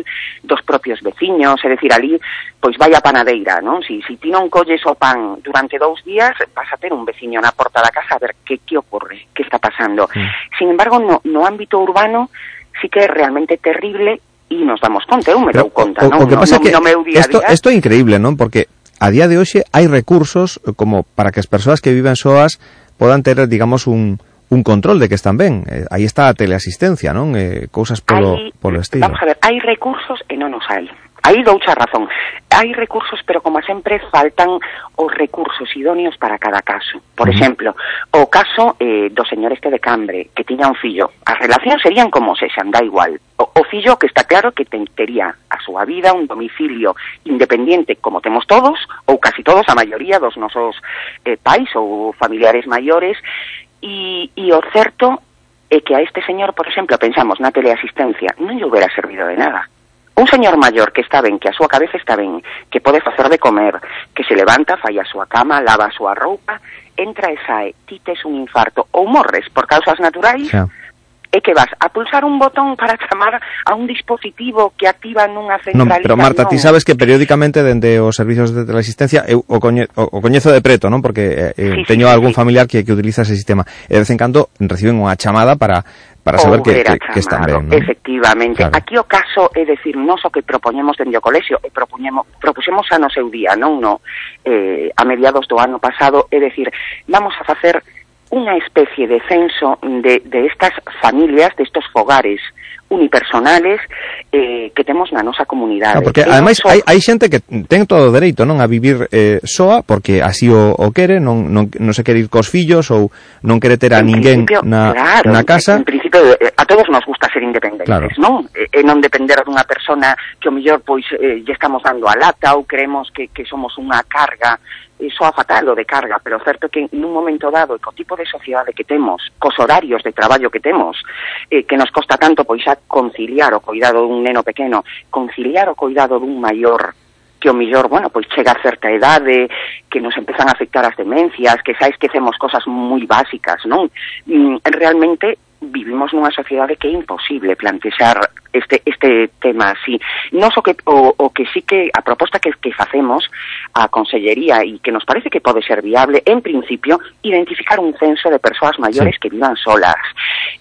dos propios veciños, é dicir, ali, pois vai a panadeira, non? Si, si ti non colles o pan durante dous días, vas a ter un veciño na porta da casa a ver que, que ocorre, que está pasando. Sin embargo, no, no ámbito urbano, sí que é realmente terrible e nos damos conta, eu me dou conta, o, non? o que no, pasa no, que no meu día a esto, día, esto é increíble, non? Porque a día de hoxe hai recursos eh, como para que as persoas que viven soas podan ter, digamos, un, un control de que están ben. Eh, aí está a teleasistencia, non? Eh, cousas polo, Hai- polo estilo. Vamos a ver, hai recursos e non os hai. Aí doucha razón. Hai recursos, pero como sempre faltan os recursos idóneos para cada caso. Por Ujú. exemplo, o caso eh, do señor este de Cambre, que tiña un fillo. As relacións serían como se xan, da igual. O, o fillo que está claro que ten, tería a súa vida, un domicilio independiente como temos todos, ou casi todos, a maioría dos nosos eh, pais ou familiares maiores, e, e o certo é que a este señor, por exemplo, pensamos na teleasistencia, non lle hubiera servido de nada. Un señor maior que está ben, que a súa cabeza está ben, que pode facer de comer, que se levanta, fai a súa cama, lava a súa roupa, entra e sae, ti tes un infarto ou morres por causas naturais, yeah. é que vas a pulsar un botón para chamar a un dispositivo que activa nunha centralita. No, pero Marta, non. ti sabes que periódicamente dende os servizos de teleasistencia eu o, coñe, o, o coñezo de preto, non? Porque eh, eh sí, teño sí, algún sí. familiar que, que utiliza ese sistema. E de vez en cando reciben unha chamada para para saber que, que, que están non? Efectivamente. Claro. Aquí o caso é decir, non o que propoñemos dende o colexio, e propoñemos, propuxemos a no seu día, non no, eh, a mediados do ano pasado, é decir, vamos a facer unha especie de censo de, de estas familias, de estos fogares unipersonales eh, que temos na nosa comunidade. No, porque E ademais só- hai, hai xente que ten todo o dereito non a vivir eh, soa porque así o, o quere, non, non, non se quere ir cos fillos ou non quere ter a En ninguén principio, na, claro, na casa. En eh, a todos nos gusta ser independentes, Claro. non? E, e non depender dunha persona que o mellor pois eh, lle estamos dando a lata ou creemos que, que somos unha carga e soa fatal o de carga, pero o certo é que nun momento dado e co tipo de sociedade que temos, cos horarios de traballo que temos, eh, que nos costa tanto pois a conciliar o cuidado dun neno pequeno, conciliar o cuidado dun maior que o millor, bueno, pois chega a certa idade, que nos empezan a afectar as demencias, que xa esquecemos cosas moi básicas, non? Mm, realmente vivimos nunha sociedade que é imposible plantexar este este tema así. Non o que o, o que sí que a proposta que que facemos a consellería e que nos parece que pode ser viable, en principio, identificar un censo de persoas maiores Sí. que vivan solas,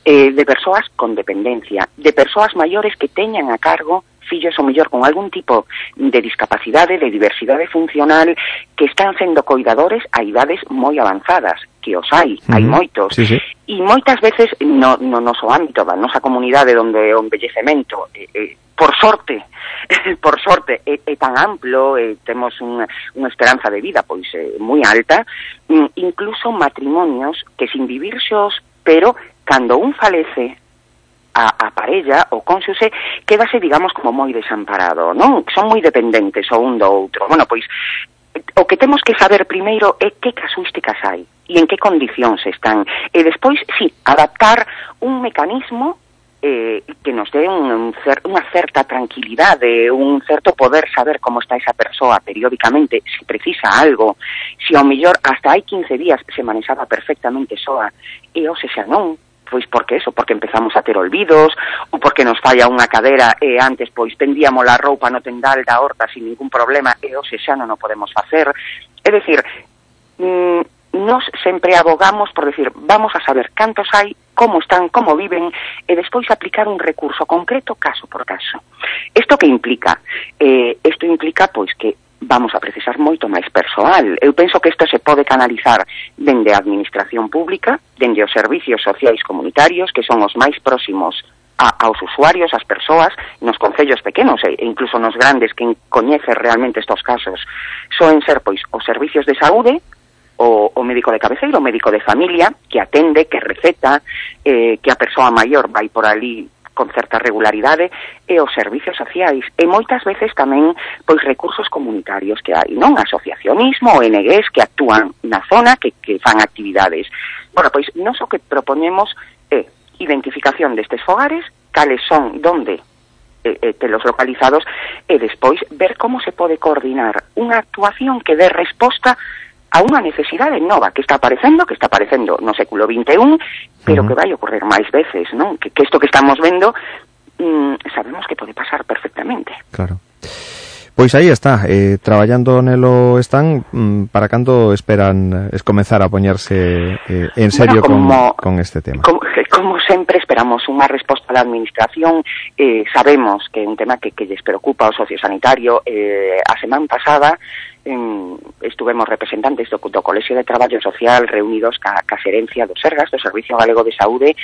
eh, de persoas con dependencia, de persoas maiores que teñan a cargo fillos ou mellor con algún tipo de discapacidade, de diversidade funcional, que están sendo coidadores a idades moi avanzadas, que os hai, uh -huh. hai moitos. Sí, sí. E moitas veces no, no noso ámbito, da nosa comunidade onde o embellecemento eh, eh, por sorte, por sorte, é, é tan amplo, é, temos unha, unha esperanza de vida pois é, moi alta, mm, incluso matrimonios que sin vivir xos, pero cando un falece a, a parella, o cónxuse quédase, digamos, como moi desamparado, non? Son moi dependentes o un do outro. Bueno, pois, o que temos que saber primeiro é que casuísticas hai e en que condicións están. E despois, sí, adaptar un mecanismo eh, que nos dé un, un cer unha certa tranquilidade, un certo poder saber como está esa persoa periódicamente, se precisa algo, se ao mellor hasta hai 15 días se manexaba perfectamente soa, e hoxe xa non, pois porque eso, porque empezamos a ter olvidos, ou porque nos falla unha cadera e antes pois tendíamos a roupa no tendal da horta sin ningún problema e hoxe xa non o podemos facer. É dicir, mm, nos sempre abogamos por decir, vamos a saber cantos hai como están, como viven, e despois aplicar un recurso concreto caso por caso. Isto que implica? Eh, implica, pois, que vamos a precisar moito máis persoal. Eu penso que isto se pode canalizar dende a administración pública, dende os servicios sociais comunitarios, que son os máis próximos a, aos usuarios, ás persoas, nos concellos pequenos e incluso nos grandes que coñece realmente estos casos. Soen ser, pois, os servicios de saúde, o, o médico de cabeceira, o médico de familia, que atende, que receta, eh, que a persoa maior vai por ali con certa regularidade e os servizos sociais e moitas veces tamén pois recursos comunitarios que hai, non? Asociacionismo, ONGs que actúan na zona, que, que fan actividades. Bueno, pois non o que proponemos é identificación destes fogares, cales son, donde eh, telos localizados e despois ver como se pode coordinar unha actuación que dé resposta a unha necesidade nova que está aparecendo, que está aparecendo no século XXI, pero uh -huh. que vai ocorrer máis veces, non? Que, que isto que estamos vendo mm, sabemos que pode pasar perfectamente. Claro. Pois aí está, eh, traballando nelo están, mm, para cando esperan es comenzar a poñerse eh, en serio bueno, como, con, con este tema? Como, como sempre esperamos unha resposta da administración, eh, sabemos que é un tema que, que lles preocupa o sociosanitario, eh, a semana pasada en, estuvemos representantes do, do de Traballo Social reunidos ca, ca xerencia do Sergas, do Servicio Galego de Saúde,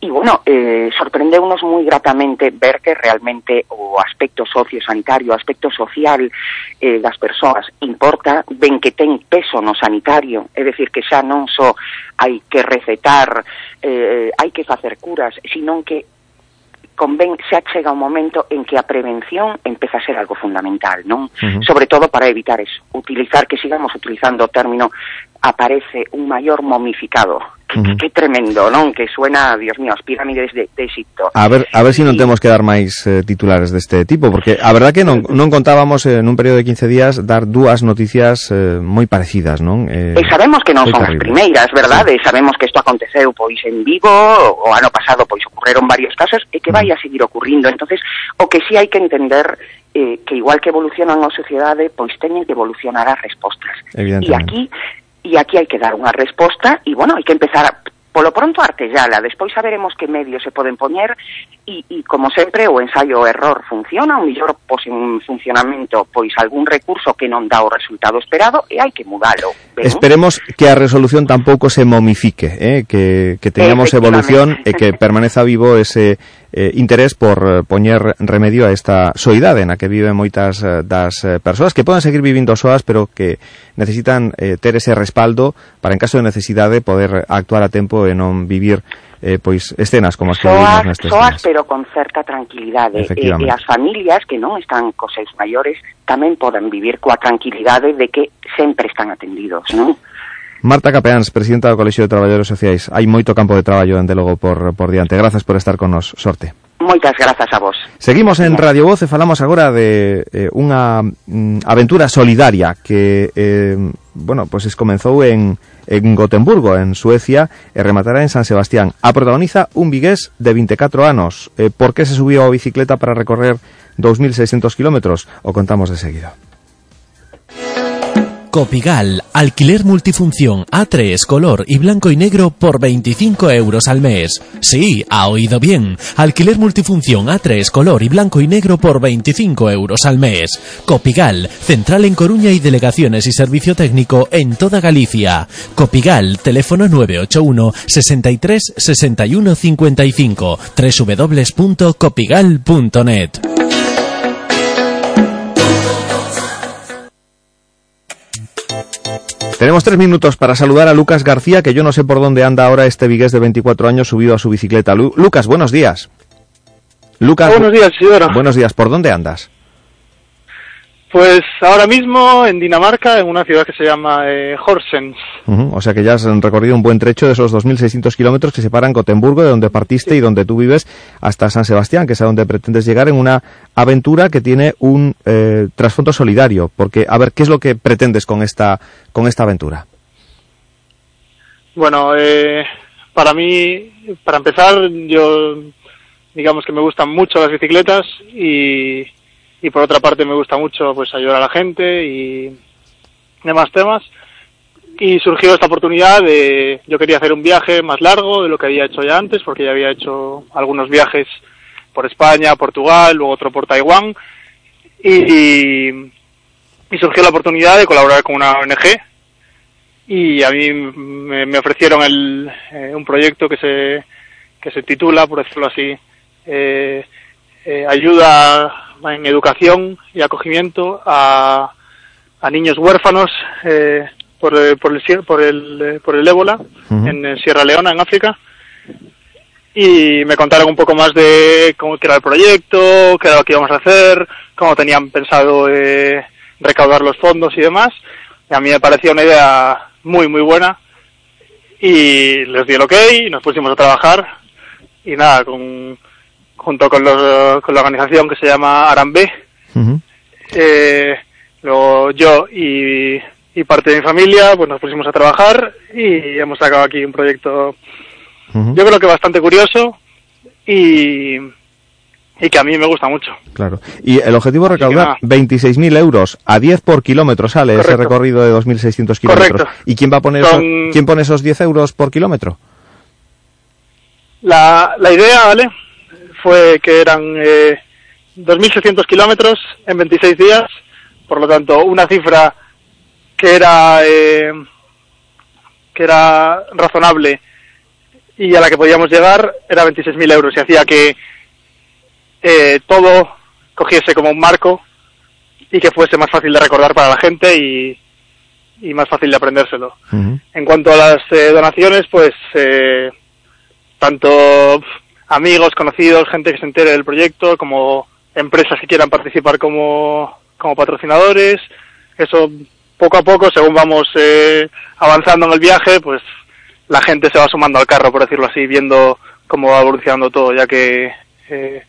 e, bueno, eh, sorprendeunos moi gratamente ver que realmente o aspecto sociosanitario, o aspecto social eh, das persoas importa, ben que ten peso no sanitario, é dicir, que xa non só hai que recetar, eh, hai que facer curas, sino que convén xa chega un momento en que a prevención empeza a ser algo fundamental, non? Uh -huh. Sobre todo para evitar eso, utilizar que sigamos utilizando o término aparece un maior momificado. Uh -huh. que tremendo, non? Que suena, Dios mío, as pirámides de, de Egipto. A ver, a ver se si non temos que dar máis eh, titulares deste tipo, porque a verdad que non, non contábamos eh, nun período de 15 días dar dúas noticias eh, moi parecidas, non? Eh, e sabemos que non son terrible. as primeiras, verdade? Sí. Sabemos que isto aconteceu pois en Vigo, o ano pasado pois ocorreron varios casos e que vai a seguir ocurrindo. Entonces, o que sí hai que entender eh, que igual que evolucionan a sociedade, pois teñen que evolucionar as respostas. E aquí e aquí hai que dar unha resposta e, bueno, hai que empezar a, polo pronto a artellala, despois saberemos que medios se poden poñer e, e como sempre o ensaio o error funciona, o mellor pos en funcionamento pois algún recurso que non dá o resultado esperado e hai que mudalo. Ben? Esperemos que a resolución tampouco se momifique, eh? que, que teñamos evolución e que permaneza vivo ese eh, interés por eh, poñer remedio a esta soidade na que viven moitas eh, das eh, persoas que poden seguir vivindo soas, pero que necesitan eh, ter ese respaldo para, en caso de necesidade, poder actuar a tempo e non vivir eh, pois escenas como as que soas, nestes soas días. pero con certa tranquilidade e, e as familias que non están cos seus maiores tamén poden vivir coa tranquilidade de que sempre están atendidos, non? Marta Capeáns, presidenta do Colexio de Traballadores Sociais. Hai moito campo de traballo, dende logo, por, por diante. Grazas por estar con nos. Sorte. Moitas grazas a vos. Seguimos en Radio Voz e falamos agora de eh, unha mm, aventura solidaria que, eh, bueno, pues es comenzou en, en Gotemburgo, en Suecia, e rematará en San Sebastián. A protagoniza un vigués de 24 anos. Eh, por que se subiu a bicicleta para recorrer 2.600 kilómetros? O contamos de seguida. Copigal, alquiler multifunción A3, color y blanco y negro por 25 euros al mes. Sí, ha oído bien. Alquiler multifunción A3, color y blanco y negro por 25 euros al mes. Copigal, central en Coruña y delegaciones y servicio técnico en toda Galicia. Copigal, teléfono 981 63 61 55 www.copigal.net. Tenemos tres minutos para saludar a Lucas García, que yo no sé por dónde anda ahora este vigués de 24 años subido a su bicicleta. Lucas, buenos días. Lucas, buenos días, señora. Buenos días, ¿por dónde andas? Pues ahora mismo en Dinamarca, en una ciudad que se llama eh, Horsens. o sea que ya has recorrido un buen trecho de esos 2.600 kilómetros que separan Gotemburgo, de donde partiste y donde tú vives, hasta San Sebastián, que es a donde pretendes llegar en una aventura que tiene un eh, trasfondo solidario. Porque, a ver, ¿qué es lo que pretendes con esta, con esta aventura? Bueno, eh, para mí, para empezar, yo digamos que me gustan mucho las bicicletas y y por otra parte me gusta mucho pues ayudar a la gente y demás temas y surgió esta oportunidad de, yo quería hacer un viaje más largo de lo que había hecho ya antes, porque ya había hecho algunos viajes por España, Portugal, luego otro por Taiwán, y, y surgió la oportunidad de colaborar con una ONG, y a mí me, me ofrecieron el, eh, un proyecto que se, que se titula, por decirlo así, eh, eh, ayuda en educación y acogimiento a, a niños huérfanos eh, por, eh, por, el, por, el, por el ébola en Sierra Leona, en África. Y me contaron un poco más de cómo era el proyecto, qué era lo que íbamos a hacer, cómo tenían pensado eh, recaudar los fondos y demás. Y a mí me parecía una idea muy, muy buena. Y les di el ok, y nos pusimos a trabajar. Y nada, con, junto con, los, con la organización que se llama Arambe, eh, luego yo y, y parte de mi familia, pues nos pusimos a trabajar y hemos sacado aquí un proyecto, yo creo que bastante curioso y, y que a mí me gusta mucho. Claro. Y el objetivo es recaudar nada. 26.000 euros a 10 por kilómetro sale ese recorrido de 2.600 kilómetros. Correcto. ¿Y quién va a poner esos, quién pone esos 10 euros por kilómetro? La, la idea, ¿vale? Fue que eran eh, 2.600 kilómetros en 26 días, por lo tanto, una cifra que era eh, que era razonable y a la que podíamos llegar era 26.000 euros y hacía que eh, todo cogiese como un marco y que fuese más fácil de recordar para la gente y, y más fácil de aprendérselo. En cuanto a las eh, donaciones, pues eh, tanto amigos, conocidos, gente que se entere del proyecto, como empresas que quieran participar como, como patrocinadores. Eso poco a poco, según vamos eh, avanzando en el viaje, pues la gente se va sumando al carro, por decirlo así, viendo cómo va evolucionando todo, ya que eh,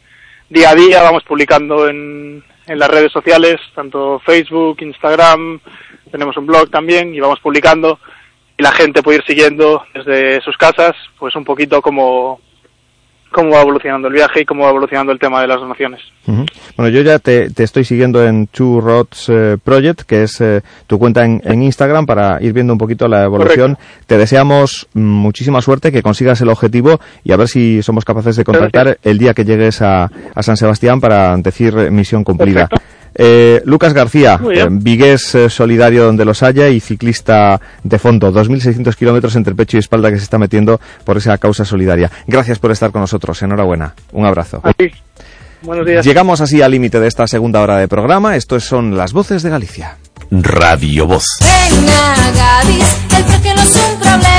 día a día vamos publicando en, las redes sociales, tanto Facebook, Instagram, tenemos un blog también y vamos publicando y la gente puede ir siguiendo desde sus casas, pues un poquito cómo, cómo va evolucionando el viaje y cómo va evolucionando el tema de las donaciones. Bueno, yo ya te, te estoy siguiendo en Two Rods eh, Project, que es eh, tu cuenta en, en Instagram, para ir viendo un poquito la evolución. Te deseamos mm, muchísima suerte, que consigas el objetivo y a ver si somos capaces de contactar el día que llegues a, a San Sebastián para decir misión cumplida. Eh, Lucas García, eh, vigués eh, solidario donde los haya y ciclista de fondo, 2.600 kilómetros entre pecho y espalda que se está metiendo por esa causa solidaria. Gracias por estar con nosotros, enhorabuena, un abrazo. Buenos días. Llegamos así al límite de esta segunda hora de programa. Esto son las voces de Galicia. Radio Voz. Venga, Gadis, el precio no es un problema.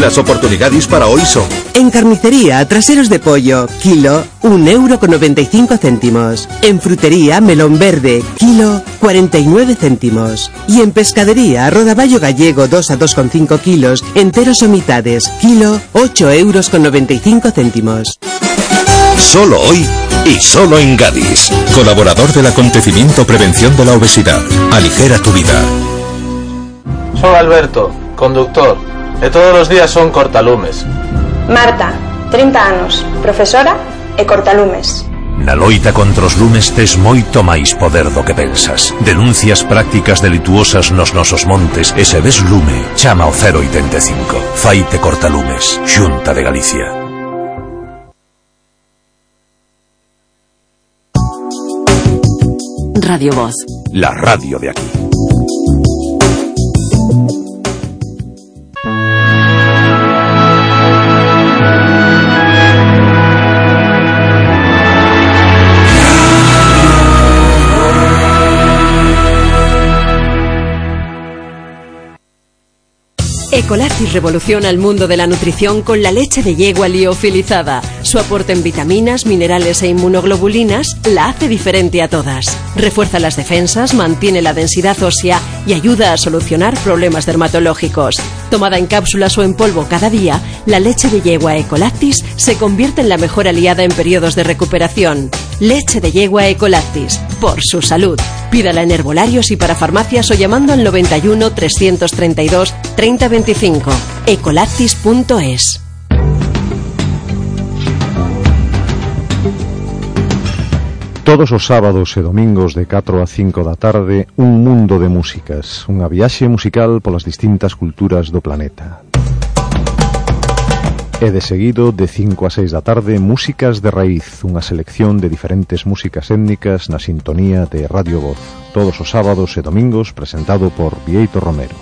Las oportunidades para hoy son En carnicería, traseros de pollo, kilo, un euro con 95 céntimos. En frutería, melón verde, kilo, 49 céntimos. Y en pescadería, rodaballo gallego 2 a 2,5 kilos, enteros o mitades, kilo, 8 euros con 95 céntimos. Solo hoy y solo en Gadis. Colaborador del acontecimiento Prevención de la Obesidad. Aligera tu vida. Soy Alberto, conductor, e todos os días son cortalumes. Marta, 30 anos, profesora e cortalumes. Na loita contra os lumes tes moito máis poder do que pensas. Denuncias prácticas delituosas nos nosos montes e se ves lume, chama o 085. Faite cortalumes, Xunta de Galicia. Radio Voz. La radio de aquí. Ecolactis revoluciona el mundo de la nutrición con la leche de yegua liofilizada. Su aporte en vitaminas, minerales e inmunoglobulinas la hace diferente a todas. Refuerza las defensas, mantiene la densidad ósea y ayuda a solucionar problemas dermatológicos. Tomada en cápsulas o en polvo cada día, la leche de yegua Ecolactis se convierte en la mejor aliada en periodos de recuperación. Leche de yegua Ecolactis, por su salud. Pídala en herbolarios y para farmacias o llamando al 91 332 3025. Ecolactis.es. Todos os sábados e domingos de 4 a 5 da tarde, un mundo de músicas, unha viaxe musical polas distintas culturas do planeta. E de seguido, de 5 a 6 da tarde, Músicas de Raíz, unha selección de diferentes músicas étnicas na sintonía de Radio Voz, todos os sábados e domingos, presentado por Vieito Romero.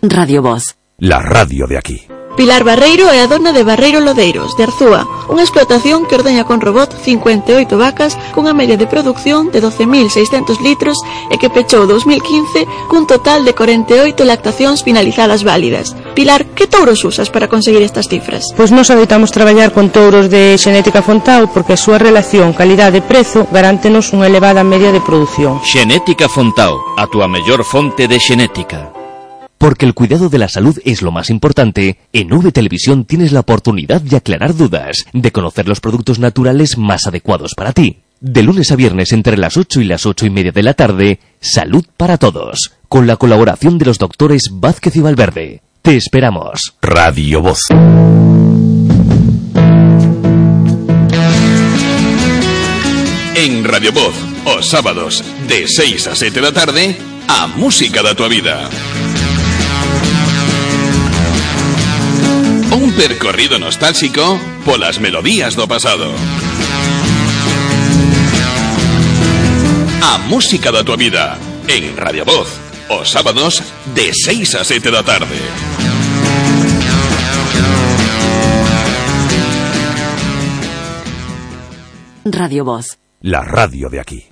Radio Voz. La radio de aquí. Pilar Barreiro é a dona de Barreiro Lodeiros, de Arzúa, unha explotación que ordeña con robot 58 vacas cunha media de producción de 12.600 litros e que pechou 2015 cun total de 48 lactacións finalizadas válidas. Pilar, que touros usas para conseguir estas cifras? Pois nos habitamos traballar con touros de xenética Fontao porque a súa relación calidade-prezo garántenos unha elevada media de produción. Xenética Fontao, a túa mellor fonte de xenética. Porque el cuidado de la salud es lo más importante, en V Televisión tienes la oportunidad de aclarar dudas, de conocer los productos naturales más adecuados para ti. De lunes a viernes entre las 8 y las 8 y media de la tarde, Salud para Todos, con la colaboración de los doctores Vázquez y Valverde. Te esperamos. Radio Voz. En Radio Voz, os sábados, de 6 a 7 da tarde, a música da tua vida. Percorrido nostálxico polas melodías do pasado. A música da tua vida en Radio Voz, os sábados de 6 a 7 da tarde. Radio Voz. La radio de aquí.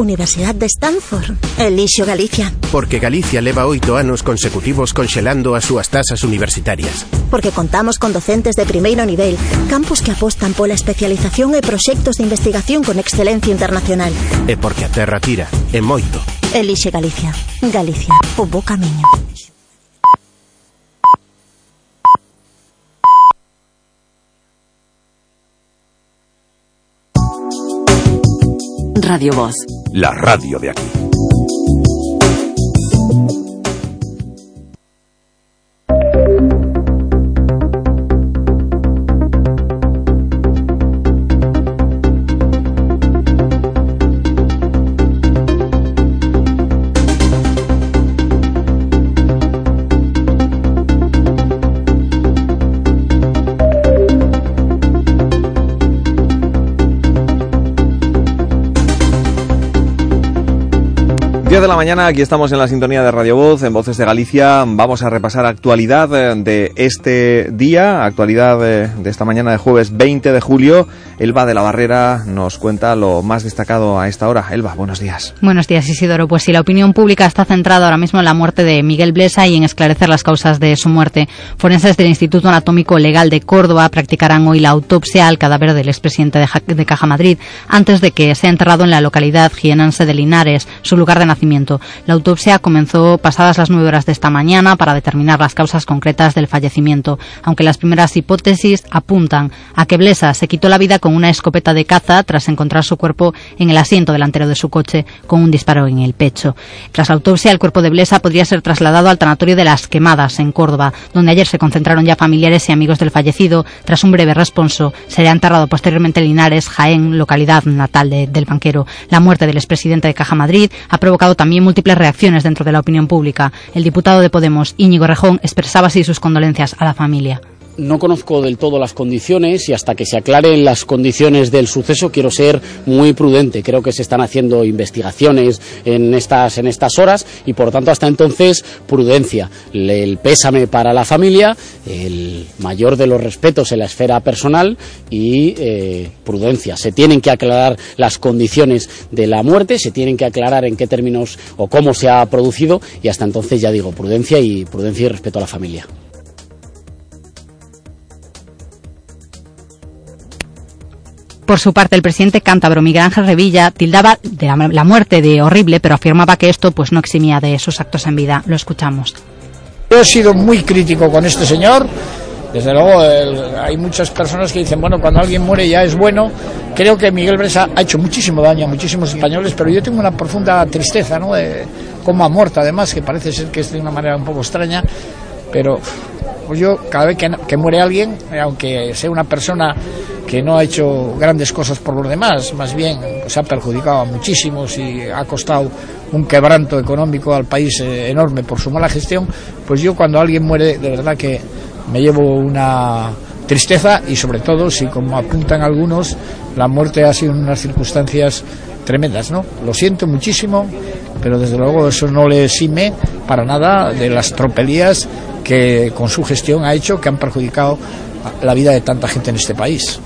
Universidade de Stanford. Elixo Galicia. Porque Galicia leva oito anos consecutivos conxelando as súas tasas universitarias. Porque contamos con docentes de primeiro nivel, campus que apostan pola especialización e proxectos de investigación con excelencia internacional. E porque a terra tira, e moito. Elixe Galicia. Galicia, o bo camiño. Radio Voz. La radio de aquí. De la mañana, aquí estamos en la sintonía de Radio Voz, en Voces de Galicia. Vamos a repasar actualidad eh, de este día, actualidad de, de esta mañana de jueves 20 de julio. Elba de la Barrera nos cuenta lo más destacado a esta hora. Elba, buenos días. Buenos días, Isidoro. Pues sí, la opinión pública está centrada ahora mismo en la muerte de Miguel Blesa y en esclarecer las causas de su muerte. Forenses del Instituto Anatómico Legal de Córdoba practicarán hoy la autopsia al cadáver del expresidente de, de Caja Madrid antes de que sea enterrado en la localidad jienense de Linares, su lugar de nacimiento. La autopsia comenzó pasadas las nueve horas de esta mañana para determinar las causas concretas del fallecimiento, aunque las primeras hipótesis apuntan a que Blesa se quitó la vida con una escopeta de caza tras encontrar su cuerpo en el asiento delantero de su coche con un disparo en el pecho. Tras la autopsia, el cuerpo de Blesa podría ser trasladado al tanatorio de las Quemadas, en Córdoba, donde ayer se concentraron ya familiares y amigos del fallecido. Tras un breve responso, sería enterrado posteriormente en Linares, Jaén, localidad natal de- del banquero. La muerte del expresidente de Caja Madrid ha provocado también múltiples reacciones dentro de la opinión pública. El diputado de Podemos, Íñigo Rejón, expresaba así sus condolencias a la familia. No conozco del todo las condiciones y hasta que se aclaren las condiciones del suceso quiero ser muy prudente. Creo que se están haciendo investigaciones en estas, en estas horas y por tanto hasta entonces prudencia. El pésame para la familia, el mayor de los respetos en la esfera personal y eh, prudencia. Se tienen que aclarar las condiciones de la muerte, se tienen que aclarar en qué términos o cómo se ha producido y hasta entonces ya digo prudencia y prudencia y respeto a la familia. Por su parte, el presidente cántabro Miguel Ángel Revilla tildaba de la, la muerte de horrible, pero afirmaba que esto pues no eximía de sus actos en vida. Lo escuchamos. Yo he sido muy crítico con este señor Desde luego, hay muchas personas que dicen, bueno, cuando alguien muere ya es bueno. Creo que Miguel Bresa ha hecho muchísimo daño a muchísimos españoles, pero yo tengo una profunda tristeza, ¿no? De ha muerto, además, que parece ser que es de una manera un poco extraña, pero pues yo cada vez que, muere alguien, aunque sea una persona que no ha hecho grandes cosas por los demás, más bien pues ha perjudicado a muchísimos y ha costado un quebranto económico al país eh, enorme por su mala gestión, pues yo cuando alguien muere, de verdad que me llevo una tristeza y sobre todo si como apuntan algunos la muerte ha sido en unas circunstancias tremendas, ¿no? Lo siento muchísimo, pero desde luego eso no le exime para nada de las tropelías que con su gestión ha hecho que han perjudicado la vida de tanta gente en este país.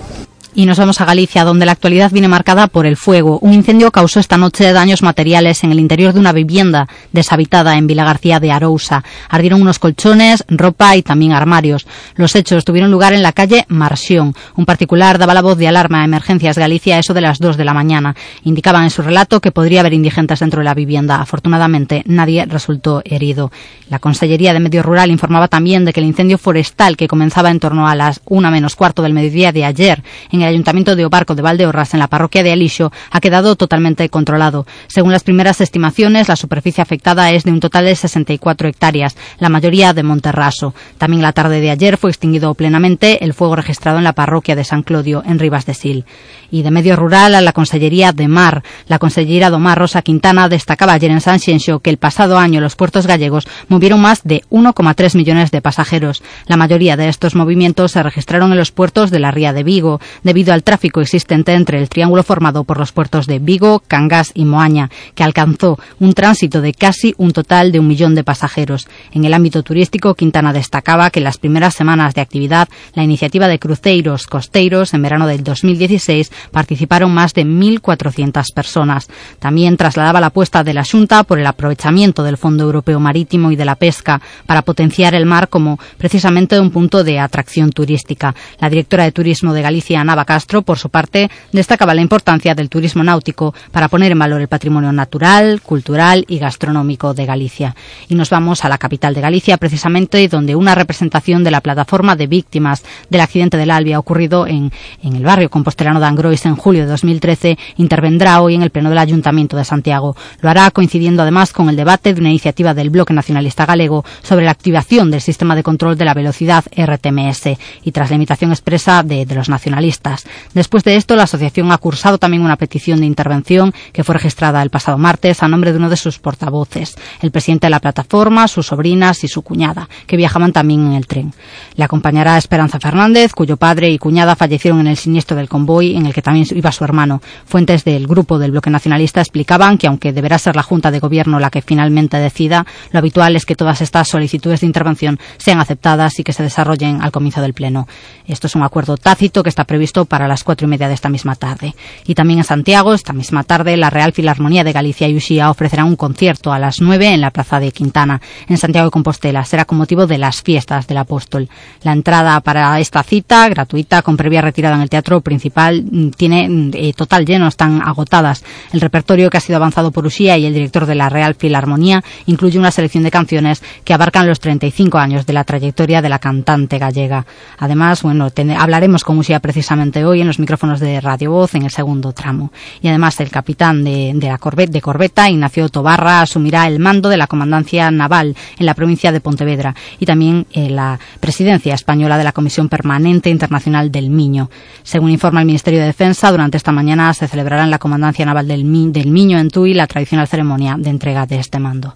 Y nos vamos a Galicia, donde la actualidad viene marcada por el fuego. Un incendio causó esta noche daños materiales en el interior de una vivienda deshabitada en Vila García de Arousa. Ardieron unos colchones, ropa y también armarios. Los hechos tuvieron lugar en la calle Marsión. Un particular daba la voz de alarma a Emergencias Galicia a eso de las dos de la mañana. Indicaban en su relato que podría haber indigentes dentro de la vivienda. Afortunadamente, nadie resultó herido. La Consellería de Medio Rural informaba también de que el incendio forestal que comenzaba en torno a las una menos cuarto del mediodía de ayer en el Ayuntamiento de Obarco de Valdeorras, en la parroquia de Alixo, ha quedado totalmente controlado. Según las primeras estimaciones, la superficie afectada es de un total de 64 hectáreas, la mayoría de Monterraso. También la tarde de ayer fue extinguido plenamente el fuego registrado en la parroquia de San Clodio, en Rivas de Sil. Y de medio rural a la Consellería de Mar. La consellera Domar Rosa Quintana destacaba ayer en San Xienxo que el pasado año los puertos gallegos movieron más de 1,3 millones de pasajeros. La mayoría de estos movimientos se registraron en los puertos de la Ría de Vigo, debido al tráfico existente entre el triángulo formado por los puertos de Vigo, Cangas y Moaña, que alcanzó un tránsito de casi un total de un millón de pasajeros. En el ámbito turístico, Quintana destacaba que en las primeras semanas de actividad, la iniciativa de cruceros costeros en verano del 2016 participaron más de 1.400 personas. También trasladaba la apuesta de la Junta por el aprovechamiento del Fondo Europeo Marítimo y de la Pesca para potenciar el mar como precisamente un punto de atracción turística. La directora de Turismo de Galicia, Castro, por su parte, destacaba la importancia del turismo náutico para poner en valor el patrimonio natural, cultural y gastronómico de Galicia. Y nos vamos a la capital de Galicia, precisamente donde una representación de la plataforma de víctimas del accidente del Albi ha ocurrido en, en el barrio compostelano de Angrois en julio de 2013 intervendrá hoy en el Pleno del Ayuntamiento de Santiago. Lo hará coincidiendo además con el debate de una iniciativa del Bloque Nacionalista Galego sobre la activación del sistema de control de la velocidad RTMS y tras la invitación expresa de los nacionalistas. Después de esto, la asociación ha cursado también una petición de intervención que fue registrada el pasado martes a nombre de uno de sus portavoces, el presidente de la plataforma, sus sobrinas y su cuñada, que viajaban también en el tren. Le acompañará Esperanza Fernández, cuyo padre y cuñada fallecieron en el siniestro del convoy en el que también iba su hermano. Fuentes del grupo del bloque nacionalista explicaban que aunque deberá ser la Junta de Gobierno la que finalmente decida, lo habitual es que todas estas solicitudes de intervención sean aceptadas y que se desarrollen al comienzo del Pleno. Esto es un acuerdo tácito que está previsto para las cuatro y media de esta misma tarde. Y también en Santiago, esta misma tarde, la Real Filarmonía de Galicia y Uxía ofrecerá un concierto a las nueve en la Plaza de Quintana, en Santiago de Compostela. Será con motivo de las fiestas del apóstol. La entrada para esta cita, gratuita, con previa retirada en el teatro principal, mm, tiene mm, eh, total lleno, están agotadas. El repertorio que ha sido avanzado por Uxía y el director de la Real Filarmonía incluye una selección de canciones que abarcan los 35 años de la trayectoria de la cantante gallega. Además, bueno, hablaremos con Uxía precisamente hoy en los micrófonos de Radio Voz en el segundo tramo. Y además el capitán de, la Corvette, de Corbeta, Ignacio Tobarra, asumirá el mando de la comandancia naval en la provincia de Pontevedra y también eh, la presidencia española de la Comisión Permanente Internacional del Miño. Según informa el Ministerio de Defensa, durante esta mañana se celebrará en la comandancia naval del, del Miño en Tui la tradicional ceremonia de entrega de este mando.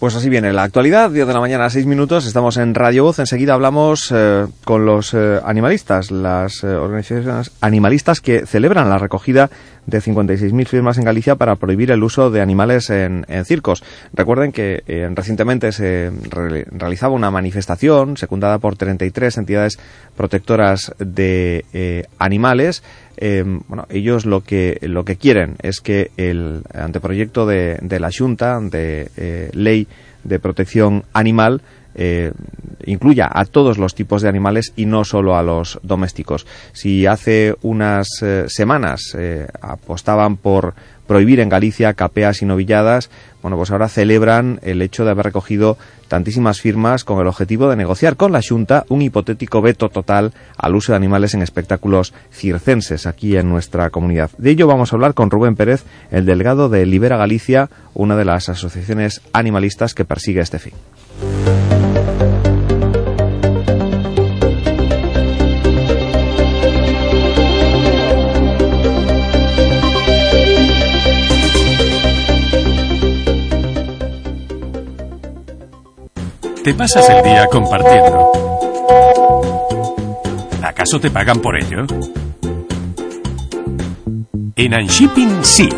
Pues así viene la actualidad, 10 de la mañana, 6 minutos, estamos en Radio Voz, enseguida hablamos eh, con los eh, animalistas, las eh, organizaciones animalistas que celebran la recogida de 56.000 firmas en Galicia para prohibir el uso de animales en, circos. Recuerden que recientemente se realizaba una manifestación secundada por 33 entidades protectoras de animales eh, bueno, ellos lo que, lo que quieren es que el anteproyecto de, de la Junta de eh, ley de protección animal eh, incluya a todos los tipos de animales y no solo a los domésticos. Si hace unas semanas apostaban por prohibir en Galicia capeas y novilladas, bueno, pues ahora celebran el hecho de haber recogido tantísimas firmas con el objetivo de negociar con la Junta un hipotético veto total al uso de animales en espectáculos circenses aquí en nuestra comunidad. De ello vamos a hablar con Rubén Pérez, el delegado de Libera Galicia, una de las asociaciones animalistas que persigue este fin. Te pasas el día compartiendo. ¿Acaso te pagan por ello? En Unshipping sí.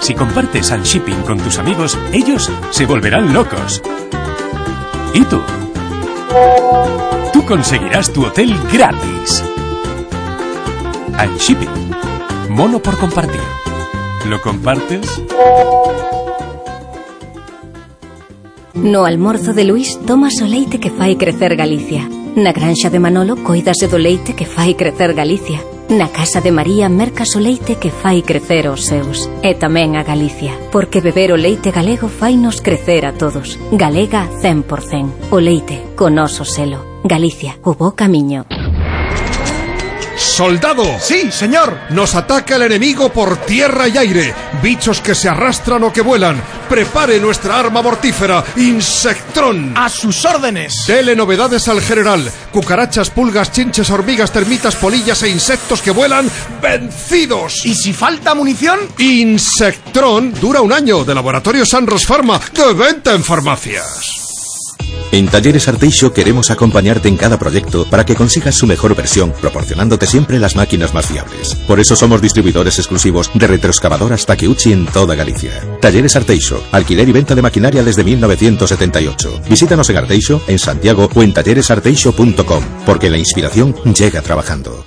Si compartes Unshipping con tus amigos, ellos se volverán locos. ¿Y tú? Tú conseguirás tu hotel gratis. Unshipping. Mono por compartir. ¿Lo compartes? No almorzo de Luis tomas o leite que fai crecer Galicia. Na granxa de Manolo coidase do leite que fai crecer Galicia. Na casa de María mercas o leite que fai crecer os seus. E tamén a Galicia Porque beber o leite galego fai nos crecer a todos. Galega 100% O leite, con oso selo. Galicia, o bo camiño. ¡Soldado! Sí, señor. Nos ataca el enemigo por tierra y aire. Bichos que se arrastran o que vuelan. Prepare nuestra arma mortífera, Insectrón. A sus órdenes. Dele novedades al general. Cucarachas, pulgas, chinches, hormigas, termitas, polillas e insectos que vuelan vencidos. ¿Y si falta munición? Insectrón dura un año de Laboratorio Sanros Pharma de venta en farmacias. En Talleres Arteixo queremos acompañarte en cada proyecto para que consigas su mejor versión, proporcionándote siempre las máquinas más fiables. Por eso somos distribuidores exclusivos de retroexcavadoras Takeuchi en toda Galicia. Talleres Arteixo, alquiler y venta de maquinaria desde 1978. Visítanos en Arteixo, en Santiago o en talleresarteixo.com, porque la inspiración llega trabajando.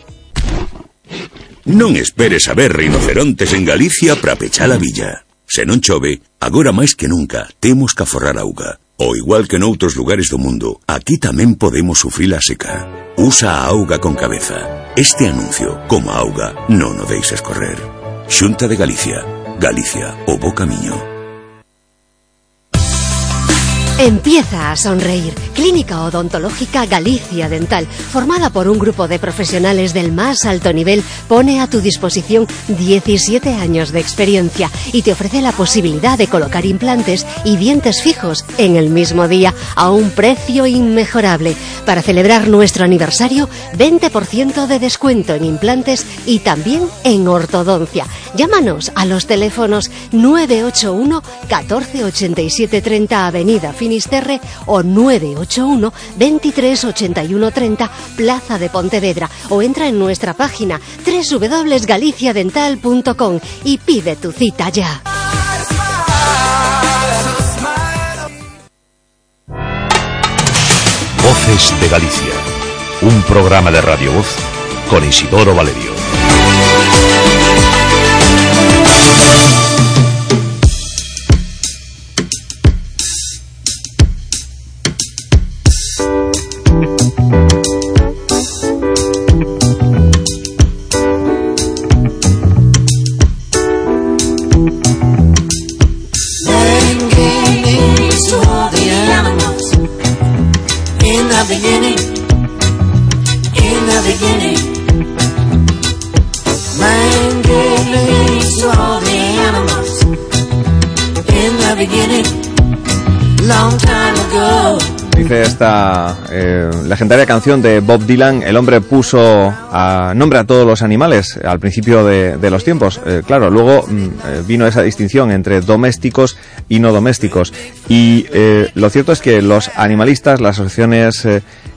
Non esperes a ver rinocerontes en Galicia para pechar a villa. Se non chove, agora máis que nunca temos que aforrar auga. O igual que noutros lugares do mundo, aquí tamén podemos sufrir a seca. Usa a auga con cabeza. Este anuncio, como a auga, non o deixes correr. Xunta de Galicia. Galicia, o bo camiño. Empieza a sonreír. Clínica Odontológica Galicia Dental, formada por un grupo de profesionales del más alto nivel, pone a tu disposición 17 años de experiencia y te ofrece la posibilidad de colocar implantes y dientes fijos en el mismo día a un precio inmejorable. Para celebrar nuestro aniversario, 20% de descuento en implantes y también en ortodoncia. Llámanos a los teléfonos 981 14 87 30 Avenida Finisterre o 981 23 81 30 Plaza de Pontevedra o entra en nuestra página www.galiciadental.com y pide tu cita ya. Voces de Galicia. Un programa de Radio Voz con Isidoro Valerio. Esta eh, legendaria canción de Bob Dylan, el hombre puso a, nombre a todos los animales al principio de, de los tiempos. Eh, claro, luego mm, eh, vino esa distinción entre domésticos y no domésticos. Y lo cierto es que los animalistas, las asociaciones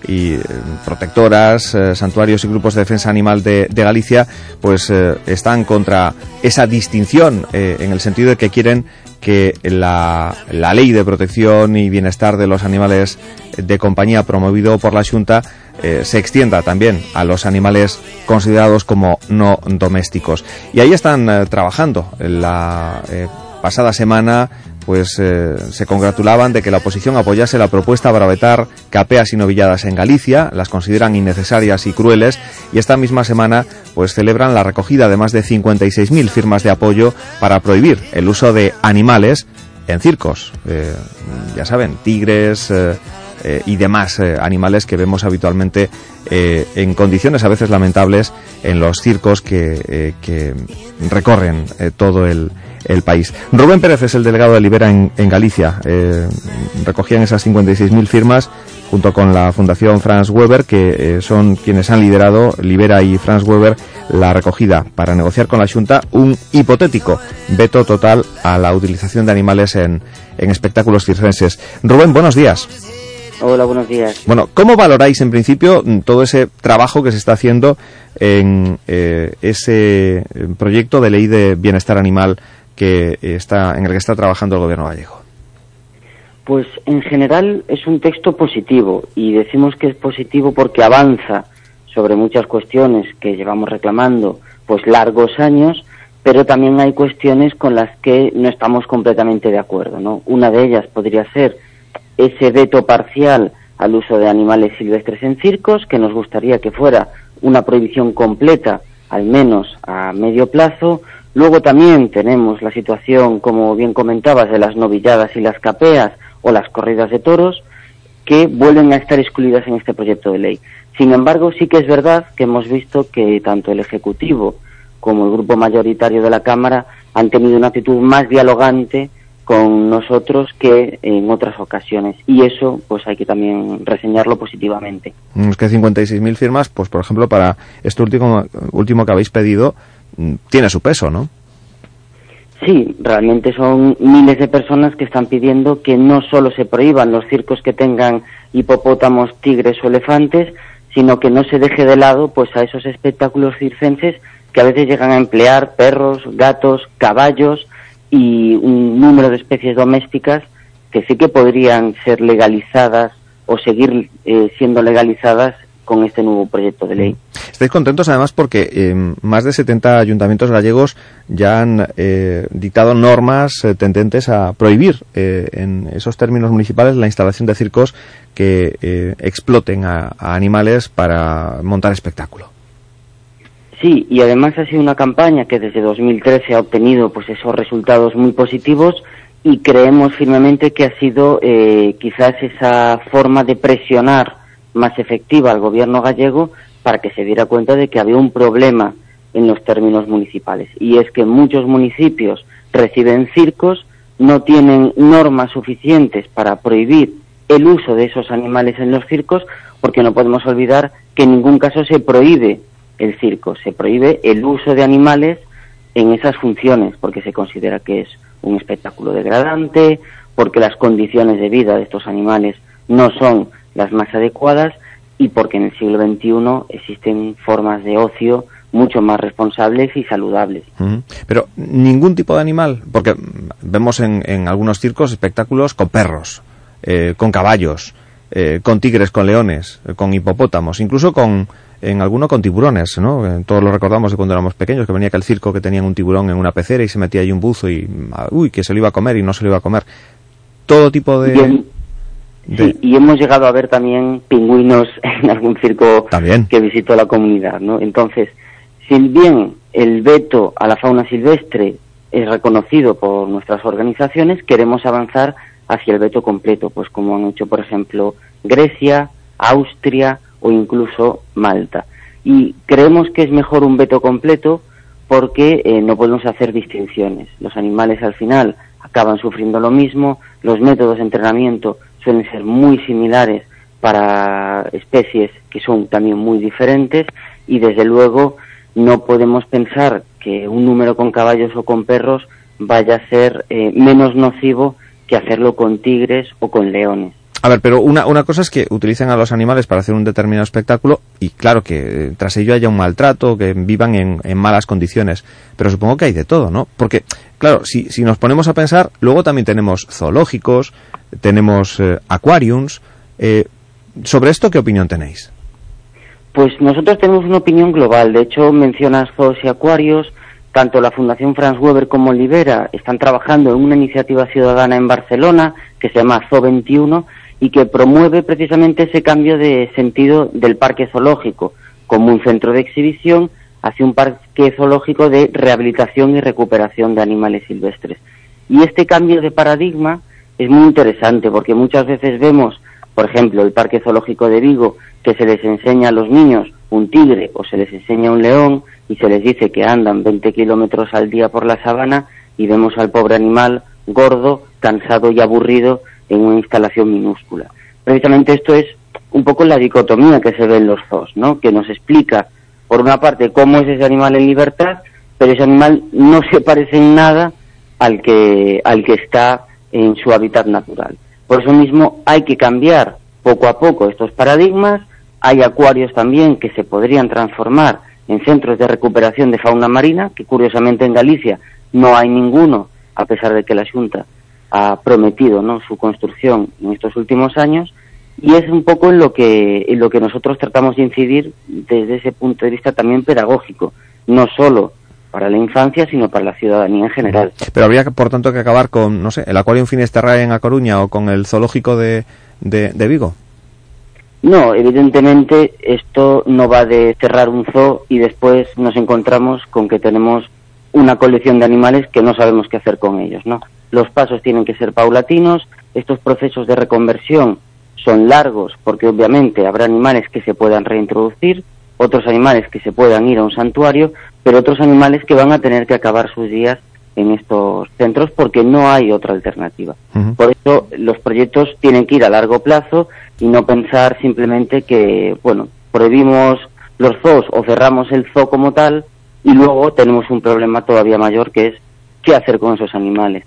y protectoras, santuarios y grupos de defensa animal de, Galicia, pues están contra esa distinción en el sentido de que quieren que la, ley de protección y bienestar de los animales de compañía promovido por la Junta eh, se extienda también a los animales considerados como no domésticos. Y ahí están eh, trabajando. La eh, pasada semana pues eh, se congratulaban de que la oposición apoyase la propuesta para vetar capeas y novilladas en Galicia, las consideran innecesarias y crueles y esta misma semana pues celebran la recogida de más de 56.000 firmas de apoyo para prohibir el uso de animales en circos. Eh, ya saben, tigres, eh, y demás eh, animales que vemos habitualmente eh, en condiciones a veces lamentables en los circos que, recorren todo el, el, país. Rubén Pérez es el delegado de Libera en, en Galicia. recogían esas 56.000 firmas junto con la Fundación Franz Weber, que son quienes han liderado, Libera y Franz Weber, la recogida para negociar con la Junta un hipotético veto total a la utilización de animales en, en espectáculos circenses. Rubén, buenos días. Hola, buenos días. Bueno, ¿cómo valoráis en principio todo ese trabajo que se está haciendo en eh, ese eh, proyecto de ley de bienestar animal que está en el que está trabajando el gobierno gallego? Pues en general es un texto positivo y decimos que es positivo porque avanza sobre muchas cuestiones que llevamos reclamando pues largos años, pero también hay cuestiones con las que no estamos completamente de acuerdo, ¿no? Una de ellas podría ser ese veto parcial al uso de animales silvestres en circos, que nos gustaría que fuera una prohibición completa, al menos a medio plazo. Luego también tenemos la situación, como bien comentabas, de las novilladas y las capeas o las corridas de toros, que vuelven a estar excluidas en este proyecto de ley. Sin embargo, sí que es verdad que hemos visto que tanto el Ejecutivo como el grupo mayoritario de la Cámara han tenido una actitud más dialogante con nosotros que en otras ocasiones y eso pues hay que también reseñarlo positivamente. Es que 56.000 firmas, pues por ejemplo para este último último que habéis pedido mm, tiene su peso, ¿no? Sí, realmente son miles de personas que están pidiendo que no solo se prohíban los circos que tengan hipopótamos, tigres o elefantes, sino que no se deje de lado pues a esos espectáculos circenses que a veces llegan a emplear perros, gatos, caballos y un número de especies domésticas que sí que podrían ser legalizadas o seguir eh, siendo legalizadas con este nuevo proyecto de ley. Estáis contentos además porque eh, más de 70 ayuntamientos gallegos ya han eh, dictado normas tendentes a prohibir en esos términos municipales la instalación de circos que exploten a, a animales para montar espectáculo. Sí, y además ha sido una campaña que desde 2013 ha obtenido pues esos resultados muy positivos y creemos firmemente que ha sido eh, quizás esa forma de presionar más efectiva al gobierno gallego para que se diera cuenta de que había un problema en los términos municipales. Y es que muchos municipios reciben circos, no tienen normas suficientes para prohibir el uso de esos animales en los circos porque no podemos olvidar que en ningún caso se prohíbe el circo. Se prohíbe el uso de animales en esas funciones porque se considera que es un espectáculo degradante, porque las condiciones de vida de estos animales no son las más adecuadas y porque en el siglo XXI existen formas de ocio mucho más responsables y saludables. Pero ningún tipo de animal, porque vemos en, en algunos circos espectáculos con perros, eh, con caballos, eh, con tigres, con leones, eh, con hipopótamos, incluso con en alguno con tiburones, ¿no? Eh, todos lo recordamos de cuando éramos pequeños, que venía aquel circo que tenían un tiburón en una pecera y se metía ahí un buzo y, ah, uy, que se lo iba a comer y no se lo iba a comer. Todo tipo de... Sí, y hemos llegado a ver también pingüinos en algún circo que visitó la comunidad, ¿no? Entonces, si bien el veto a la fauna silvestre es reconocido por nuestras organizaciones, queremos avanzar hacia el veto completo, pues como han hecho, por ejemplo, Grecia, Austria, o incluso Malta. Y creemos que es mejor un veto completo porque eh, no podemos hacer distinciones. Los animales al final acaban sufriendo lo mismo, los métodos de entrenamiento suelen ser muy similares para especies que son también muy diferentes y desde luego no podemos pensar que un número con caballos o con perros vaya a ser eh, menos nocivo que hacerlo con tigres o con leones. A ver, pero una, una cosa es que utilicen a los animales para hacer un determinado espectáculo y claro que eh, tras ello haya un maltrato, que vivan en, en, malas condiciones. Pero supongo que hay de todo, ¿no? Porque, claro, si, si nos ponemos a pensar, luego también tenemos zoológicos, tenemos eh, aquariums. Eh, ¿Sobre esto qué opinión tenéis? Pues nosotros tenemos una opinión global. De hecho, mencionas zoos y acuarios, tanto la Fundación Franz Weber como Libera están trabajando en una iniciativa ciudadana en Barcelona que se llama Zoo21 y que promueve precisamente ese cambio de sentido del parque zoológico como un centro de exhibición hacia un parque zoológico de rehabilitación y recuperación de animales silvestres. Y este cambio de paradigma es muy interesante porque muchas veces vemos, por ejemplo, el Parque Zoológico de Vigo, que se les enseña a los niños un tigre o se les enseña un león y se les dice que andan 20 kilómetros al día por la sabana y vemos al pobre animal gordo, cansado y aburrido en una instalación minúscula. Precisamente esto es un poco la dicotomía que se ve en los zoos, ¿no? Que nos explica, por una parte, cómo es ese animal en libertad, pero ese animal no se parece en nada al que, al que está en su hábitat natural. Por eso mismo hay que cambiar poco a poco estos paradigmas. Hay acuarios también que se podrían transformar en centros de recuperación de fauna marina, que curiosamente en Galicia no hay ninguno, a pesar de que la Junta ha prometido ¿no? su construcción en estos últimos años. Y es un poco en lo que, en lo que nosotros tratamos de incidir desde ese punto de vista también pedagógico, no solo para la infancia, sino para la ciudadanía en general. Pero habría, por tanto, que acabar con, no sé, el Acuario Finisterrae en A Coruña o con el Zoológico de, de, Vigo. No, evidentemente esto no va de cerrar un zoo y después nos encontramos con que tenemos una colección de animales que no sabemos qué hacer con ellos, ¿no? Los pasos tienen que ser paulatinos, estos procesos de reconversión son largos porque obviamente habrá animales que se puedan reintroducir, otros animales que se puedan ir a un santuario, pero otros animales que van a tener que acabar sus días en estos centros porque no hay otra alternativa. Por eso los proyectos tienen que ir a largo plazo y no pensar simplemente que, bueno, prohibimos los zoos o cerramos el zoo como tal y luego tenemos un problema todavía mayor que es qué hacer con esos animales.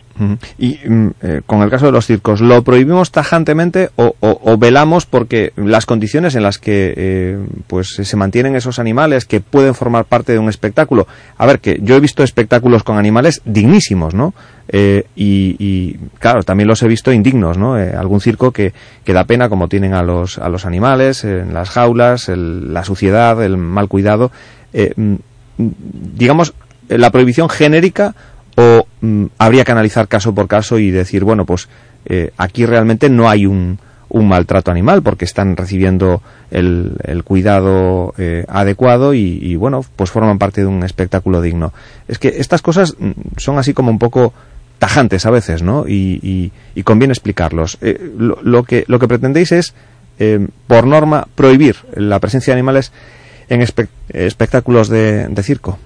Y mm, eh, con el caso de los circos, ¿lo prohibimos tajantemente o, velamos porque las condiciones en las que eh, pues se mantienen esos animales que pueden formar parte de un espectáculo? A ver, que yo he visto espectáculos con animales dignísimos, ¿no? Eh, y, claro, también los he visto indignos, ¿no? algún circo que, que, da pena como tienen a los, a los animales, en las jaulas, la suciedad, el mal cuidado. Mm, digamos, la prohibición genérica o mm, habría que analizar caso por caso y decir, bueno, pues eh, aquí realmente no hay un, maltrato animal porque están recibiendo el, el cuidado eh, adecuado y, bueno, pues forman parte de un espectáculo digno. Es que estas cosas mm, son así como un poco tajantes a veces, ¿no? Y, conviene explicarlos. Eh, lo, que, lo que pretendéis es, por norma, prohibir la presencia de animales en espectáculos de circo.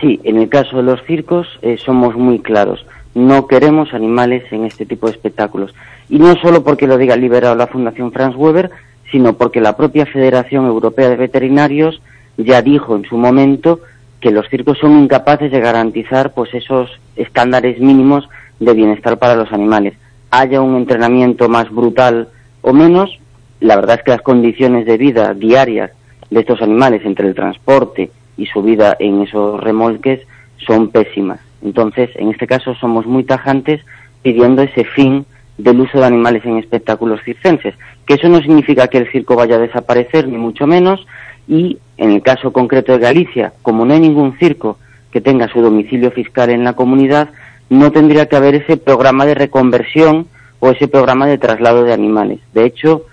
Sí, en el caso de los circos eh, somos muy claros. No queremos animales en este tipo de espectáculos. Y no solo porque lo diga liberado la Fundación Franz Weber, sino porque la propia Federación Europea de Veterinarios ya dijo en su momento que los circos son incapaces de garantizar pues esos estándares mínimos de bienestar para los animales. Haya un entrenamiento más brutal o menos, la verdad es que las condiciones de vida diarias de estos animales entre el transporte y su vida en esos remolques son pésimas. Entonces, en este caso somos muy tajantes pidiendo ese fin del uso de animales en espectáculos circenses, que eso no significa que el circo vaya a desaparecer, ni mucho menos, y en el caso concreto de Galicia, como no hay ningún circo que tenga su domicilio fiscal en la comunidad, no tendría que haber ese programa de reconversión o ese programa de traslado de animales. De hecho,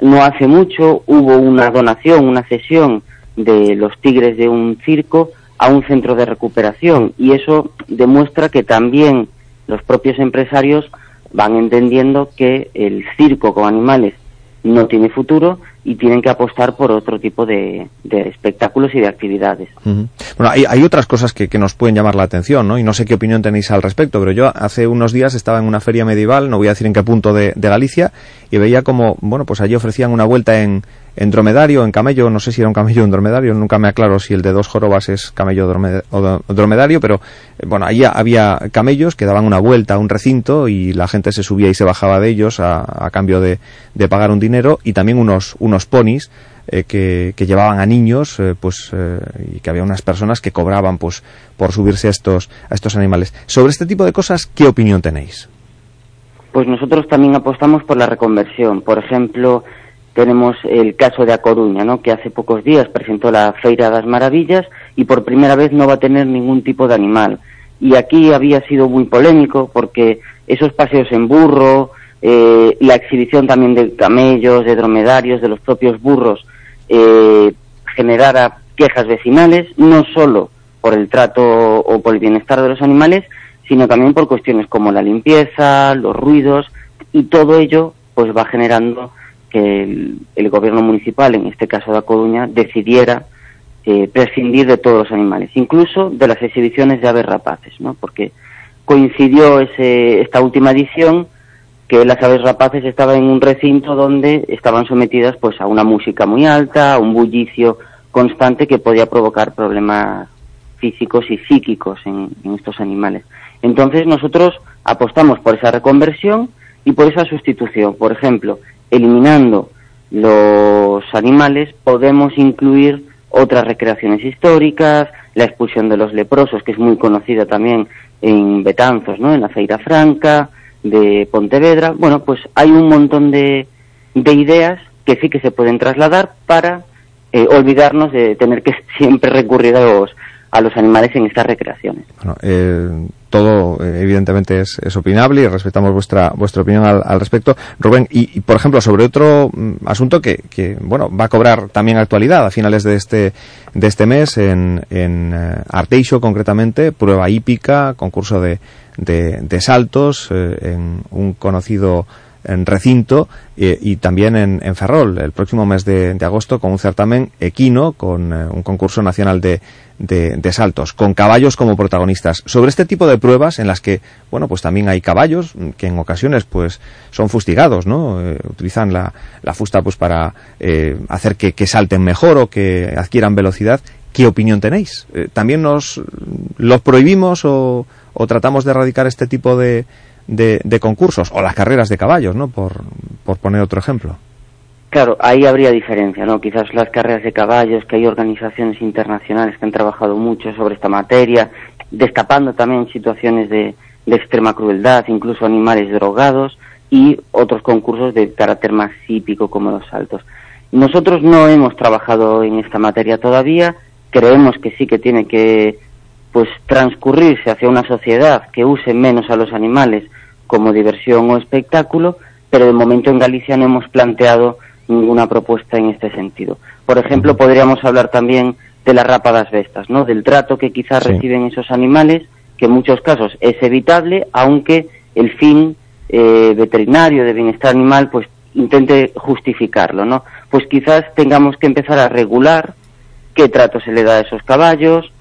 no hace mucho hubo una donación, una cesión de los tigres de un circo a un centro de recuperación. Y eso demuestra que también los propios empresarios van entendiendo que el circo con animales no tiene futuro y tienen que apostar por otro tipo de, espectáculos y de actividades. Bueno, hay, hay, otras cosas que, que, nos pueden llamar la atención, ¿no? Y no sé qué opinión tenéis al respecto, pero yo hace unos días estaba en una feria medieval, no voy a decir en qué punto de, de Galicia, y veía como, bueno, pues allí ofrecían una vuelta en, dromedario, en camello, no sé si era un camello o un dromedario, nunca me aclaro si el de dos jorobas es camello o dromedario, pero eh, bueno, ahí había camellos que daban una vuelta a un recinto y la gente se subía y se bajaba de ellos a, cambio de, pagar un dinero y también unos, unos ponis eh, que, llevaban a niños, eh, pues, y que había unas personas que cobraban, pues, por subirse a estos, a estos animales. Sobre este tipo de cosas, ¿qué opinión tenéis? Pues nosotros también apostamos por la reconversión. Por ejemplo, tenemos el caso de A Coruña, ¿no? que hace pocos días presentó la Feira das Maravillas y por primera vez no va a tener ningún tipo de animal. Y aquí había sido muy polémico porque esos paseos en burro, eh, la exhibición también de camellos, de dromedarios, de los propios burros, eh, generara quejas vecinales, no solo por el trato o por el bienestar de los animales, sino también por cuestiones como la limpieza, los ruidos, y todo ello pues va generando que el, gobierno municipal, en este caso de A Coruña, decidiera eh, prescindir de todos los animales, incluso de las exhibiciones de aves rapaces, ¿no? Porque coincidió ese, esta última edición que las aves rapaces estaban en un recinto donde estaban sometidas pues a una música muy alta, a un bullicio constante que podía provocar problemas físicos y psíquicos en, estos animales. Entonces nosotros apostamos por esa reconversión y por esa sustitución. Por ejemplo, eliminando los animales podemos incluir otras recreaciones históricas, la expulsión de los leprosos, que es muy conocida también en Betanzos, ¿no? en la Feira Franca, de Pontevedra. Bueno, pues hay un montón de, de ideas que sí que se pueden trasladar para eh, olvidarnos de tener que siempre recurrir a los, a los animales en estas recreaciones. Bueno, eh, todo eh, evidentemente es, es, opinable y respetamos vuestra vuestra opinión al, al respecto. Rubén, y, por ejemplo, sobre otro mm, asunto que, que, bueno, va a cobrar también actualidad a finales de este de este mes en, en uh, Arteixo concretamente, prueba hípica, concurso de, de, saltos eh, en un conocido en recinto eh, y también en, en, Ferrol el próximo mes de, de, agosto con un certamen equino con eh, un concurso nacional de, de, saltos con caballos como protagonistas. Sobre este tipo de pruebas en las que bueno pues también hay caballos que en ocasiones pues son fustigados no utilizan la, la, fusta pues para hacer que, que, salten mejor o que adquieran velocidad. Qué opinión tenéis también nos los prohibimos o, o tratamos de erradicar este tipo de de, concursos o las carreras de caballos, ¿no? Por, por poner otro ejemplo. Claro, ahí habría diferencia, ¿no? Quizás las carreras de caballos, que hay organizaciones internacionales que han trabajado mucho sobre esta materia, destapando también situaciones de, de extrema crueldad, incluso animales drogados y otros concursos de carácter más hípico como los saltos. Nosotros no hemos trabajado en esta materia todavía, creemos que sí que tiene que pues transcurrirse hacia una sociedad que use menos a los animales como diversión o espectáculo, pero de momento en Galicia no hemos planteado ninguna propuesta en este sentido. Por ejemplo, podríamos hablar también de las rápadas bestas, ¿no? Del trato que quizás sí. reciben esos animales, que en muchos casos es evitable, aunque el fin eh, veterinario de bienestar animal pues intente justificarlo, ¿no? Pues quizás tengamos que empezar a regular qué trato se le da a esos caballos,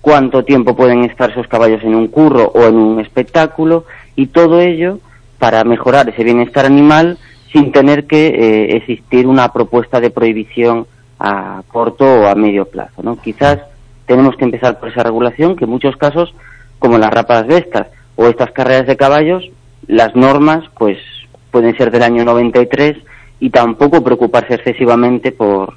cuánto tiempo pueden estar esos caballos en un curro o en un espectáculo y todo ello para mejorar ese bienestar animal sin tener que eh, existir una propuesta de prohibición a corto o a medio plazo. ¿no? Quizás tenemos que empezar por esa regulación que en muchos casos, como las rápadas bestas o estas carreras de caballos, las normas pues pueden ser del año 93 y tampoco preocuparse excesivamente por,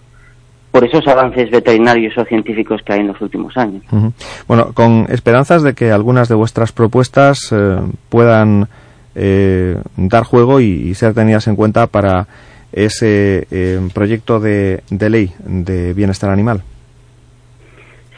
por esos avances veterinarios o científicos que hay en los últimos años. Uh -huh. Bueno, con esperanzas de que algunas de vuestras propuestas eh, puedan eh, dar juego y, y, ser tenidas en cuenta para ese eh, proyecto de, de, ley de bienestar animal.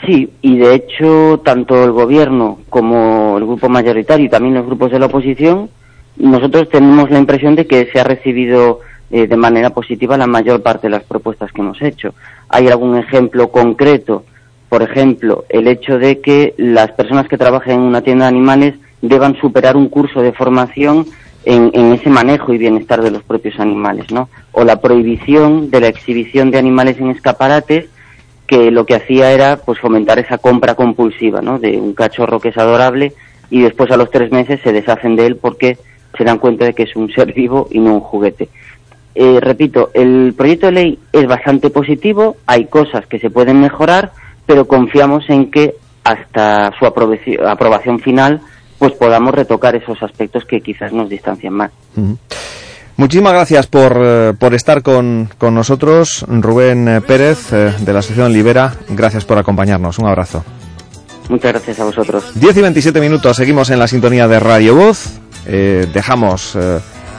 Sí, y de hecho tanto el gobierno como el grupo mayoritario y también los grupos de la oposición, nosotros tenemos la impresión de que se ha recibido eh, de manera positiva la mayor parte de las propuestas que hemos hecho. Hay algún ejemplo concreto, por ejemplo, el hecho de que las personas que trabajen en una tienda de animales deban superar un curso de formación en, en, ese manejo y bienestar de los propios animales, ¿no? O la prohibición de la exhibición de animales en escaparates, que lo que hacía era pues fomentar esa compra compulsiva, ¿no? De un cachorro que es adorable y después a los tres meses se deshacen de él porque se dan cuenta de que es un ser vivo y no un juguete. Eh, repito, el proyecto de ley es bastante positivo, hay cosas que se pueden mejorar, pero confiamos en que hasta su aprobación, aprobación final pues podamos retocar esos aspectos que quizás nos distancian más. Uh -huh. Muchísimas gracias por, eh, por estar con, con, nosotros, Rubén eh, Pérez, de la Asociación Libera. Gracias por acompañarnos. Un abrazo. Muchas gracias a vosotros. 10 y 27 minutos, seguimos en la sintonía de Radio Voz. dejamos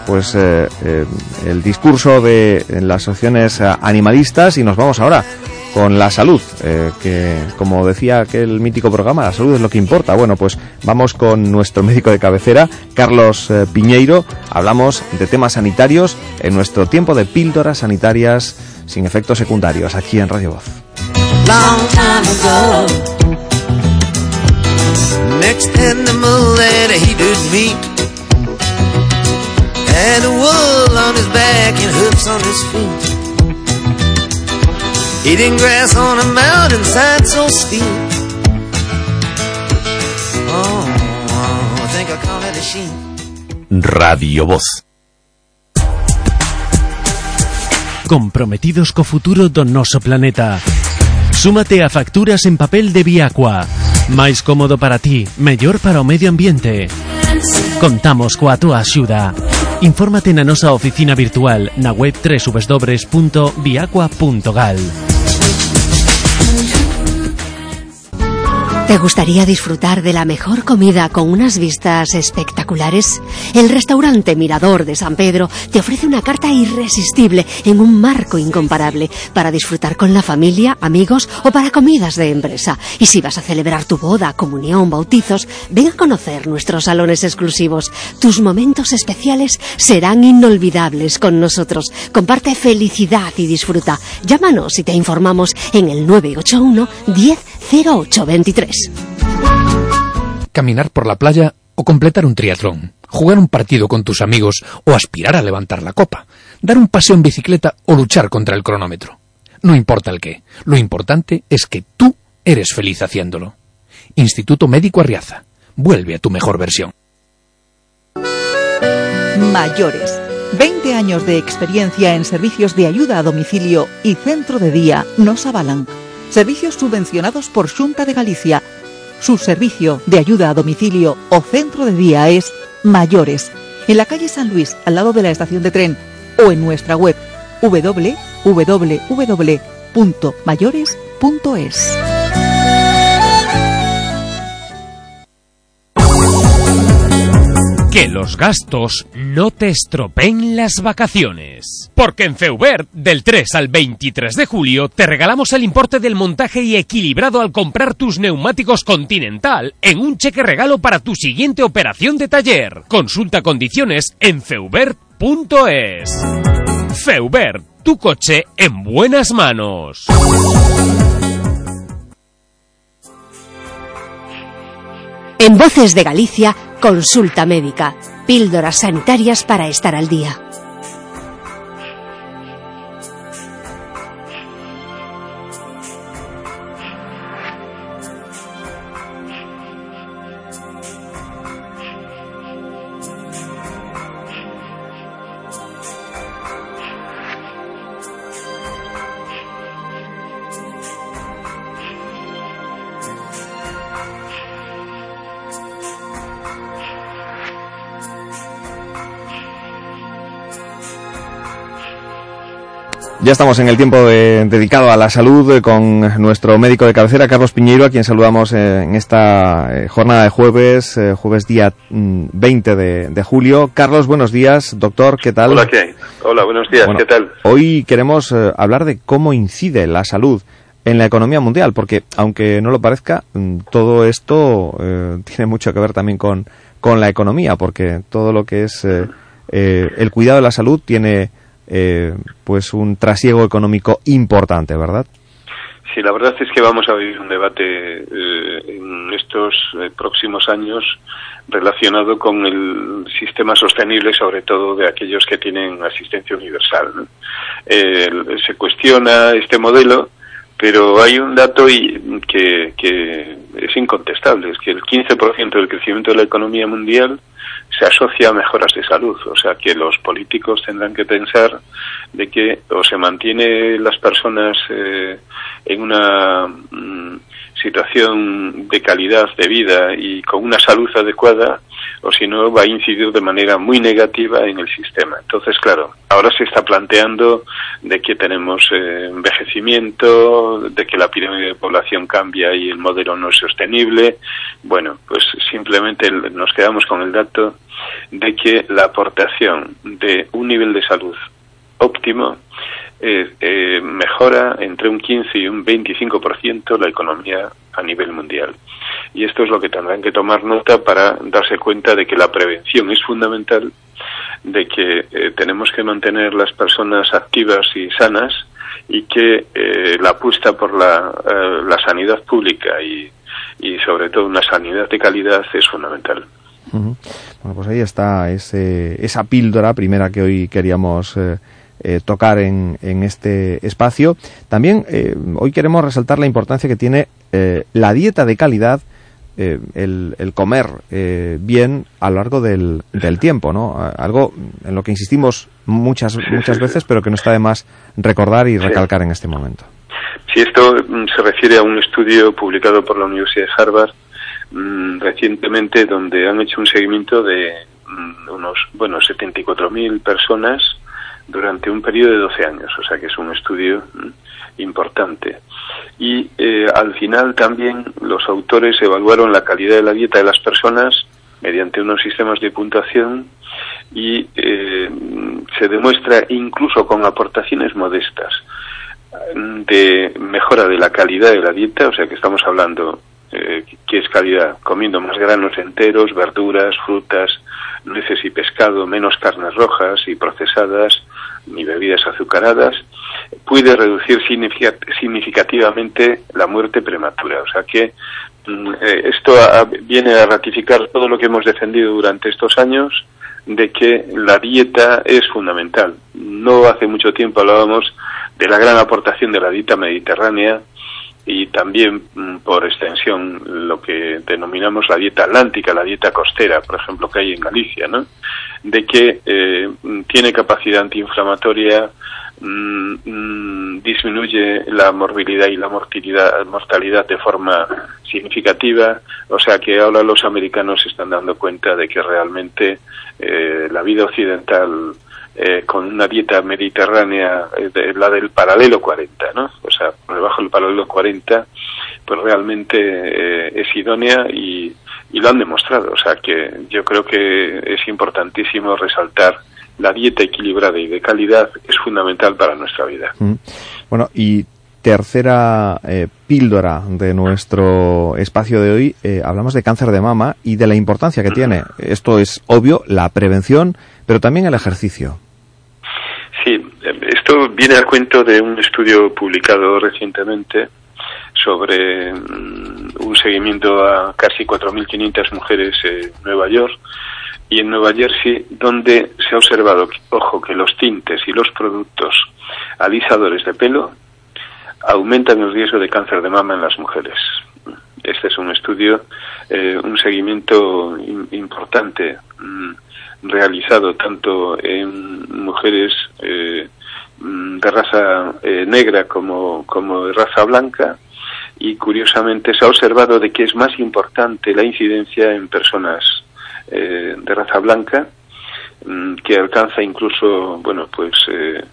pues eh, eh, el discurso de las asociaciones eh, animalistas y nos vamos ahora con la salud, que como decía aquel mítico programa, la salud es lo que importa. Bueno, pues vamos con nuestro médico de cabecera, Carlos Piñeiro. Hablamos de temas sanitarios en nuestro tiempo de píldoras sanitarias sin efectos secundarios, aquí en Radio Voz. Had a wool on his back and hoofs on his feet. Eating grass on a mountainside so steep. Oh, I think I call it a sheep. Radio Voz. Comprometidos co futuro do noso planeta. Súmate a facturas en papel de Viacua. Máis cómodo para ti, mellor para o medio ambiente. Contamos coa túa axuda. Infórmate na nosa oficina virtual na web www.viacua.gal. ¿Te gustaría disfrutar de la mejor comida con unas vistas espectaculares? El restaurante Mirador de San Pedro te ofrece una carta irresistible en un marco incomparable para disfrutar con la familia, amigos o para comidas de empresa. Y si vas a celebrar tu boda, comunión, bautizos, ven a conocer nuestros salones exclusivos. Tus momentos especiales serán inolvidables con nosotros. Comparte felicidad y disfruta. Llámanos y te informamos en el 981 10 0823. Caminar por la playa o completar un triatlón, jugar un partido con tus amigos o aspirar a levantar la copa, dar un paseo en bicicleta o luchar contra el cronómetro. No importa el qué, lo importante es que tú eres feliz haciéndolo. Instituto Médico Arriaza, vuelve a tu mejor versión. Mayores. 20 años de experiencia en servicios de ayuda a domicilio y centro de día nos avalan. Servicios subvencionados por Junta de Galicia. Su servicio de ayuda a domicilio o centro de día es Mayores, en la calle San Luis, al lado de la estación de tren, o en nuestra web www.mayores.es. Que los gastos no te estropeen las vacaciones. Porque en Feubert, del 3 al 23 de julio, te regalamos el importe del montaje y equilibrado al comprar tus neumáticos Continental en un cheque regalo para tu siguiente operación de taller. Consulta condiciones en feubert.es. Feubert, tu coche en buenas manos. En Voces de Galicia, consulta médica. Píldoras sanitarias para estar al día. Ya estamos en el tiempo de- dedicado a la salud eh, con nuestro médico de cabecera, Carlos Piñeiro, a quien saludamos eh, en esta eh, jornada de jueves, eh, jueves día mm, 20 de, de julio. Carlos, buenos días. Doctor, ¿qué tal? Hola, ¿qué hay? Hola, buenos días, Bueno, ¿qué tal? Hoy queremos eh, hablar de cómo incide la salud en la economía mundial, porque aunque no lo parezca, mm, todo esto eh, tiene mucho que ver también con, con la economía, porque todo lo que es eh, eh, el cuidado de la salud tiene eh, pues un trasiego económico importante, ¿verdad? Sí, la verdad es que vamos a vivir un debate eh, en estos eh, próximos años relacionado con el sistema sostenible, sobre todo de aquellos que tienen asistencia universal. ¿no? Eh, se cuestiona este modelo, pero hay un dato y- que, que es incontestable, es que el 15% del crecimiento de la economía mundial se asocia a mejoras de salud, o sea que los políticos tendrán que pensar de que o se mantiene las personas eh, en una mm, situación de calidad de vida y con una salud adecuada o si no va a incidir de manera muy negativa en el sistema. Entonces, claro, ahora se está planteando de que tenemos eh, envejecimiento, de que la pirámide de población cambia y el modelo no es sostenible. Bueno, pues simplemente nos quedamos con el dato de que la aportación de un nivel de salud óptimo eh, mejora entre un 15 y un 25% la economía a nivel mundial. Y esto es lo que tendrán que tomar nota para darse cuenta de que la prevención es fundamental, de que eh, tenemos que mantener las personas activas y sanas y que eh, la apuesta por la, eh, la sanidad pública y, y sobre todo una sanidad de calidad es fundamental. Bueno, pues ahí está ese, esa píldora primera que hoy queríamos eh, tocar en, en este espacio. También eh, hoy queremos resaltar la importancia que tiene eh, la dieta de calidad, eh, el, el comer bien a lo largo del, del tiempo, ¿no? Algo en lo que insistimos muchas, muchas veces, pero que no está de más recordar y recalcar en este momento. Si esto mm, se refiere a un estudio publicado por la Universidad de Harvard mm, recientemente, donde han hecho un seguimiento de mm, unos, bueno, 74.000 personas durante un periodo de 12 años, o sea que es un estudio mm, importante. Y eh, al final también los autores evaluaron la calidad de la dieta de las personas mediante unos sistemas de puntuación y eh, se demuestra incluso con aportaciones modestas de mejora de la calidad de la dieta, o sea que estamos hablando eh, que es calidad, comiendo más granos enteros, verduras, frutas, nueces y pescado, menos carnes rojas y procesadas, ni bebidas azucaradas, puede reducir significa- significativamente la muerte prematura. O sea que mm, eh, esto viene a ratificar todo lo que hemos defendido durante estos años de que la dieta es fundamental. No hace mucho tiempo hablábamos de la gran aportación de la dieta mediterránea y también mm, por extensión lo que denominamos la dieta atlántica, la dieta costera, por ejemplo, que hay en Galicia, ¿no? De que eh, tiene capacidad antiinflamatoria, mm, mm, disminuye la morbilidad y la mortalidad, mortalidad de forma significativa, o sea que ahora los americanos se están dando cuenta de que realmente eh, la vida occidental eh, con una dieta mediterránea, eh, la del paralelo 40, ¿no? O sea, por debajo del paralelo 40, pues realmente eh, es idónea y, y lo han demostrado. O sea, que yo creo que es importantísimo resaltar la dieta equilibrada y de calidad es fundamental para nuestra vida. Mm. Bueno, y tercera eh, píldora de nuestro espacio de hoy, eh, hablamos de cáncer de mama y de la importancia que tiene. Esto es obvio, la prevención, pero también el ejercicio. Esto viene al cuento de un estudio publicado recientemente sobre mm, un seguimiento a casi 4.500 mujeres en Nueva York y en Nueva Jersey, donde se ha observado, ojo, que los tintes y los productos alisadores de pelo aumentan el riesgo de cáncer de mama en las mujeres. Este es un estudio, eh, un seguimiento im- importante mm, realizado tanto en mujeres eh, de raza eh, negra como, como de raza blanca y curiosamente se ha observado de que es más importante la incidencia en personas eh, de raza blanca mm, que alcanza incluso bueno pues eh,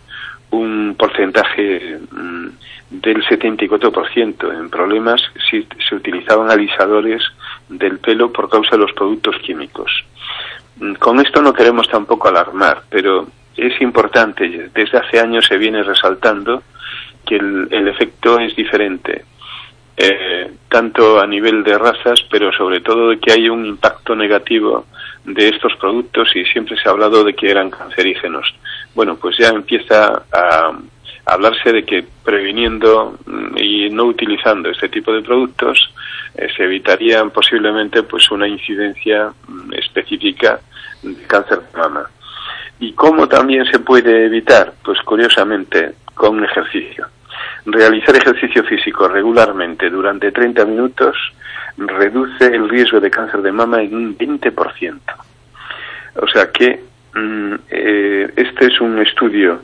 un porcentaje mm, del 74% en problemas si se utilizaban alisadores del pelo por causa de los productos químicos. Mm, Con esto no queremos tampoco alarmar, pero es importante, desde hace años se viene resaltando que el, efecto es diferente, eh, tanto a nivel de razas, pero sobre todo de que hay un impacto negativo de estos productos y siempre se ha hablado de que eran cancerígenos. Bueno, pues ya empieza a, a hablarse de que previniendo mm, y no utilizando este tipo de productos eh, se evitarían posiblemente pues una incidencia mm, específica de cáncer de mama. ¿Y cómo también se puede evitar? Pues curiosamente con ejercicio. Realizar ejercicio físico regularmente durante 30 minutos reduce el riesgo de cáncer de mama en un 20%. O sea que mm, eh, este es un estudio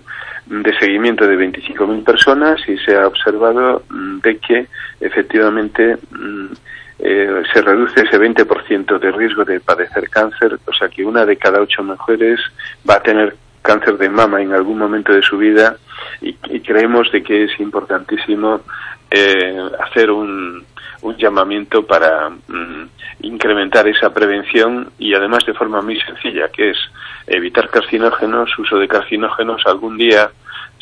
de seguimiento de 25.000 personas y se ha observado mm, de que efectivamente mm, eh, se reduce ese 20% de riesgo de padecer cáncer, o sea que una de cada ocho mujeres va a tener cáncer de mama en algún momento de su vida y, creemos de que es importantísimo eh, hacer un, un llamamiento para mm, incrementar esa prevención y además de forma muy sencilla, que es evitar carcinógenos, uso de carcinógenos. Algún día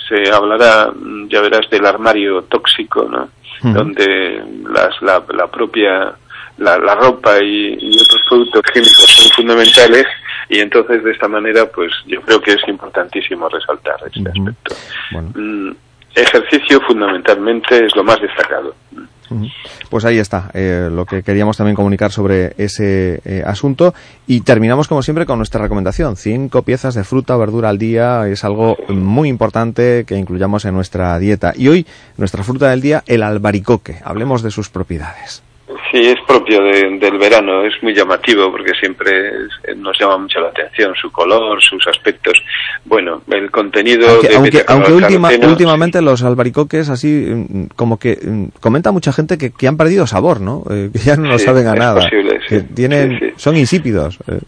se hablará, mm, ya verás, del armario tóxico, ¿no? Donde las, la, la propia la, la ropa y, y, otros productos químicos son fundamentales y entonces de esta manera pues yo creo que es importantísimo resaltar este aspecto. Mm, ejercicio fundamentalmente es lo más destacado. Pues ahí está eh, lo que queríamos también comunicar sobre ese eh, asunto y terminamos como siempre con nuestra recomendación. Cinco piezas de fruta o verdura al día es algo muy importante que incluyamos en nuestra dieta. Y hoy nuestra fruta del día, el albaricoque. Hablemos de sus propiedades. Sí, es propio de, del verano, es muy llamativo porque siempre nos llama mucho la atención su color, sus aspectos. Bueno, el contenido aunque, de aunque, aunque última, últimamente los albaricoques así mm, como que mm, comenta mucha gente que, que han perdido sabor, ¿no? Eh, que ya no lo Sí, saben a es nada, posible, que sí. tienen son insípidos. eh.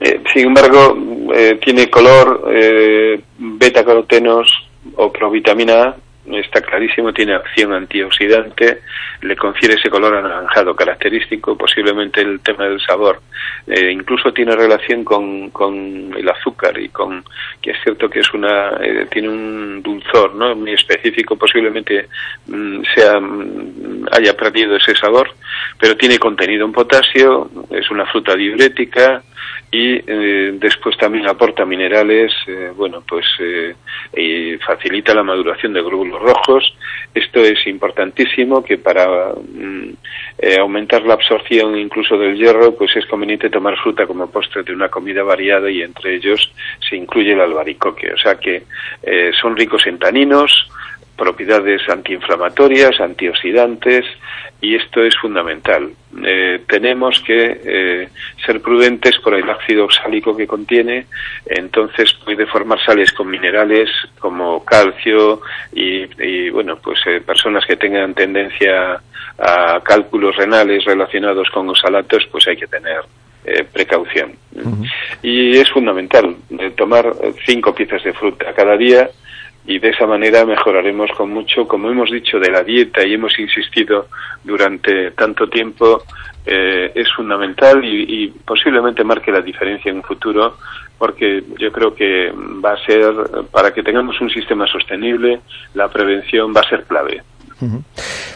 Eh, sin embargo, eh, tiene color, eh, beta-carotenos o provitamina A, está clarísimo, tiene acción antioxidante, le confiere ese color anaranjado característico, posiblemente el tema del sabor. Eh, incluso tiene relación con, con el azúcar y con, que es cierto que es una, eh, tiene un dulzor, ¿no? Muy específico, posiblemente mm, sea, mm, haya perdido ese sabor, pero tiene contenido en potasio, es una fruta diurética, y eh, después también aporta minerales, eh, bueno, pues eh, facilita la maduración de glóbulos rojos. Esto es importantísimo que para eh, aumentar la absorción incluso del hierro, pues es conveniente tomar fruta como postre de una comida variada y entre ellos se incluye el albaricoque. O sea que eh, son ricos en taninos, propiedades antiinflamatorias, antioxidantes, y esto es fundamental. Eh, tenemos que eh, ser prudentes por el ácido oxálico que contiene, entonces puede formar sales con minerales como calcio y, y, bueno, pues eh, personas que tengan tendencia a cálculos renales relacionados con oxalatos, pues hay que tener eh, precaución. Y es fundamental eh, tomar cinco piezas de fruta cada día y de esa manera mejoraremos con mucho, como hemos dicho, de la dieta y hemos insistido durante tanto tiempo, eh, es fundamental y, y posiblemente marque la diferencia en un futuro, porque yo creo que va a ser, para que tengamos un sistema sostenible, la prevención va a ser clave.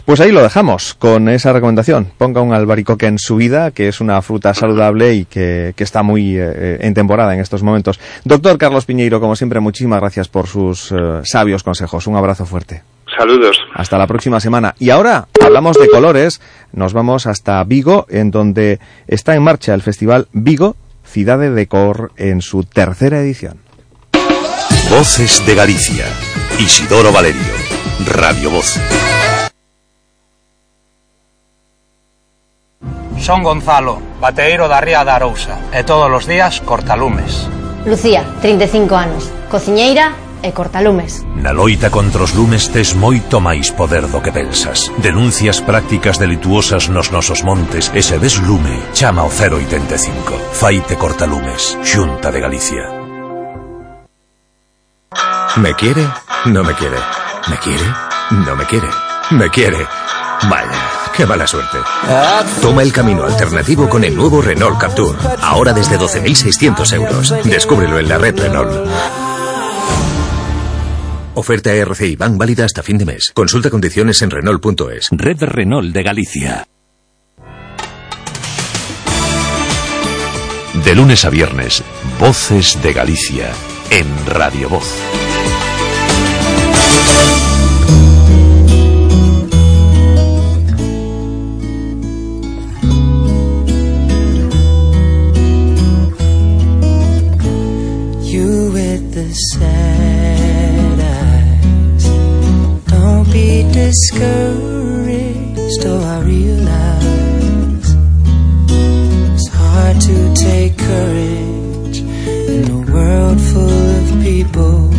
Pues ahí lo dejamos con esa recomendación. Ponga un albaricoque en su vida, que es una fruta saludable y que, que está muy eh, en temporada en estos momentos. Doctor Carlos Piñeiro, como siempre, muchísimas gracias por sus eh, sabios consejos. Un abrazo fuerte. Saludos. Hasta la próxima semana. Y ahora hablamos de colores. Nos vamos hasta Vigo, en donde está en marcha el festival Vigo, Ciudad de Decor, en su tercera edición. Voces de Galicia. Isidoro Valerio. Radio Voz. Son Gonzalo, bateiro da Ría da Arousa e todos os días cortalumes. Lucía, 35 anos, cociñeira e cortalumes. Na loita contra os lumes tes moito máis poder do que pensas. Denuncias prácticas delituosas nos nosos montes e se ves lume, chama ao 085. Faite cortalumes, Xunta de Galicia. ¿Me quiere? No me quiere. ¿Me quiere? No me quiere. ¿Me quiere? Vale. Qué mala suerte. Toma el camino alternativo con el nuevo Renault Captur. Ahora desde 12.600 euros. Descúbrelo en la red Renault. Oferta RCI Bank válida hasta fin de mes. Consulta condiciones en Renault.es. Red Renault de Galicia. De lunes a viernes, Voces de Galicia, en Radio Voz. Sad eyes. Don't be discouraged, oh, I realize it's hard to take courage in a world full of people.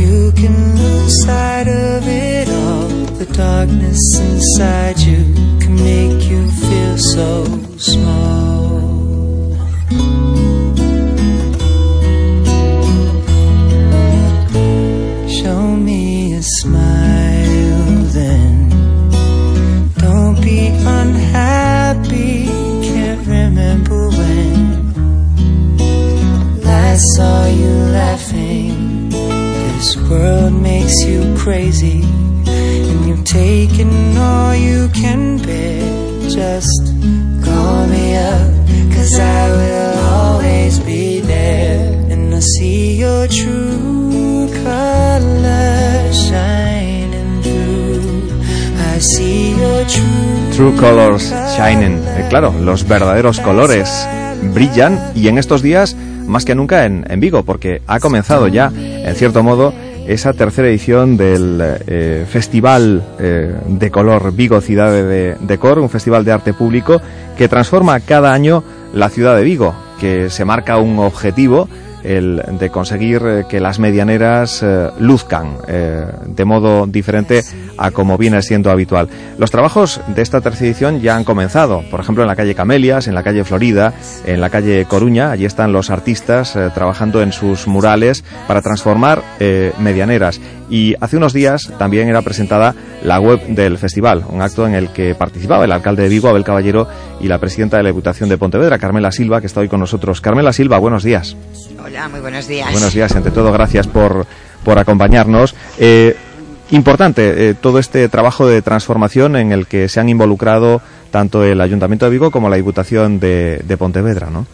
You can lose sight of it all. The darkness inside you can make you feel so small. Show me a smile then. Don't be unhappy, can't remember when. Last saw you laughing. This world makes you crazy, and you've taken all you can bear. Just call me up, cause I will always be there. And I see your true color. True Colors Shining. Eh, claro, los verdaderos colores brillan y en estos días más que nunca en, en Vigo, porque ha comenzado ya, en cierto modo, esa tercera edición del eh, Festival eh, de Color Vigo Ciudad de, de Cor, un festival de arte público que transforma cada año la ciudad de Vigo, que se marca un objetivo el de conseguir eh, que las medianeras eh, luzcan eh, de modo diferente a como viene siendo habitual. Los trabajos de esta tercera edición ya han comenzado, por ejemplo en la calle Camelias, en la calle Florida, en la calle Coruña, allí están los artistas trabajando en sus murales para transformar medianeras. Y hace unos días también era presentada la web del festival, un acto en el que participaba el alcalde de Vigo, Abel Caballero, y la presidenta de la Diputación de Pontevedra, Carmela Silva, que está hoy con nosotros. Carmela Silva, buenos días. Hola, muy buenos días. Buenos días, ante todo, gracias por, por acompañarnos. Eh, importante eh, todo este trabajo de transformación en el que se han involucrado tanto el Ayuntamiento de Vigo como la Diputación de, de Pontevedra, ¿no?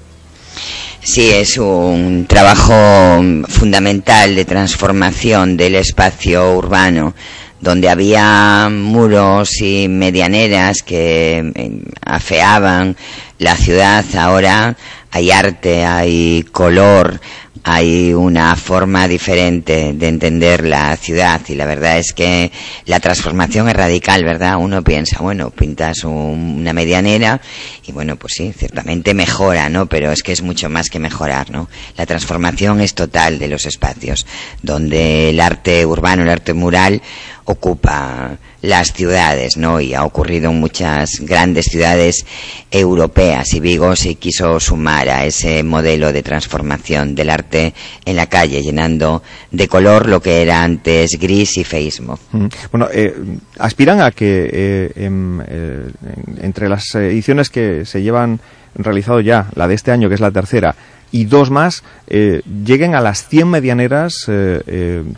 Sí, es un trabajo fundamental de transformación del espacio urbano donde había muros y medianeras que eh, afeaban la ciudad, ahora hay arte, hay color, hay una forma diferente de entender la ciudad y la verdad es que la transformación es radical, ¿verdad? Uno piensa, bueno, pintas un- una medianera y bueno, pues sí, ciertamente mejora, ¿no? Pero es que es mucho más que mejorar, ¿no? La transformación es total de los espacios, donde el arte urbano, el arte mural ocupa las ciudades, ¿no? Y ha ocurrido en muchas grandes ciudades europeas y Vigo se quiso sumar a ese modelo de transformación del arte en la calle, llenando de color lo que era antes gris y feísmo. Mm. Bueno, eh, aspiran a que eh, em, eh, en- entre las ediciones que se llevan realizado ya, la de este año, que es la tercera, y dos más, lleguen a las 100 medianeras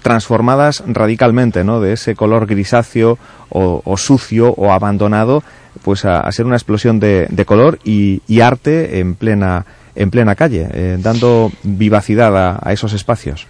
transformadas radicalmente, ¿no? De ese color grisáceo o, sucio o abandonado, pues a, ser una explosión de, color y arte en plena en plena calle, eh, dando vivacidad a- esos espacios.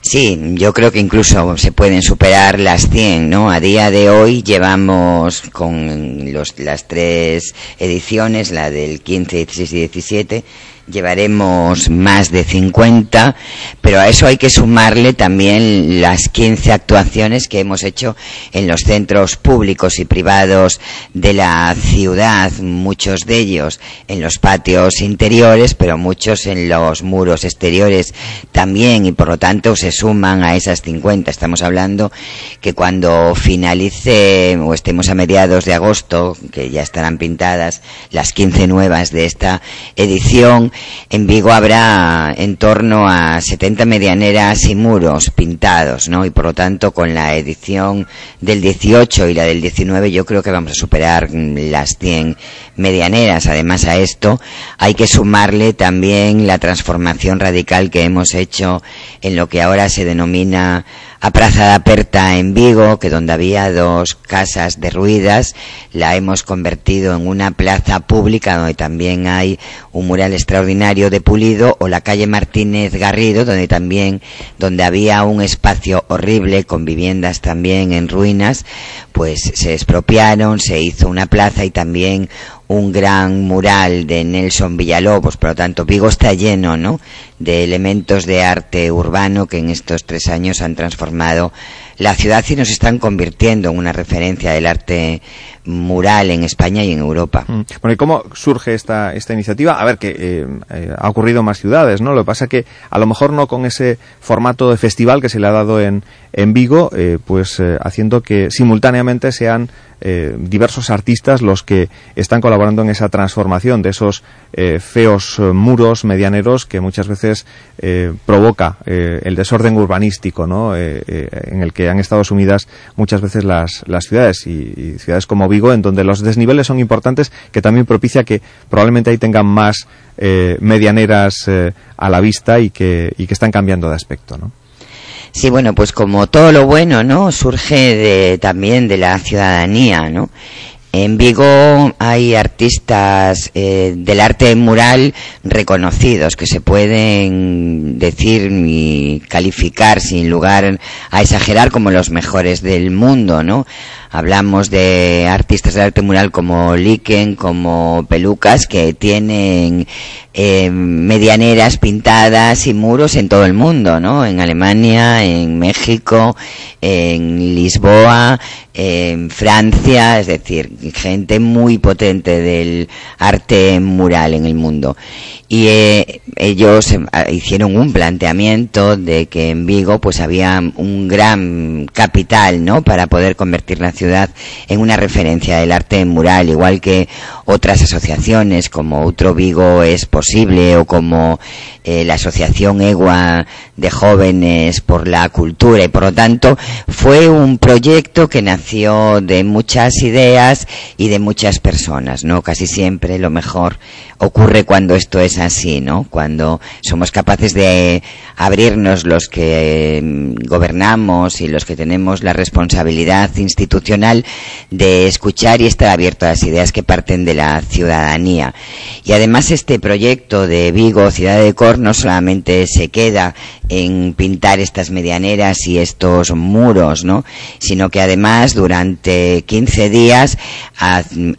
Sí, yo creo que incluso se pueden superar las 100, ¿no? A día de hoy llevamos con los, las tres ediciones, la del 15, 16 y 17, llevaremos más de 50, pero a eso hay que sumarle también las 15 actuaciones que hemos hecho en los centros públicos y privados de la ciudad, muchos de ellos en los patios interiores, pero muchos en los muros exteriores también y por lo tanto se suman a esas 50. Estamos hablando que cuando finalice o estemos a mediados de agosto, que ya estarán pintadas las 15 nuevas de esta edición, en Vigo habrá en torno a 70 medianeras y muros pintados, ¿no? Y por lo tanto con la edición del 18 y la del 19 yo creo que vamos a superar mm, las 100 medianeras. Además a esto hay que sumarle también la transformación radical que hemos hecho en lo que ahora se denomina a Praza de Aperta en Vigo, que donde había dos casas derruidas, la hemos convertido en una plaza pública donde también hay un mural extraordinario de Pulido, o la calle Martínez Garrido, donde también, donde había un espacio horrible con viviendas también en ruinas, pues se expropiaron, se hizo una plaza y también un gran mural de Nelson Villalobos, por lo tanto Vigo está lleno, ¿no? De elementos de arte urbano que en estos tres años han transformado la ciudad y nos están convirtiendo en una referencia del arte mural en España y en Europa. Mm. Bueno, ¿y cómo surge esta, esta iniciativa? A ver, que eh, eh, ha ocurrido en más ciudades, ¿no? Lo que pasa que a lo mejor no con ese formato de festival que se le ha dado en, en Vigo, eh, pues haciendo que simultáneamente sean diversos artistas los que están colaborando en esa transformación de esos feos muros medianeros que muchas veces eh, provoca eh, el desorden urbanístico, ¿no? Eh, en el que han estado sumidas muchas veces las, las ciudades y, ciudades como Vigo, en donde los desniveles son importantes, que también propicia que probablemente ahí tengan más medianeras a la vista y que, y que están cambiando de aspecto, ¿no? Sí, bueno, pues como todo lo bueno, ¿no? Surge de, también de la ciudadanía, ¿no? En Vigo hay artistas eh, del arte mural reconocidos que se pueden decir y calificar sin lugar a exagerar como los mejores del mundo, ¿no? Hablamos de artistas del arte mural como Liken, como Pelucas, que tienen eh, medianeras pintadas y muros en todo el mundo, ¿no? En Alemania, en México, en Lisboa, en Francia, es decir, gente muy potente del arte mural en el mundo. Y eh, ellos eh, hicieron un planteamiento de que en Vigo pues había un gran capital, ¿no? Para poder convertir la ciudad en una referencia del arte mural, igual que otras asociaciones como Otro Vigo es posible o como eh, la Asociación EGUA de Jóvenes por la Cultura y por lo tanto fue un proyecto que nació de muchas ideas y de muchas personas, ¿no? Casi siempre lo mejor ocurre cuando esto es así, ¿no? Cuando somos capaces de abrirnos los que mm, gobernamos y los que tenemos la responsabilidad institucional de escuchar y estar abierto a las ideas que parten de la ciudadanía. Y además este proyecto de Vigo, Ciudad de Cor, no solamente se queda en pintar estas medianeras y estos muros, ¿no? Sino que además durante 15 días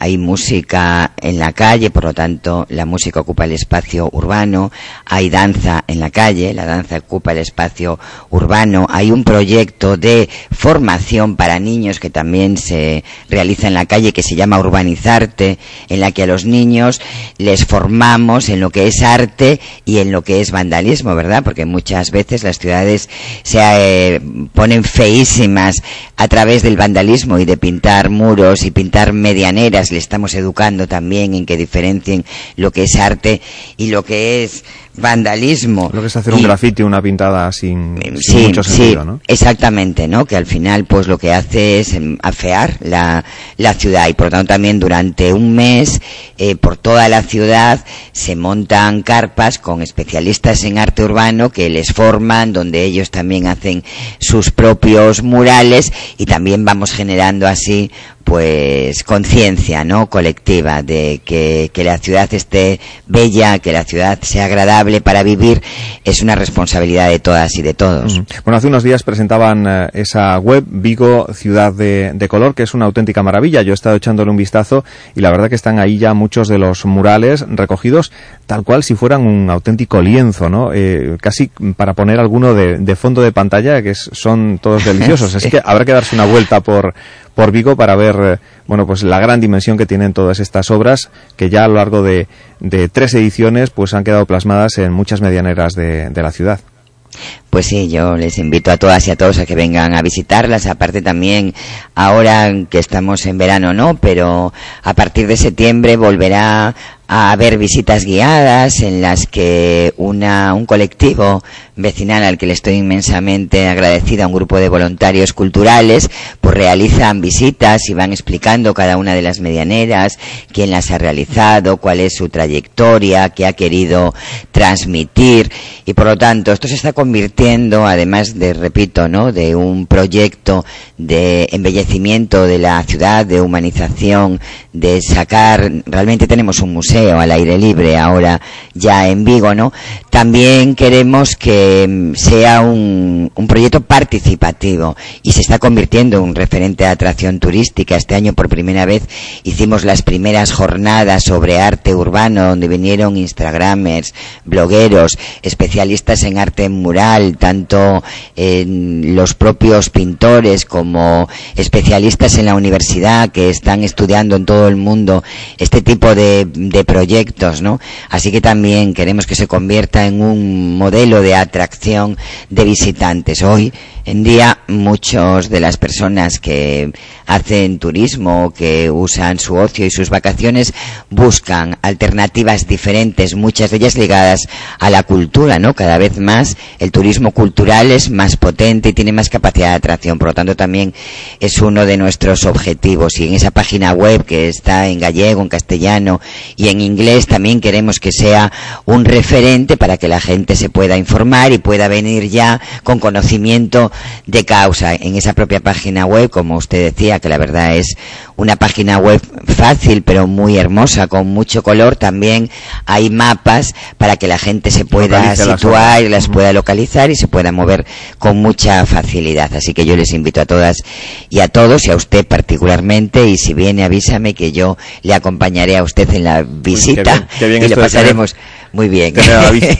hay música en la calle, por lo tanto la música ocupa el espacio urbano, hay danza en la calle, la danza ocupa el espacio urbano, hay un proyecto de formación para niños que también se realiza en la calle que se llama Urbanizarte, en la que a los niños les formamos en lo que es arte y en lo que es vandalismo, ¿verdad? Porque muchas veces las ciudades se eh, ponen feísimas a través del vandalismo y de pintar muros y pintar medianeras. Le estamos educando también en que diferencien lo que es arte y lo que es vandalismo. Lo que es hacer un grafiti, una pintada sin, mucho sentido, ¿no? Exactamente, ¿no? Que al final, pues lo que hace es em, afear la, la ciudad y por tanto también durante un mes eh, por toda la ciudad se montan carpas con especialistas en arte urbano que les forman, donde ellos también hacen sus propios murales y también vamos generando así pues conciencia no colectiva de que, que, la ciudad esté bella que la ciudad sea agradable para vivir es una responsabilidad de todas y de todos. Bueno hace unos días presentaban eh, esa web Vigo ciudad de, de, color que es una auténtica maravilla. Yo he estado echándole un vistazo y la verdad que están ahí ya muchos de los murales recogidos tal cual si fueran un auténtico lienzo no eh, casi para poner alguno de, de, fondo de pantalla que son todos deliciosos. Así que habrá que darse una vuelta por por Vigo para ver eh, bueno pues la gran dimensión que tienen todas estas obras que ya a lo largo de, de tres ediciones pues han quedado plasmadas en muchas medianeras de, de la ciudad. Pues sí, yo les invito a todas y a todos a que vengan a visitarlas. Aparte también, ahora que estamos en verano no, pero a partir de septiembre volverá a haber visitas guiadas en las que una, un colectivo vecinal al que le estoy inmensamente agradecida, un grupo de voluntarios culturales, pues realizan visitas y van explicando cada una de las medianeras, quién las ha realizado, cuál es su trayectoria, qué ha querido transmitir y por lo tanto esto se está convirtiendo, además de, repito, ¿no? de un proyecto de embellecimiento de la ciudad, de humanización, de sacar, realmente tenemos un museo al aire libre ahora ya en Vigo, ¿no? También queremos que mm, sea un, un proyecto participativo y se está convirtiendo en un referente de atracción turística. Este año por primera vez hicimos las primeras jornadas sobre arte urbano donde vinieron instagramers, blogueros, especialistas en arte mural, tanto en los propios pintores como especialistas en la universidad que están estudiando en todo el mundo este tipo de, de proyectos, ¿no? Así que también queremos que se convierta en un modelo de atracción de visitantes. Hoy En día, muchos de las personas que hacen turismo, que usan su ocio y sus vacaciones, buscan alternativas diferentes, muchas de ellas ligadas a la cultura, ¿no? Cada vez más el turismo cultural es más potente y tiene más capacidad de atracción. Por lo tanto, también es uno de nuestros objetivos. Y en esa página web que está en gallego, en castellano y en inglés, también queremos que sea un referente para que la gente se pueda informar y pueda venir ya con conocimiento de causa. En esa propia página web, como usted decía, que la verdad es una página web fácil pero muy hermosa, con mucho color, también hay mapas para que la gente se pueda situar y las pueda localizar y se pueda mover con mucha facilidad. Así que yo les invito a todas y a todos y a usted particularmente y si viene avísame que yo le acompañaré a usted en la visita y le pasaremos muy bien.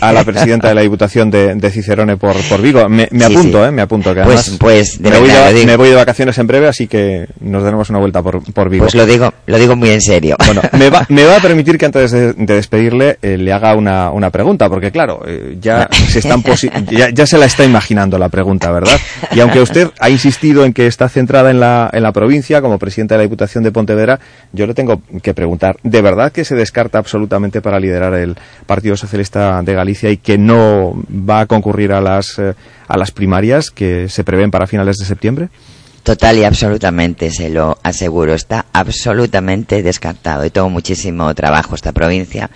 a, la presidenta de la Diputación de, de Cicerone por, por Vigo. Me, apunto, ¿eh? Me apunto. Que pues, pues me, voy de, me, voy de, vacaciones en breve, así que nos daremos una vuelta por, por Vigo. Pues lo digo, lo digo muy en serio. Bueno, me va, me va a permitir que antes de, despedirle eh, le haga una, una pregunta, porque claro, eh, ya, se están ya, ya se la está imaginando la pregunta, ¿verdad? Y aunque usted ha insistido en que está centrada en la, en la provincia como presidenta de la Diputación de Pontevedra, yo le tengo que preguntar, ¿de verdad que se descarta absolutamente para liderar el partido Partido Socialista de Galicia y que no va a concurrir a las, eh, a las primarias que se prevén para finales de septiembre? Total y absolutamente, se lo aseguro, está absolutamente descartado y tengo muchísimo trabajo esta provincia.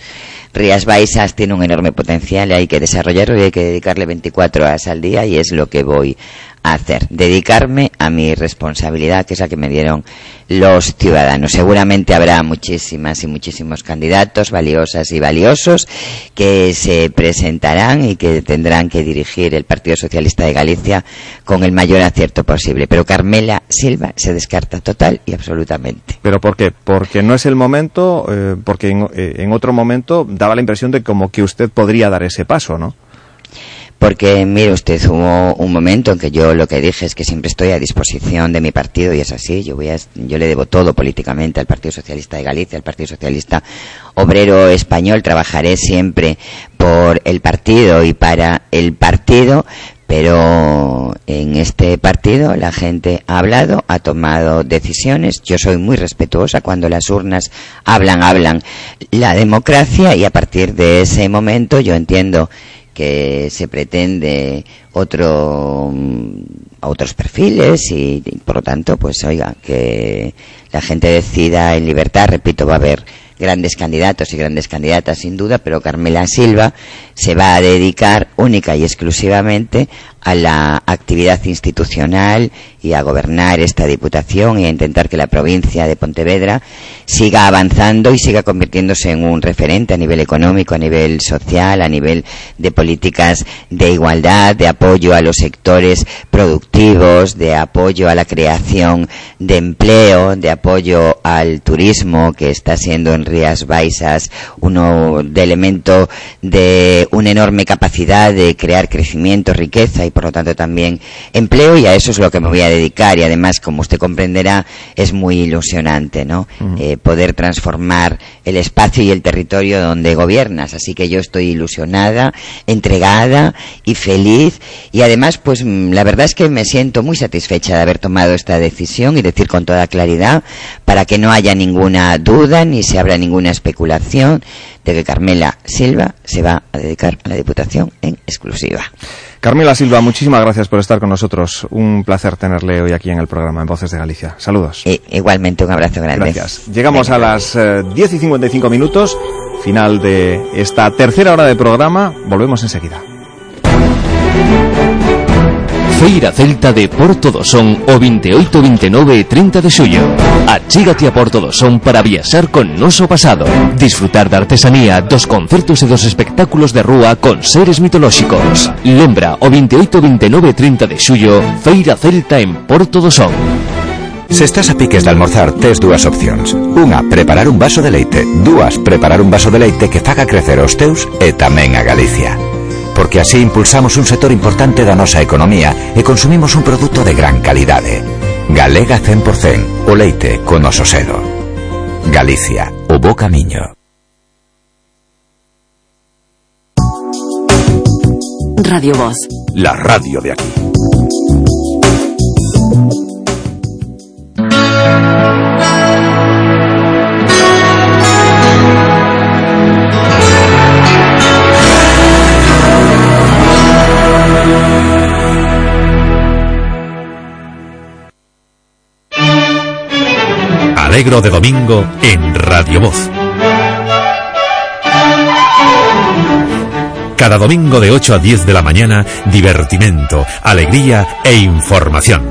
Rías Baixas tiene un enorme potencial y hay que desarrollarlo y hay que dedicarle 24 horas al día y es lo que voy hacer, dedicarme a mi responsabilidad, que es la que me dieron los ciudadanos. Seguramente habrá muchísimas y muchísimos candidatos valiosas y valiosos que se presentarán y que tendrán que dirigir el Partido Socialista de Galicia con el mayor acierto posible. Pero Carmela Silva se descarta total y absolutamente. ¿Pero por qué? Porque no es el momento, eh, porque en, eh, en otro momento daba la impresión de como que usted podría dar ese paso, ¿no? Porque, mire usted, hubo un momento en que yo lo que dije es que siempre estoy a disposición de mi partido y es así. Yo, voy a, yo le debo todo políticamente al Partido Socialista de Galicia, al Partido Socialista Obrero Español. Trabajaré siempre por el partido y para el partido, pero en este partido la gente ha hablado, ha tomado decisiones. Yo soy muy respetuosa cuando las urnas hablan, hablan la democracia y a partir de ese momento yo entiendo que se pretende otro mm, otros perfiles y, por lo tanto pues oiga que la gente decida en libertad. Repito va a haber grandes candidatos y grandes candidatas sin duda pero Carmela Silva se va a dedicar única y exclusivamente a la actividad institucional y a gobernar esta Diputación y a intentar que la provincia de Pontevedra siga avanzando y siga convirtiéndose en un referente a nivel económico, a nivel social, a nivel de políticas de igualdad, de apoyo a los sectores productivos, de apoyo a la creación de empleo, de apoyo al turismo que está siendo en Rías Baixas uno de elemento de una enorme capacidad de crear crecimiento, riqueza y por lo tanto también empleo y a eso es lo que me voy a dedicar. Y además como usted comprenderá es muy ilusionante no eh, poder transformar el espacio y el territorio donde gobiernas. Así que yo estoy ilusionada entregada y feliz. Y además pues mm, la verdad es que me siento muy satisfecha de haber tomado esta decisión y decir con toda claridad para que no haya ninguna duda ni se abra ninguna especulación de que Carmela Silva se va a dedicar a la Diputación en exclusiva. Carmela Silva, muchísimas gracias por estar con nosotros. Un placer tenerle hoy aquí en el programa en Voces de Galicia. Saludos. igualmente, un abrazo grande. Gracias. Llegamos a las 10 eh, y 55 minutos, final de esta tercera hora de programa. Volvemos enseguida. Feira Celta de Porto do Son o 28, 29 e 30 de xullo. Achígate a Porto do Son para viaxar con noso pasado, disfrutar da artesanía, dos concertos e dos espectáculos de rúa con seres mitolóxicos. Lembra o 28, 29 e 30 de xullo, Feira Celta en Porto do Son. Se estás a piques de almorzar, tes dúas opcións. Unha, preparar un vaso de leite. Dúas, preparar un vaso de leite que faga crecer os teus e tamén a Galicia. Porque así impulsamos un sector importante da nosa economía e consumimos un produto de gran calidade. Galega 100%, o leite con noso selo. Galicia, o bo camiño. Radio Voz. La radio de aquí. Alegro de domingo en Radio Voz. Cada domingo de 8 a 10 de la mañana, divertimento, alegría e información.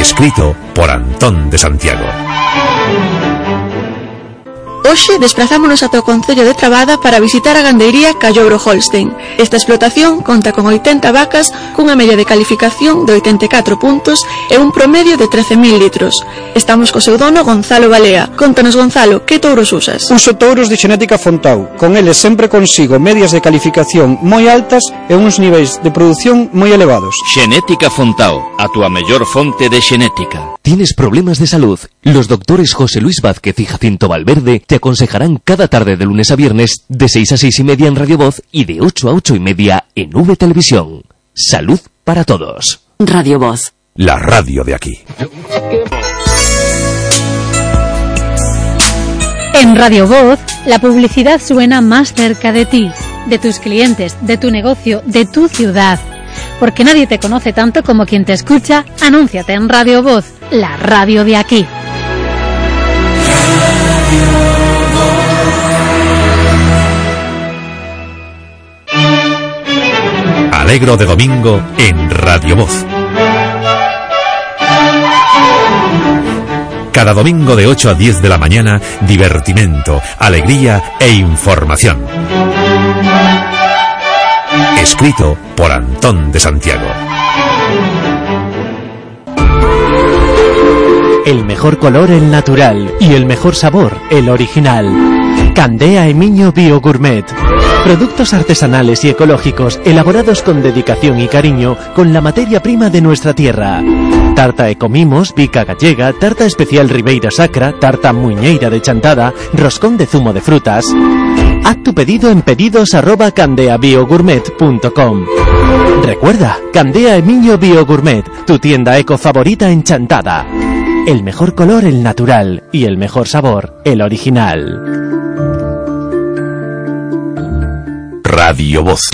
Escrito por Antón de Santiago. Hoxe desplazámonos ata o Concello de Trabada para visitar a gandeiría Callobro Holstein. Esta explotación conta con 80 vacas cunha media de calificación de 84 puntos e un promedio de 13.000 litros. Estamos co seu dono Gonzalo Balea. Contanos, Gonzalo, que touros usas? Uso touros de xenética Fontau. Con eles sempre consigo medias de calificación moi altas e uns niveis de produción moi elevados. Xenética Fontau, a túa mellor fonte de xenética. ¿Tienes problemas de salud? Los doctores José Luis Vázquez y Jacinto Valverde te aconsejarán cada tarde de lunes a viernes de 6 a 6 y media en Radio Voz y de 8 a 8 y media en V Televisión. Salud para todos. Radio Voz. La radio de aquí. En Radio Voz, la publicidad suena más cerca de ti, de tus clientes, de tu negocio, de tu ciudad. Porque nadie te conoce tanto como quien te escucha, anúnciate en Radio Voz, la radio de aquí. Alegro de domingo en Radio Voz. Cada domingo de 8 a 10 de la mañana, divertimento, alegría e información. Escrito por Antón de Santiago. El mejor color el natural y el mejor sabor el original. Candea Emiño Bio Gourmet. Productos artesanales y ecológicos elaborados con dedicación y cariño con la materia prima de nuestra tierra. Tarta Ecomimos, bica gallega, tarta especial Ribeira Sacra, tarta muñeira de chantada, roscón de zumo de frutas. Haz tu pedido en pedidos arroba. Recuerda, Candea Emiño Bio Gourmet, tu tienda eco favorita en Chantada. El mejor color el natural y el mejor sabor el original. Radio Voz.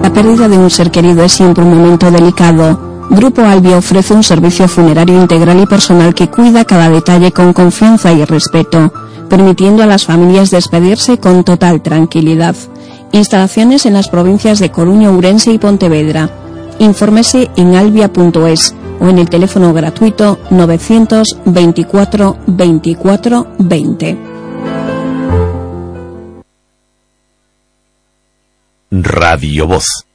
La pérdida de un ser querido es siempre un momento delicado. Grupo Albia ofrece un servicio funerario integral y personal que cuida cada detalle con confianza y respeto, permitiendo a las familias despedirse con total tranquilidad. Instalaciones en las provincias de Coruña, Ourense y Pontevedra. Infórmese en albia.es o en el teléfono gratuito 924 24 20. Radio Voz.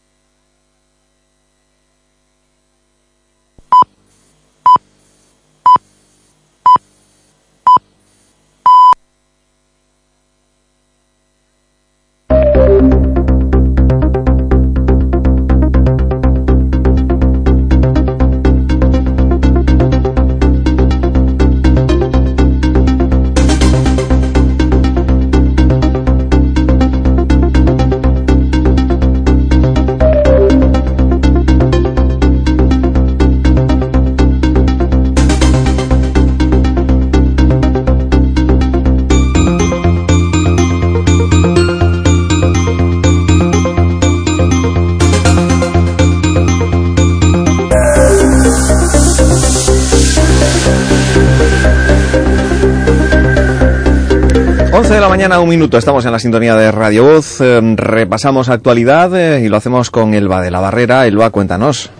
Un minuto. Estamos en la sintonía de Radio Voz. Eh, repasamos actualidad eh, y lo hacemos con Elba de la Barrera. Elba, cuéntanos.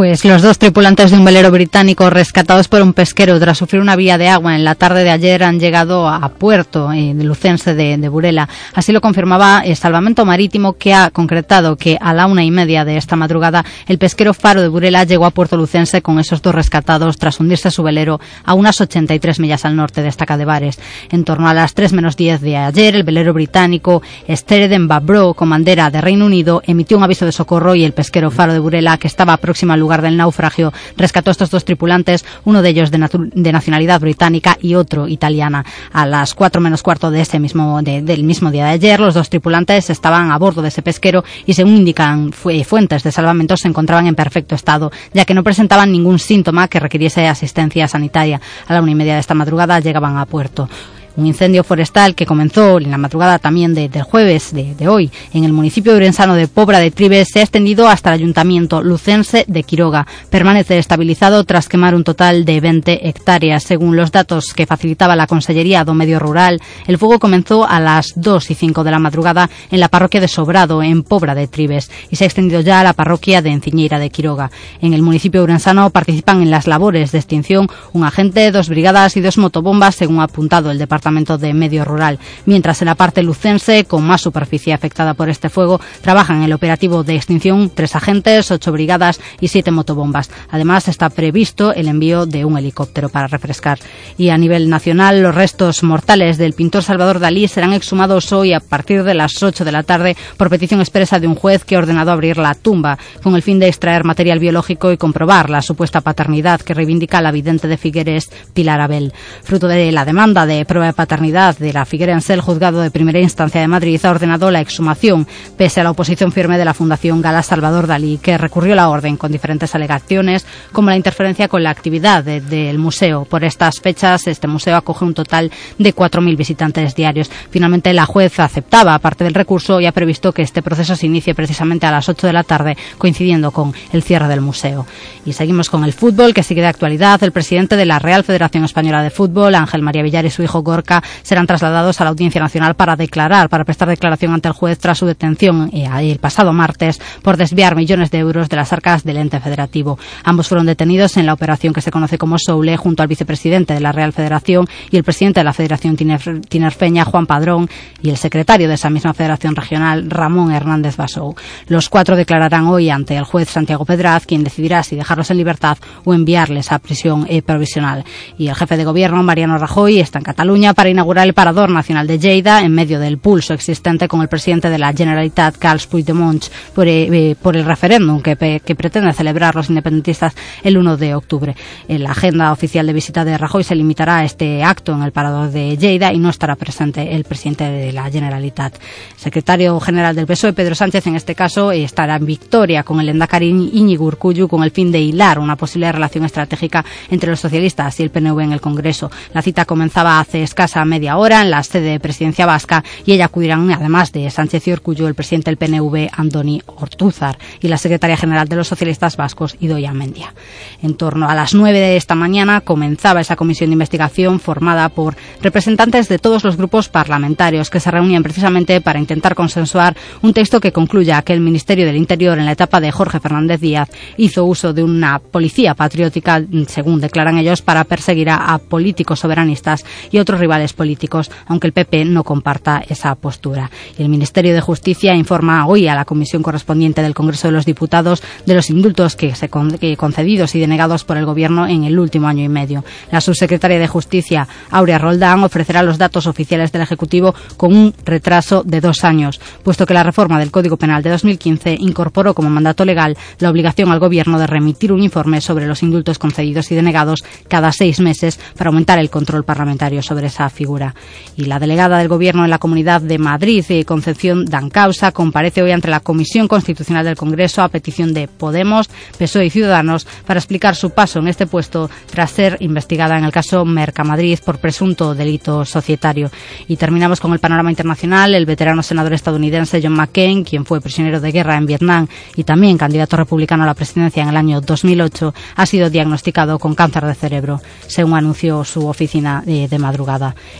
Pues los dos tripulantes de un velero británico rescatados por un pesquero tras sufrir una vía de agua en la tarde de ayer han llegado a puerto eh, Lucense de, de, Burela. Así lo confirmaba el Salvamento Marítimo que ha concretado que a la una y media de esta madrugada el pesquero Faro de Burela llegó a Puerto Lucense con esos dos rescatados tras hundirse su velero a unas 83 millas al norte de Estaca de. En torno a las 3 menos 10 de ayer, el velero británico Stereden Babro, con bandera de Reino Unido, emitió un aviso de socorro y el pesquero Faro de Burela, que estaba próximo al lugar del naufragio, rescató a estos dos tripulantes, uno de ellos de, de nacionalidad británica y otro italiana. A las cuatro menos cuarto de ese mismo, de, del mismo día de ayer, los dos tripulantes estaban a bordo de ese pesquero y según indican fu fuentes de salvamento se encontraban en perfecto estado, ya que no presentaban ningún síntoma que requiriese asistencia sanitaria. A la una y media de esta madrugada llegaban a puerto. Un incendio forestal que comenzó en la madrugada también de, del jueves de, de, hoy en el municipio urensano de Pobra de Tribes se ha extendido hasta el ayuntamiento lucense de Quiroga. Permanece estabilizado tras quemar un total de 20 hectáreas. Según los datos que facilitaba la Consellería do Medio Rural, el fuego comenzó a las 2 y 5 de la madrugada en la parroquia de Sobrado, en Pobra de Tribes, y se ha extendido ya a la parroquia de Enciñeira de Quiroga. En el municipio urensano participan en las labores de extinción un agente, dos brigadas y dos motobombas, según ha apuntado el Departamento de Medio Rural. Mientras en la parte lucense, con más superficie afectada por este fuego, trabajan el operativo de extinción tres agentes, ocho brigadas y siete motobombas. Además, está previsto el envío de un helicóptero para refrescar. Y a nivel nacional, los restos mortales del pintor Salvador Dalí serán exhumados hoy a partir de las 8 de la tarde por petición expresa de un juez que ha ordenado abrir la tumba con el fin de extraer material biológico y comprobar la supuesta paternidad que reivindica la vidente de Figueres, Pilar Abel. Fruto de la demanda de prueba de paternidad de la Figuerense, el juzgado de primera instancia de Madrid ha ordenado la exhumación, pese a la oposición firme de la Fundación Gala Salvador Dalí, que recurrió la orden con diferentes alegaciones, como la interferencia con la actividad de, del museo. Por estas fechas, este museo acoge un total de 4.000 visitantes diarios. Finalmente, la juez aceptaba parte del recurso y ha previsto que este proceso se inicie precisamente a las 8 de la tarde, coincidiendo con el cierre del museo. Y seguimos con el fútbol, que sigue de actualidad. El presidente de la Real Federación Española de Fútbol, Ángel María Villar y su hijo Gorka, serán trasladados a la Audiencia Nacional para declarar, para prestar declaración ante el juez tras su detención eh, el pasado martes por desviar millones de euros de las arcas del ente federativo. Ambos fueron detenidos en la operación que se conoce como Soule junto al vicepresidente de la Real Federación y el presidente de la Federación Tinerfeña, Juan Padrón, y el secretario de esa misma Federación Regional, Ramón Hernández Basou. Los cuatro declararán hoy ante el juez Santiago Pedraz, quien decidirá si dejarlos en libertad o enviarles a prisión eh, provisional. Y el jefe de gobierno, Mariano Rajoy, está en Cataluña para inaugurar el Parador Nacional de Lleida en medio del pulso existente con el presidente de la Generalitat, Carles Puigdemont, por, eh, por el referéndum que, que, pretende celebrar los independentistas el 1 de octubre. En la agenda oficial de visita de Rajoy se limitará a este acto en el Parador de Lleida y no estará presente el presidente de la Generalitat. El secretario general del PSOE, Pedro Sánchez, en este caso, estará en Victoria con el Endacari Íñigo Urcullu con el fin de hilar una posible relación estratégica entre los socialistas y el PNV en el Congreso. La cita comenzaba hace escasa media hora en la sede de presidencia vasca y ella acudirán, además de Sánchez y Urcullu, el presidente del PNV, Andoni Ortúzar, y la secretaria general de los socialistas vascos, Idoia Mendia. En torno a las nueve de esta mañana comenzaba esa comisión de investigación formada por representantes de todos los grupos parlamentarios que se reunían precisamente para intentar consensuar un texto que concluya que el Ministerio del Interior en la etapa de Jorge Fernández Díaz hizo uso de una policía patriótica, según declaran ellos, para perseguir a políticos soberanistas y otros rivales políticos, aunque el PP no comparta esa postura. El Ministerio de Justicia informa hoy a la comisión correspondiente del Congreso de los Diputados de los indultos que se con, que concedidos y denegados por el Gobierno en el último año y medio. La subsecretaria de Justicia, Aurea Roldán, ofrecerá los datos oficiales del Ejecutivo con un retraso de dos años, puesto que la reforma del Código Penal de 2015 incorporó como mandato legal la obligación al Gobierno de remitir un informe sobre los indultos concedidos y denegados cada seis meses para aumentar el control parlamentario sobre esa figura. Y la delegada del Gobierno en la Comunidad de Madrid, eh, Concepción Dancausa, comparece hoy ante la Comisión Constitucional del Congreso a petición de Podemos, PSOE y Ciudadanos para explicar su paso en este puesto tras ser investigada en el caso Mercamadrid por presunto delito societario. Y terminamos con el panorama internacional. El veterano senador estadounidense John McCain, quien fue prisionero de guerra en Vietnam y también candidato republicano a la presidencia en el año 2008, ha sido diagnosticado con cáncer de cerebro, según anunció su oficina de, de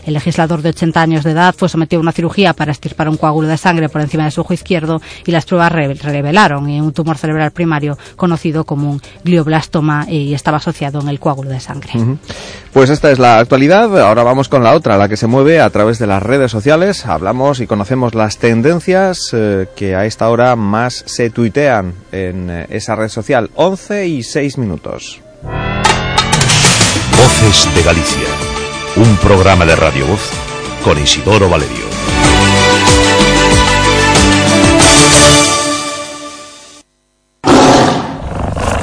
El legislador de 80 años de edad fue sometido a una cirugía para extirpar un coágulo de sangre por encima de su ojo izquierdo y las pruebas re revelaron un tumor cerebral primario conocido como un glioblastoma y estaba asociado en el coágulo de sangre. Uh -huh. Pues esta es la actualidad. Ahora vamos con la otra, la que se mueve a través de las redes sociales. Hablamos y conocemos las tendencias eh, que a esta hora más se tuitean en eh, esa red social. 11 y 6 minutos. Voces de Galicia. Un programa de Radio Voz con Isidoro Valerio.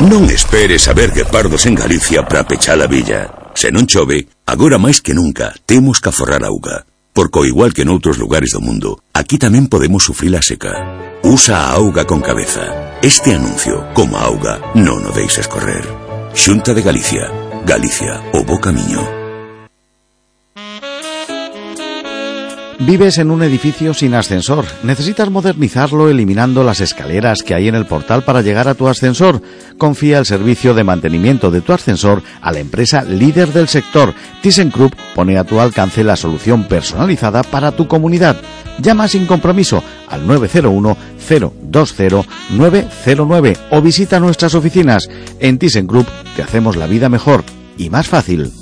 Non esperes a ver guepardos en Galicia para pechar a villa. Se non chove, agora máis que nunca temos que aforrar auga. Porque igual que noutros lugares do mundo, aquí tamén podemos sufrir a seca. Usa a auga con cabeza. Este anuncio, como a auga, non o deixes correr. Xunta de Galicia. Galicia, o bo camiño. Vives en un edificio sin ascensor. Necesitas modernizarlo eliminando las escaleras que hay en el portal para llegar a tu ascensor. Confía el servicio de mantenimiento de tu ascensor a la empresa líder del sector. ThyssenKrupp pone a tu alcance la solución personalizada para tu comunidad. Llama sin compromiso al 901 020 909 o visita nuestras oficinas. En ThyssenKrupp te hacemos la vida mejor y más fácil.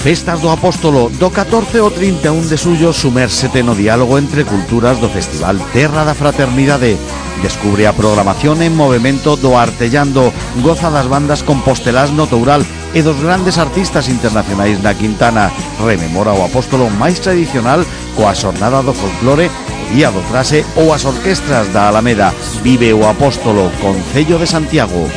Festas do Apóstolo do 14 ao 31 de suyo sumérsete no diálogo entre culturas do Festival Terra da Fraternidade. Descubre a programación en movimento do Artellando, goza das bandas compostelás no Toural e dos grandes artistas internacionais na Quintana. Rememora o Apóstolo máis tradicional coa xornada do folclore Día do Trase ou as orquestras da Alameda. Vive o Apóstolo, Concello de Santiago.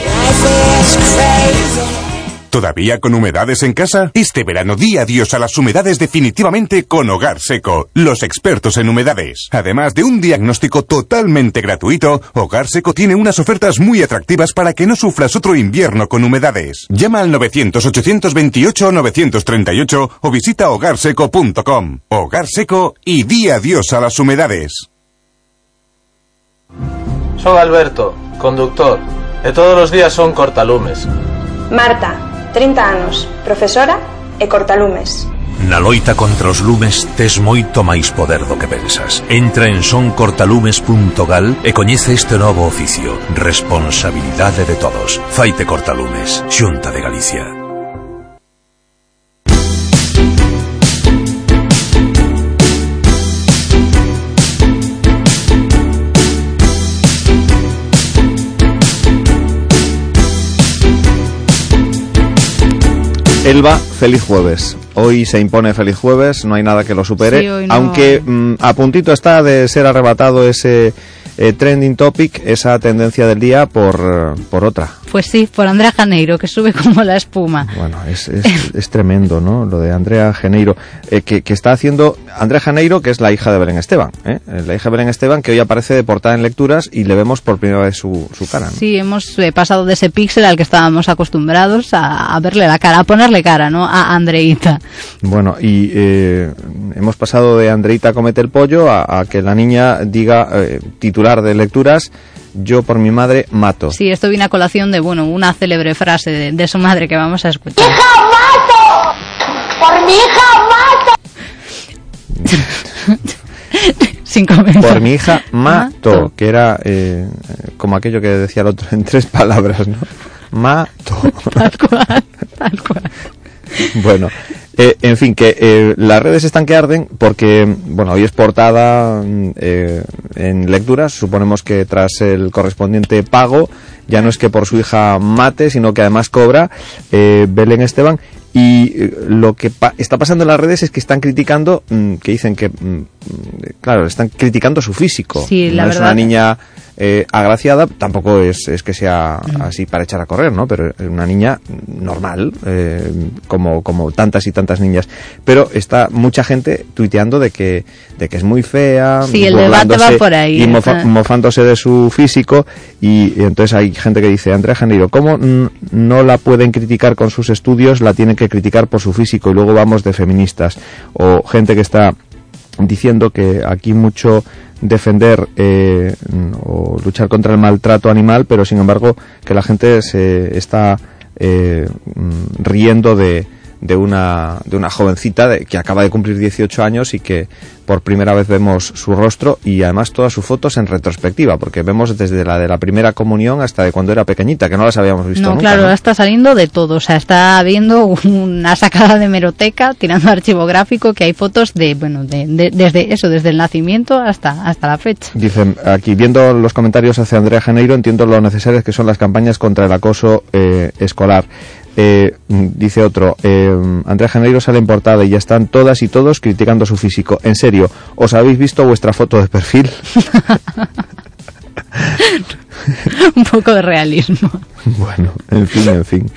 ¿Todavía con humedades en casa? Este verano di adiós a las humedades definitivamente con Hogar Seco, los expertos en humedades. Además de un diagnóstico totalmente gratuito, Hogar Seco tiene unas ofertas muy atractivas para que no sufras otro invierno con humedades. Llama al 900-828-938 o visita hogarseco.com. Hogar Seco y di adiós a las humedades. Soy Alberto, conductor, e todos os días son cortalumes. Marta, 30 anos, profesora e cortalumes. Na loita contra os lumes tes moito máis poder do que pensas. Entra en soncortalumes.gal e coñece este novo oficio. Responsabilidade de todos. Faite cortalumes. Xunta de Galicia. Elba, feliz jueves. Hoy se impone feliz jueves, no hay nada que lo supere, Sí, hoy no- aunque mm, a puntito está de ser arrebatado ese eh, trending topic, esa tendencia del día por, eh, por otra. Pues sí, por Andrea Janeiro, que sube como la espuma. Bueno, es, es, es tremendo, ¿no? Lo de Andrea Janeiro, eh, que, que está haciendo Andrea Janeiro, que es la hija de Belén Esteban, ¿eh? la hija de Belén Esteban, que hoy aparece de portada en lecturas y le vemos por primera vez su, su cara. ¿no? Sí, hemos eh, pasado de ese píxel al que estábamos acostumbrados a, a verle la cara, a ponerle cara, ¿no? A Andreita. Bueno, y eh, hemos pasado de Andreita comete el pollo a, a que la niña diga, eh, titular de lecturas, yo por mi madre mato. Sí, esto viene a colación de, bueno, una célebre frase de, de su madre que vamos a escuchar. ¡Por mi hija mato! Sin comentar. Por mi hija mato, que era eh, como aquello que decía el otro en tres palabras, ¿no? Mato. Tal cual, tal cual. Bueno, eh, en fin, que eh, las redes están que arden porque, bueno, hoy es portada mm, eh, en lecturas. Suponemos que tras el correspondiente pago, ya no es que por su hija mate, sino que además cobra eh, Belén Esteban. Y eh, lo que pa- está pasando en las redes es que están criticando, mm, que dicen que, mm, claro, están criticando su físico. Sí, la no es verdad. una niña eh, agraciada, tampoco es, es que sea así para echar a correr, ¿no? Pero es una niña normal, eh, como, como tantas y tantas niñas. Pero está mucha gente tuiteando de que, de que es muy fea, Sí, el debate va por ahí, y mofa- mofándose de su físico. Y, y entonces hay gente que dice, Andrea Janeiro, ¿cómo no la pueden criticar con sus estudios? La tienen que criticar por su físico y luego vamos de feministas. O gente que está diciendo que aquí mucho defender eh, o luchar contra el maltrato animal, pero sin embargo que la gente se está eh, mm, riendo de, de una de una jovencita de- que acaba de cumplir 18 años y que por primera vez vemos su rostro y además todas sus fotos en retrospectiva, porque vemos desde la de la primera comunión hasta de cuando era pequeñita, que no las habíamos visto No, nunca. claro, está saliendo de todo. O sea, está viendo una sacada de meroteca, tirando archivo gráfico, que hay fotos de, bueno, de, de- desde eso, desde el nacimiento hasta, hasta la fecha. Dicen, aquí viendo los comentarios hacia Andrea Janeiro, entiendo lo necesarias que son las campañas contra el acoso eh, escolar. Eh, dice otro, eh, Andrea Janeiro sale en portada y ya están todas y todos criticando su físico. En serio, ¿os habéis visto vuestra foto de perfil? Un poco de realismo. bueno, en fin, en fin.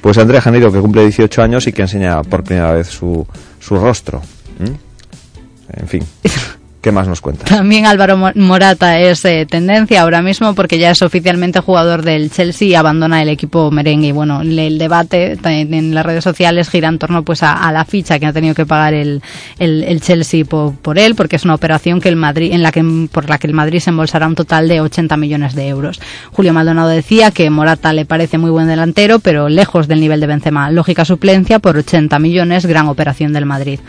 Pues Andrea Janeiro, que cumple 18 años y que enseña por primera vez su, su rostro. ¿Mm? En fin. ¿Qué más nos cuenta? También Álvaro Mo- Morata es eh, tendencia ahora mismo porque ya es oficialmente jugador del Chelsea y abandona el equipo merengue. Y bueno, el debate en, las redes sociales gira en torno pues a, a la ficha que ha tenido que pagar el, el, el Chelsea por, por él, porque es una operación que el Madrid, en la que, por la que el Madrid se embolsará un total de 80 millones de euros. Julio Maldonado decía que Morata le parece muy buen delantero, pero lejos del nivel de Benzema. Lógica suplencia por 80 millones, gran operación del Madrid.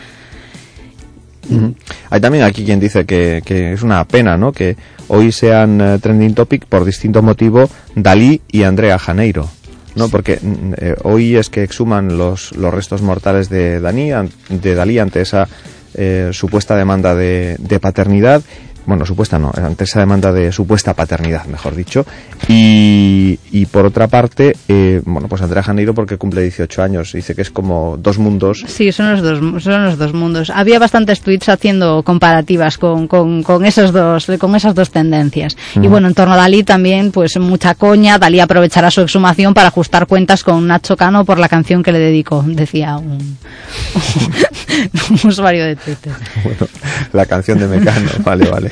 Hay también aquí quien dice que, que es una pena, ¿no? Que hoy sean eh, trending topic por distinto motivo Dalí y Andrea Janeiro. ¿no? Porque mm, eh, hoy es que exhuman los, los restos mortales de, Dani, an- de Dalí ante esa eh, supuesta demanda de, de paternidad. Bueno, supuesta no, ante esa demanda de supuesta paternidad, mejor dicho. Y, y por otra parte, eh, bueno, pues Andrea Janeiro porque cumple 18 años. Dice que es como dos mundos. Sí, son los dos, son los dos mundos. Había bastantes tweets haciendo comparativas con, con, con esos dos, con esas dos tendencias. Y bueno, en torno a Dalí también, pues mucha coña. Dalí aprovechará su exhumación para ajustar cuentas con Nacho Cano por la canción que le dedicó, decía un, un usuario de Twitter. Bueno, la canción de Mecano, vale, vale.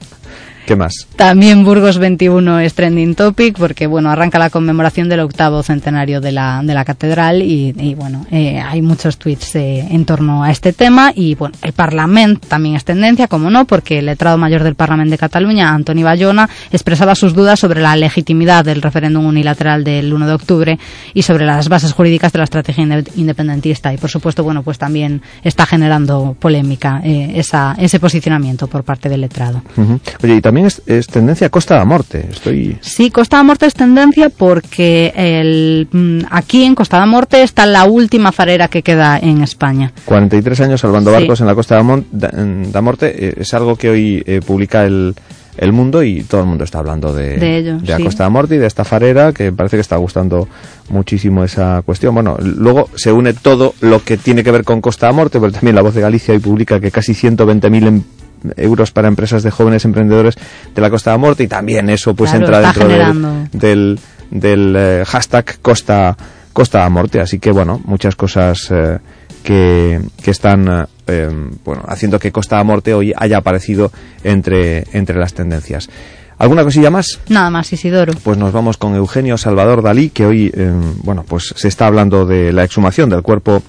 ¿Qué más? También Burgos 21 es trending topic porque bueno arranca la conmemoración del octavo centenario de la, de la catedral y, y, bueno eh, hay muchos tweets eh, en torno a este tema y bueno el Parlamento también es tendencia como no porque el letrado mayor del Parlamento de Cataluña Antoni Bayona expresaba sus dudas sobre la legitimidad del referéndum unilateral del 1 de octubre y sobre las bases jurídicas de la estrategia inde- independentista y por supuesto bueno pues también está generando polémica eh, esa, ese posicionamiento por parte del letrado. Ujú. Oye, y también es, es tendencia Costa da Morte. Estoy. Sí, Costa da Morte es tendencia porque el, mm, aquí en Costa da Morte está la última farera que queda en España. 43 años salvando Sí. barcos en la Costa da, Mon- da, da Morte. eh, es algo que hoy eh, publica el, el mundo y todo el mundo está hablando de, De ello, la sí. Costa da Morte y de esta farera que parece que está gustando muchísimo esa cuestión. Bueno, luego se une todo lo que tiene que ver con Costa da Morte, pero también la Voz de Galicia hoy publica que casi 120.000 em- euros para empresas de jóvenes emprendedores de la Costa da Morte y también eso pues Claro, entra dentro del, del, del, eh, hashtag Costa, Costa da Morte. Así que bueno, muchas cosas eh, que, que están eh, eh, bueno, haciendo que Costa da Morte hoy haya aparecido entre, entre las tendencias. ¿Alguna cosilla más? Nada más, Isidoro. Pues nos vamos con Eugenio Salvador Dalí, que hoy, eh, bueno, pues se está hablando de la exhumación del cuerpo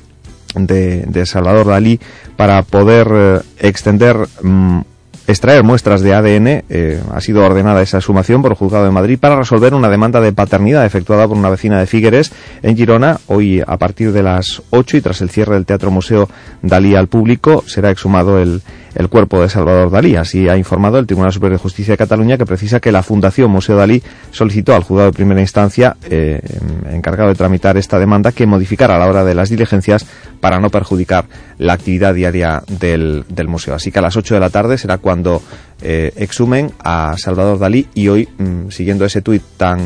de, de Salvador Dalí para poder eh, extender, mm, extraer muestras de ADN. eh, ha sido ordenada esa exhumación por el juzgado de Madrid para resolver una demanda de paternidad efectuada por una vecina de Figueres en Girona. Hoy, a partir de las 8 y tras el cierre del Teatro Museo Dalí al público, será exhumado el, el cuerpo de Salvador Dalí. Así ha informado el Tribunal Superior de Justicia de Cataluña que precisa que la Fundación Museo Dalí solicitó al juzgado de primera instancia eh, encargado de tramitar esta demanda que modificara la hora de las diligencias para no perjudicar la actividad diaria del, del museo. Así que a las 8 de la tarde será cuando eh, exhumen a Salvador Dalí y hoy, mm, siguiendo ese tuit tan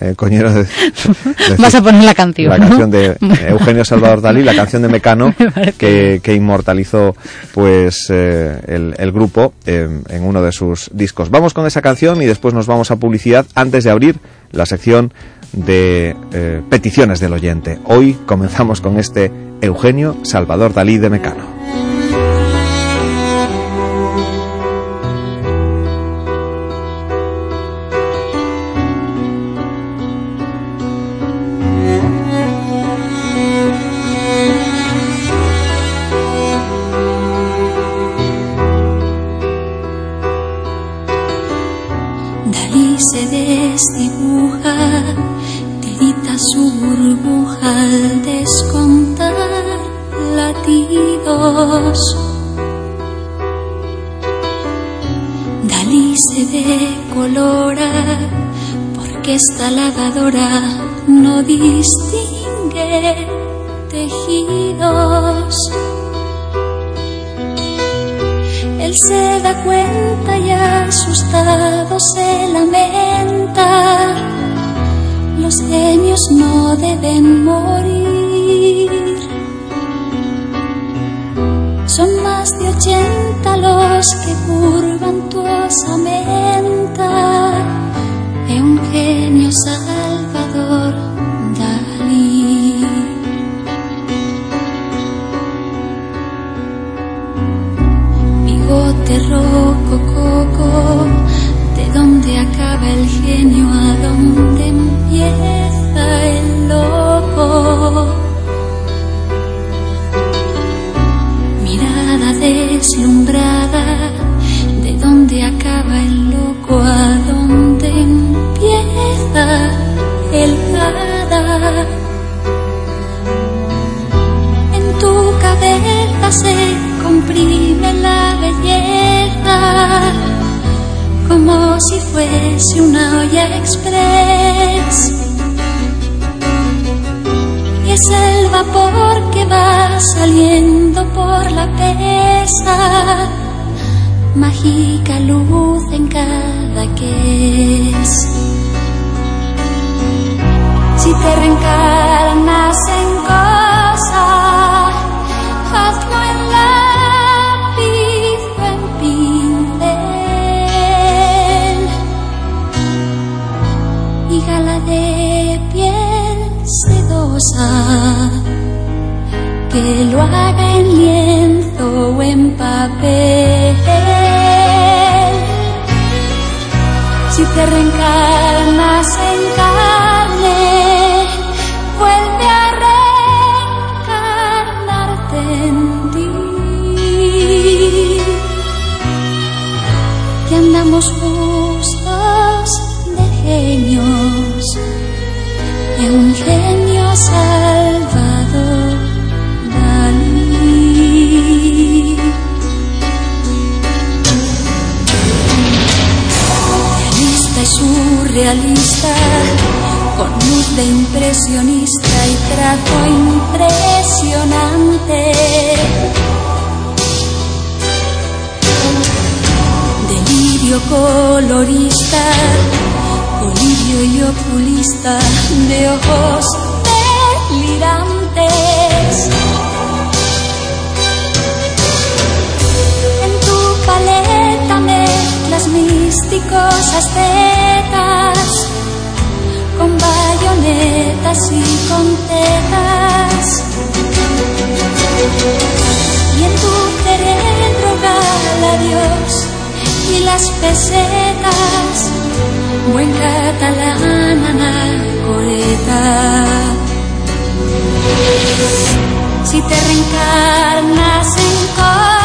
eh, coñero de, de Vas a poner la canción. la ¿no? canción de eh, Eugenio Salvador Dalí, la canción de Mecano que, que inmortalizó pues eh, el, el grupo eh, en uno de sus discos. Vamos con esa canción y después nos vamos a publicidad antes de abrir la sección de eh, peticiones del oyente. Hoy comenzamos con este Eugenio Salvador Dalí de Mecano. Distingue tejidos. Él se da cuenta y asustado se lamenta. Los genios no deben morir. Son más de ochenta los que curvan tu un genio salvador de dónde acaba el genio, a dónde empieza el loco. Mirada deslumbrada, de dónde acaba el loco, a dónde empieza el hada. En tu cabeza se comprime la belleza como si fuese una olla express. Y es el vapor que va saliendo por la pesa, mágica luz en cada que es. Si te reencarnas en que lo haga en lienzo o en papel. Si te reencarnas de impresionista y trato impresionante. Delirio colorista, colirio y oculista de ojos delirantes. En tu paleta mezclas místicos ascetas con bayonetas y con tetas. Y en tu cerebro gala Dios y las pesetas, buen catalán anacoreta. Si te reencarnas en cosa,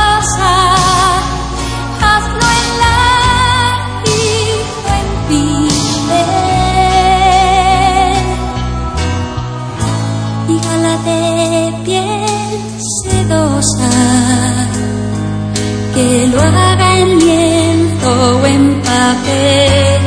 de piel sedosa, que lo haga en lienzo o en papel.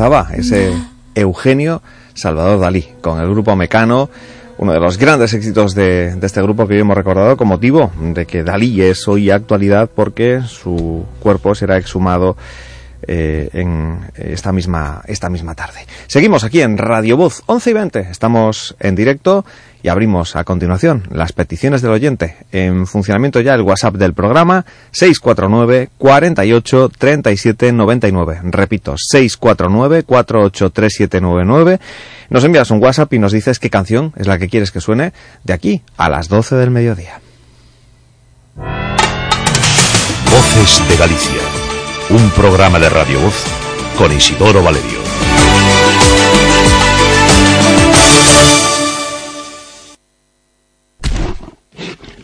Estaba, ese Eugenio Salvador Dalí, con el grupo Mecano, uno de los grandes éxitos de, de este grupo que hoy hemos recordado con motivo de que Dalí es hoy actualidad porque su cuerpo será exhumado eh, en esta misma, esta misma tarde. Seguimos aquí en Radio Voz 11 y 20, estamos en directo y abrimos a continuación las peticiones del oyente. En funcionamiento ya el WhatsApp del programa 649 48 37 99. Repito, 649 48 37 99. Nos envías un WhatsApp y nos dices qué canción es la que quieres que suene de aquí a las 12 del mediodía. Voces de Galicia. Un programa de Radio Voz con Isidoro Valerio.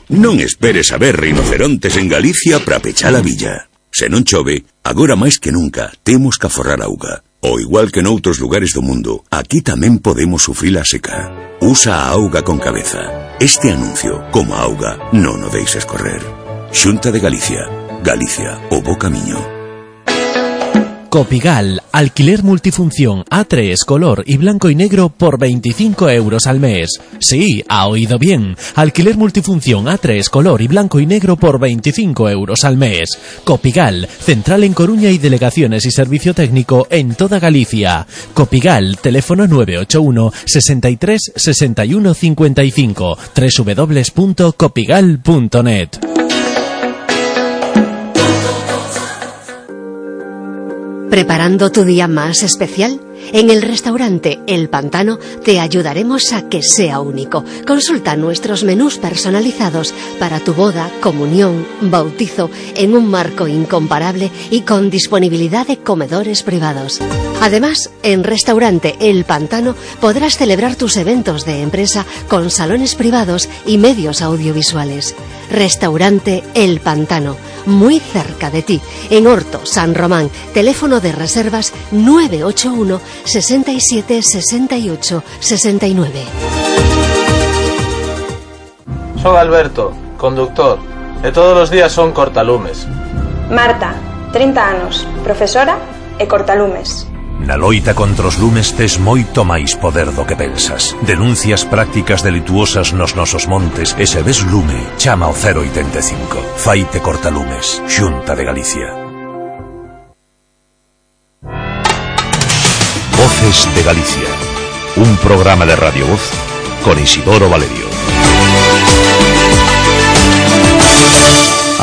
Non esperes a ver rinocerontes en Galicia para pechar a villa. Se non chove, agora máis que nunca temos que aforrar auga. O igual que noutros lugares do mundo, aquí tamén podemos sufrir a seca. Usa a auga con cabeza. Este anuncio, como auga, non o deixes correr. Xunta de Galicia. Galicia, o bo. Copigal, alquiler multifunción A3, color y blanco y negro por 25 euros al mes. Sí, ha oído bien. Alquiler multifunción A3, color y blanco y negro por 25 euros al mes. Copigal, central en Coruña y delegaciones y servicio técnico en toda Galicia. Copigal, teléfono 981 63 61 55 www.copigal.net. ¿Preparando tu día más especial? En el restaurante El Pantano te ayudaremos a que sea único. Consulta nuestros menús personalizados para tu boda, comunión, bautizo en un marco incomparable y con disponibilidad de comedores privados. Además, en restaurante El Pantano podrás celebrar tus eventos de empresa con salones privados y medios audiovisuales. Restaurante El Pantano, muy cerca de ti, en Horto, San Román. Teléfono de reservas 981 67 68 69. Soy Alberto, conductor, e todos os días son cortalumes. Marta, 30 anos, profesora e cortalumes. Na loita contra os lumes tes moito máis poder do que pensas. Denuncias prácticas delituosas nos nosos montes e ves lume, chama ao 085. Faite cortalumes, Xunta de Galicia. Voces de Galicia. Un programa de Radio Voz con Isidoro Valerio.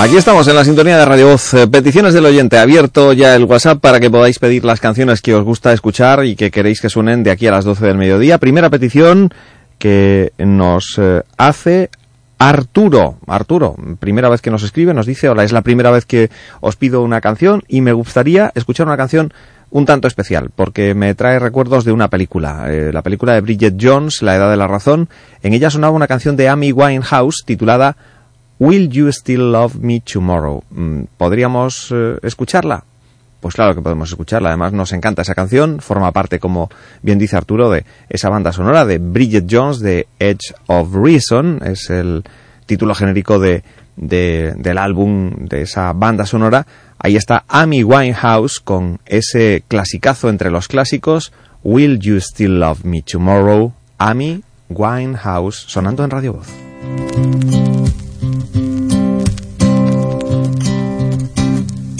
Aquí estamos en la sintonía de Radio Voz. Eh, Peticiones del oyente. Abierto ya el WhatsApp para que podáis pedir las canciones que os gusta escuchar y que queréis que suenen de aquí a las 12 del mediodía. Primera petición que nos eh, hace Arturo. Arturo, primera vez que nos escribe, nos dice, hola, es la primera vez que os pido una canción y me gustaría escuchar una canción un tanto especial, porque me trae recuerdos de una película, eh, la película de Bridget Jones, La Edad de la Razón. En ella sonaba una canción de Amy Winehouse titulada Will You Still Love Me Tomorrow? Mm, ¿Podríamos eh, escucharla? Pues claro que podemos escucharla. Además, nos encanta esa canción. Forma parte, como bien dice Arturo, de esa banda sonora de Bridget Jones, de Edge of Reason. Es el título genérico de, de- del álbum, de esa banda sonora. Ahí está Amy Winehouse con ese clasicazo entre los clásicos. Will You Still Love Me Tomorrow? Amy Winehouse, sonando en Radio Voz.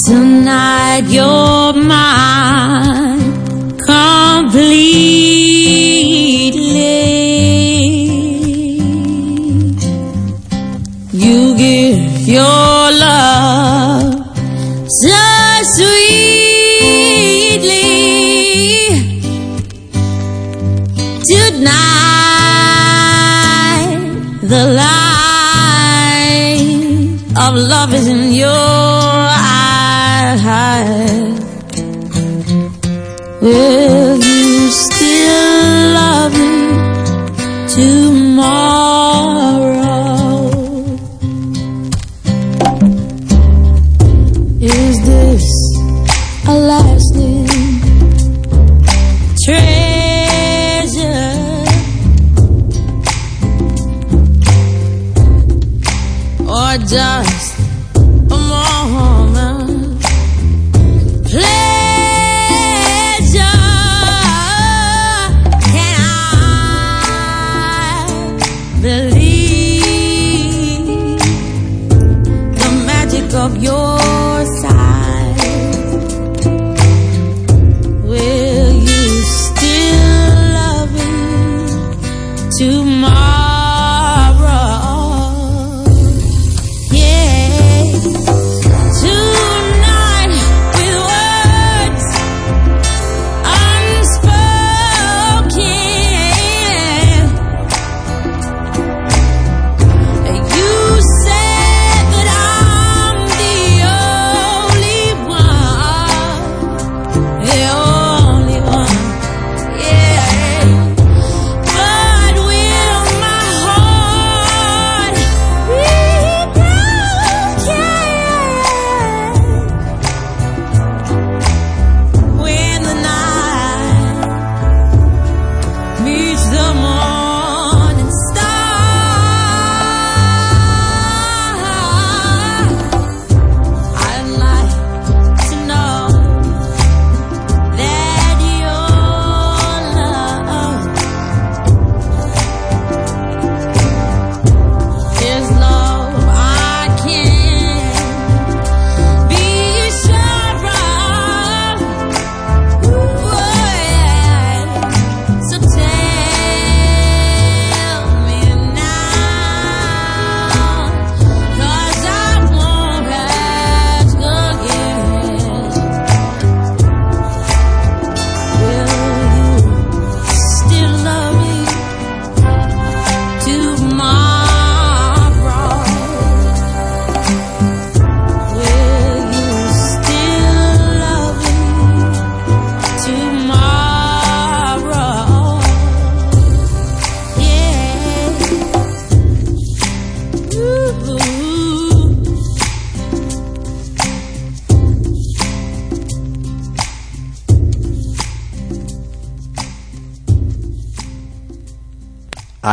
Tonight you're mine completely. You give your love so sweetly. Tonight the light of love is in your eyes. Will you still love me tomorrow? Is this a lasting treasure? Or just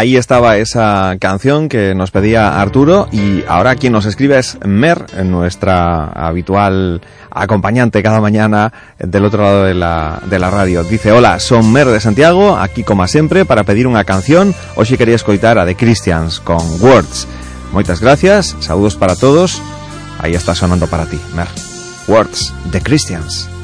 Ahí estaba esa canción que nos pedía Arturo y ahora quien nos escribe es Mer, nuestra habitual acompañante cada mañana del otro lado de la, de la radio. Dice, hola, son Mer de Santiago, aquí como siempre para pedir una canción. Hoy si quería escoitar a The Christians con Words. Muchas gracias, saludos para todos. Ahí está sonando para ti, Mer. Words, The Christians.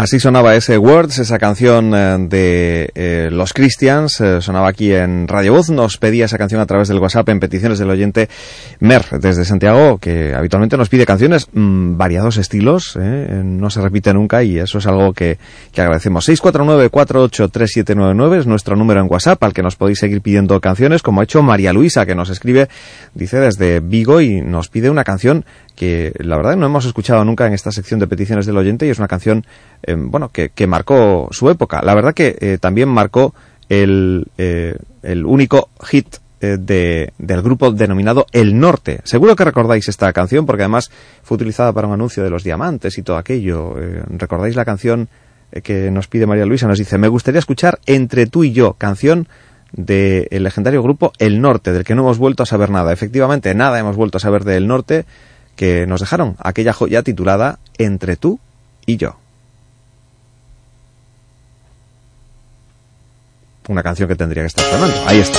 Así sonaba ese Words, esa canción eh, de eh, los Christians, eh, sonaba aquí en Radio Voz, nos pedía esa canción a través del WhatsApp en peticiones del oyente Mer desde Santiago, que habitualmente nos pide canciones mm, variados estilos, no se repite nunca y eso es algo que, que agradecemos. 649-483799 es nuestro número en WhatsApp al que nos podéis seguir pidiendo canciones, como ha hecho María Luisa, que nos escribe, dice desde Vigo y nos pide una canción que la verdad no hemos escuchado nunca en esta sección de peticiones del oyente y es una canción eh, bueno que, marcó su época. La verdad que eh, también marcó el, eh, el único hit de, del grupo denominado El Norte. Seguro que recordáis esta canción porque además fue utilizada para un anuncio de los diamantes y todo aquello. ¿Recordáis la canción que nos pide María Luisa? Nos dice, me gustaría escuchar Entre tú y yo, canción del legendario grupo El Norte, del que no hemos vuelto a saber nada. Efectivamente, nada hemos vuelto a saber del Norte que nos dejaron, aquella joya titulada Entre tú y yo. Una canción que tendría que estar sonando. Ahí está.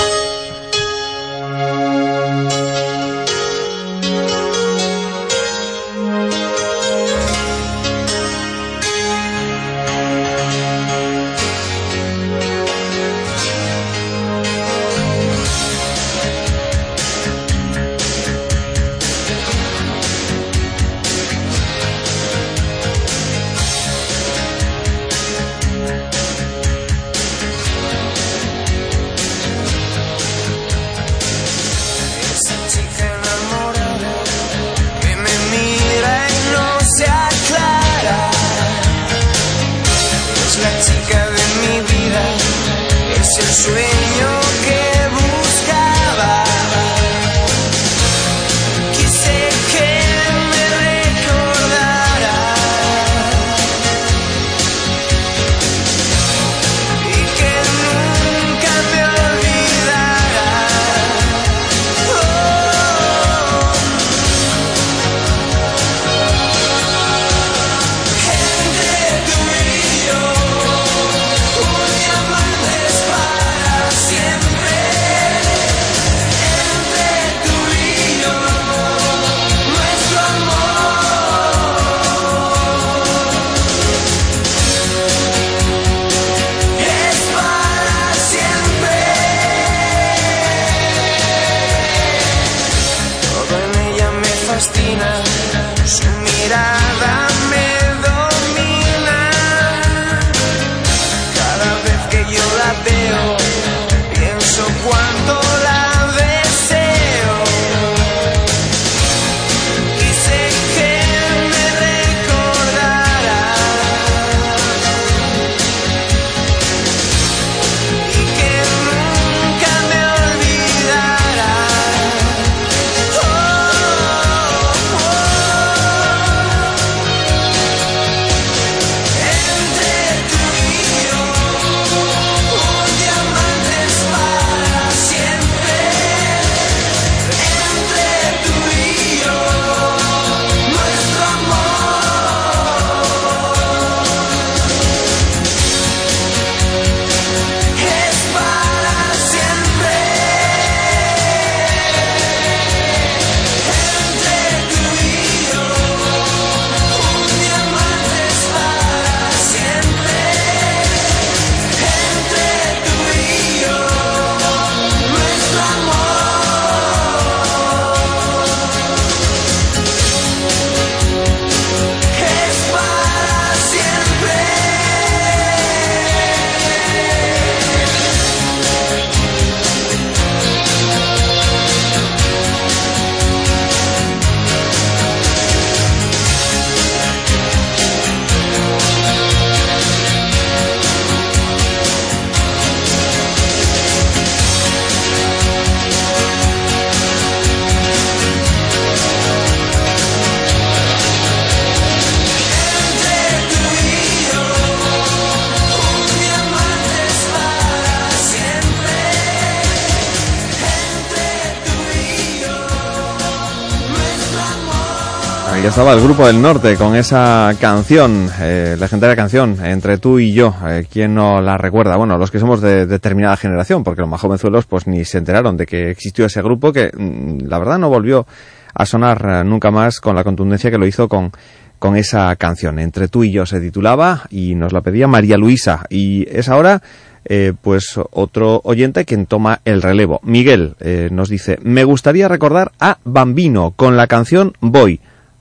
El grupo del norte con esa canción, eh, legendaria canción, Entre tú y yo. Eh, ¿Quién no la recuerda? Bueno, los que somos de determinada generación, porque los más jovenzuelos pues ni se enteraron de que existió ese grupo que mm, la verdad no volvió a sonar eh, nunca más con la contundencia que lo hizo con, con esa canción. Entre tú y yo se titulaba y nos la pedía María Luisa. Y es ahora eh, pues otro oyente quien toma el relevo. Miguel eh, nos dice, me gustaría recordar a Bambino con la canción Voy,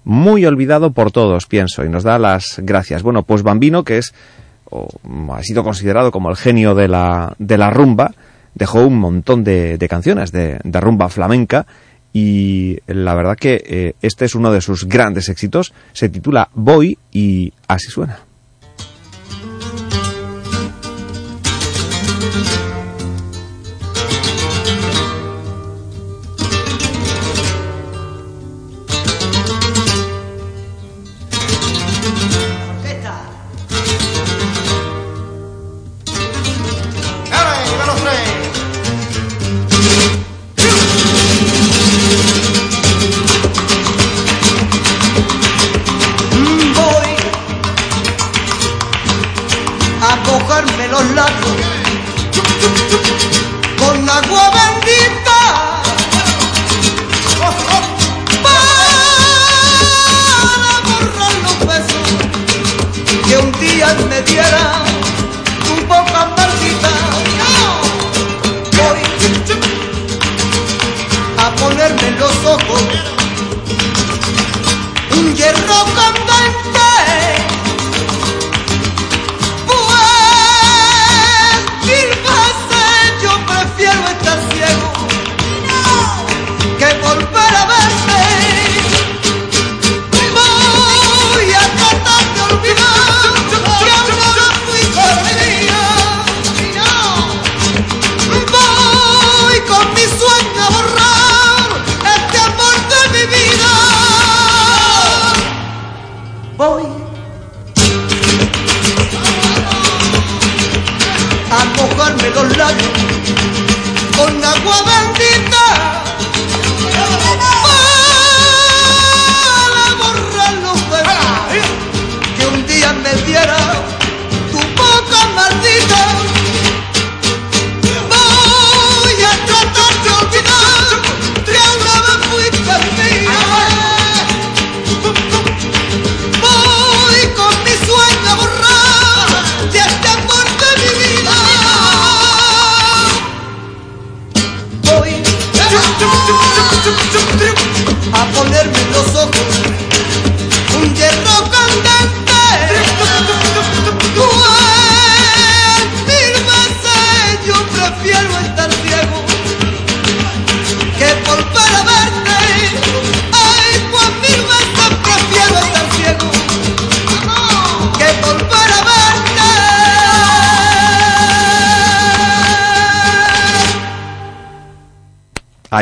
muy olvidado por todos, pienso, y nos da las gracias. Bueno, pues Bambino, que es, o, ha sido considerado como el genio de la, de la rumba, dejó un montón de, canciones de, de, rumba flamenca y la verdad que eh, este es uno de sus grandes éxitos, se titula Voy y así suena.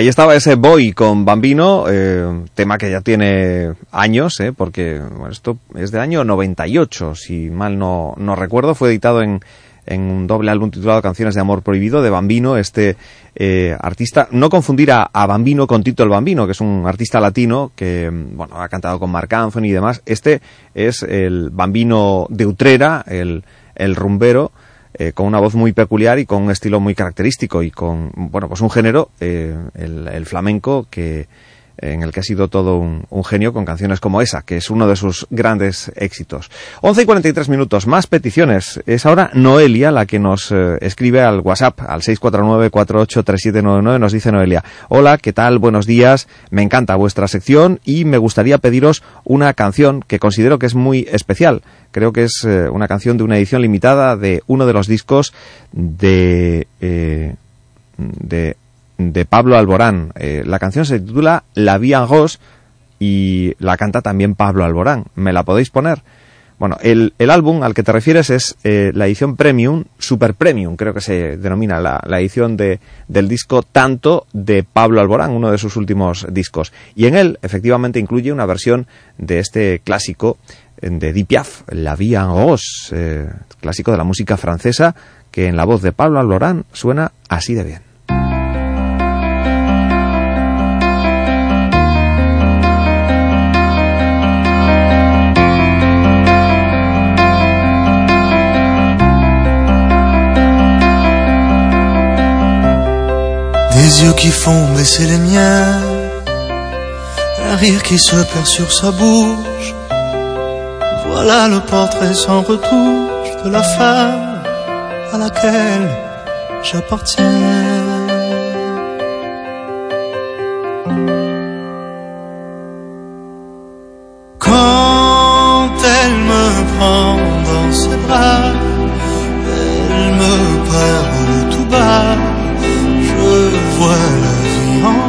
Ahí estaba ese Boy con Bambino, eh, tema que ya tiene años, eh, porque esto es de año 98, si mal no, recuerdo. Fue editado en, en un doble álbum titulado Canciones de Amor Prohibido de Bambino, este eh, artista. No confundir a, Bambino con Tito el Bambino, que es un artista latino que bueno ha cantado con Marc Anthony y demás. Este es el Bambino de Utrera, el, el rumbero. Eh, con una voz muy peculiar y con un estilo muy característico y con, bueno, pues un género, eh, el, flamenco, que en el que ha sido todo un, genio con canciones como esa, que es uno de sus grandes éxitos. 11 y 43 minutos, más peticiones. Es ahora Noelia la que nos eh, escribe al WhatsApp, al 649-483799, nos dice Noelia, hola, ¿qué tal? Buenos días, me encanta vuestra sección y me gustaría pediros una canción que considero que es muy especial. Creo que es eh, una canción de una edición limitada de uno de los discos de... Eh, de de Pablo Alborán. Eh, la canción se titula La en Rose y la canta también Pablo Alborán. ¿Me la podéis poner? Bueno, el, el álbum al que te refieres es eh, la edición Premium, Super Premium, creo que se denomina la, edición de, del disco Tanto de Pablo Alborán, uno de sus últimos discos. Y en él, efectivamente, incluye una versión de este clásico eh, de Di Piaf, La en Rose, clásico de la música francesa, que en la voz de Pablo Alborán suena así de bien. Des yeux qui font baisser les miens, un rire qui se perd sur sa bouche, Voilà le portrait sans retouche de la femme à laquelle j'appartiens. Quand elle me prend dans ses bras, elle me parle je vois la vie en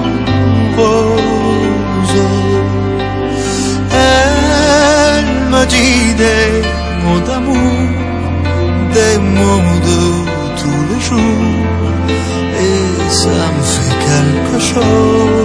rose. Elle me dit des mots d'amour, des mots de tous les jours, et ça me fait quelque chose.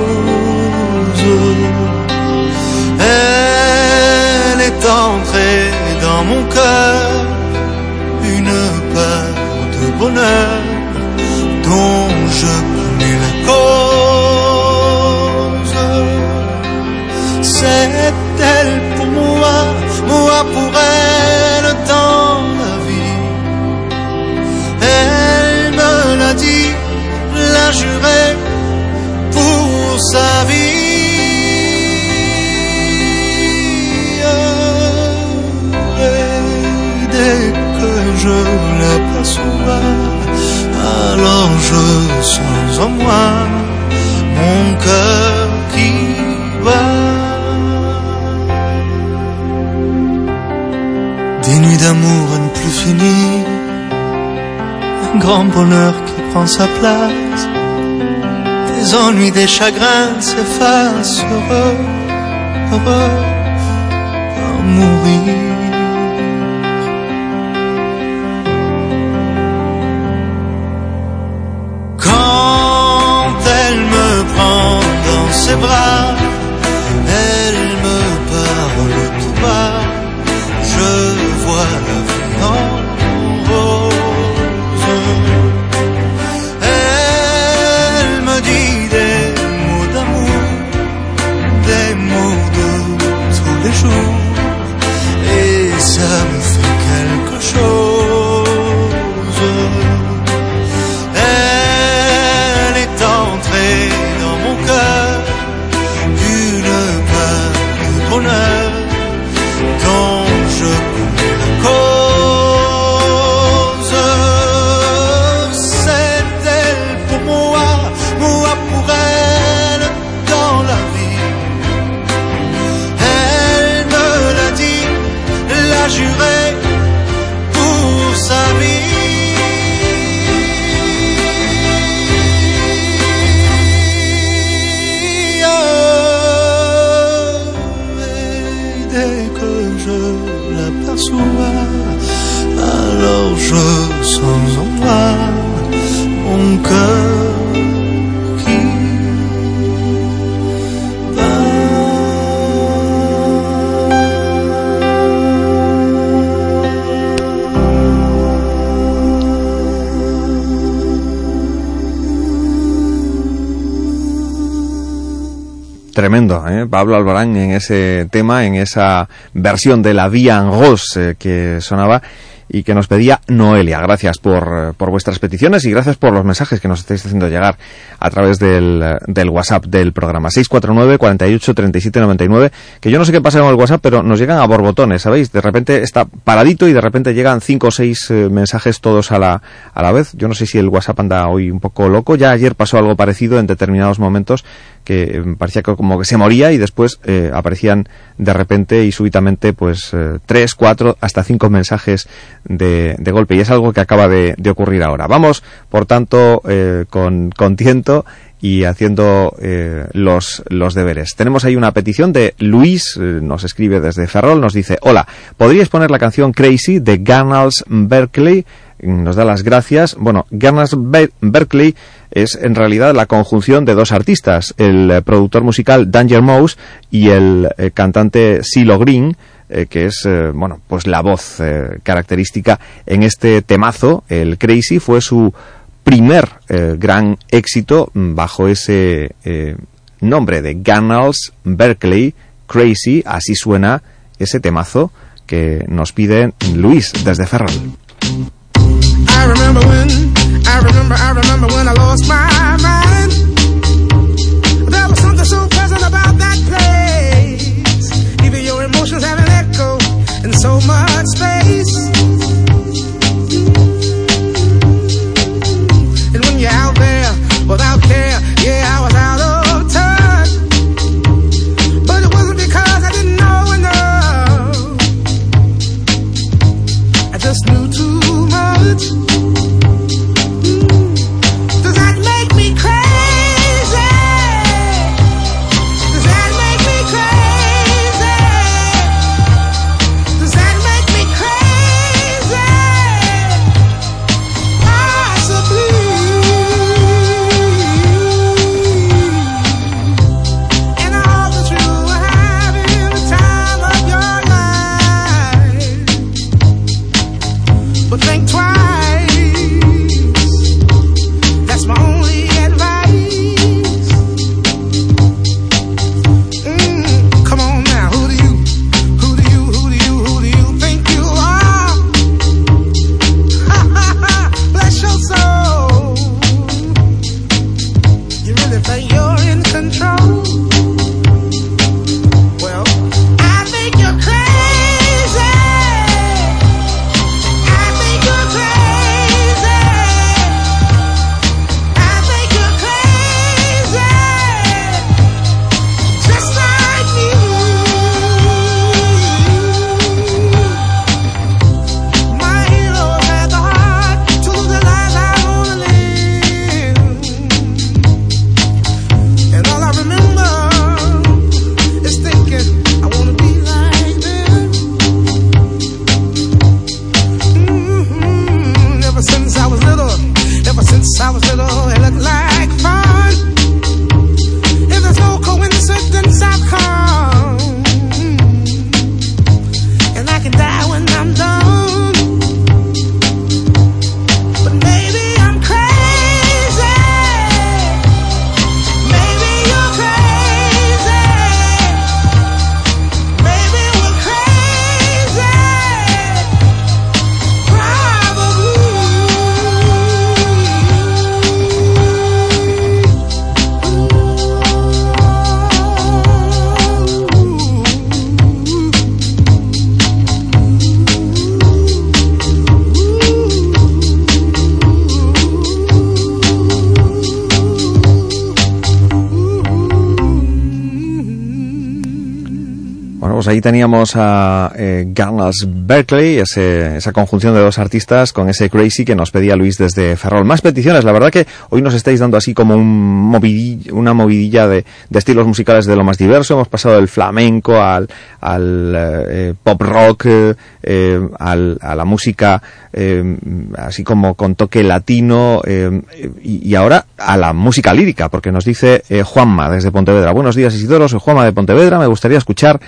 Sens en moi mon cœur qui bat. Des nuits d'amour à ne plus finir, un grand bonheur qui prend sa place. Des ennuis, des chagrins s'effacent, heureux, heureux à mourir. Ses bras, Pablo Albarán en ese tema, en esa versión de la Vía en Rose eh, que sonaba y que nos pedía Noelia. Gracias por, por vuestras peticiones y gracias por los mensajes que nos estáis haciendo llegar a través del, del WhatsApp del programa 649 48 37 99 que yo no sé qué pasa con el WhatsApp pero nos llegan a borbotones, ¿sabéis? De repente está paradito y de repente llegan cinco o seis eh, mensajes todos a la, a la vez. Yo no sé si el WhatsApp anda hoy un poco loco. Ya ayer pasó algo parecido en determinados momentos que eh, parecía que como que se moría y después eh, aparecían de repente y súbitamente pues eh, tres, cuatro, hasta cinco mensajes de, de golpe y es algo que acaba de, de ocurrir ahora. Vamos, por tanto, con, con tiento y haciendo los, los deberes. Tenemos ahí una petición de Luis, nos escribe desde Ferrol, nos dice, hola, ¿podríais poner la canción Crazy de Gunnels Berkeley? Nos da las gracias. Bueno, Gunnels Ber Berkeley es en realidad la conjunción de dos artistas, el eh, productor musical Danger Mouse y el eh, cantante Silo Green, eh, que es bueno pues la voz característica en este temazo. El Crazy fue su primer gran éxito bajo ese nombre de Gunnels Berkeley. Crazy así suena ese temazo que nos pide Luis desde Ferrol I remember when, I remember, I remember when I lost my pues ahí teníamos a eh, Garnas Berkeley, ese- esa conjunción de dos artistas con ese Crazy que nos pedía Luis desde Ferrol. Más peticiones, la verdad que hoy nos estáis dando así como un una movidilla de, de estilos musicales de lo más diverso. Hemos pasado del flamenco al, al eh, eh, pop rock, eh, al- a la música así como con toque latino y, y ahora a la música lírica, porque nos dice Juanma desde Pontevedra. Buenos días Isidoro, soy Juanma de Pontevedra, me gustaría escuchar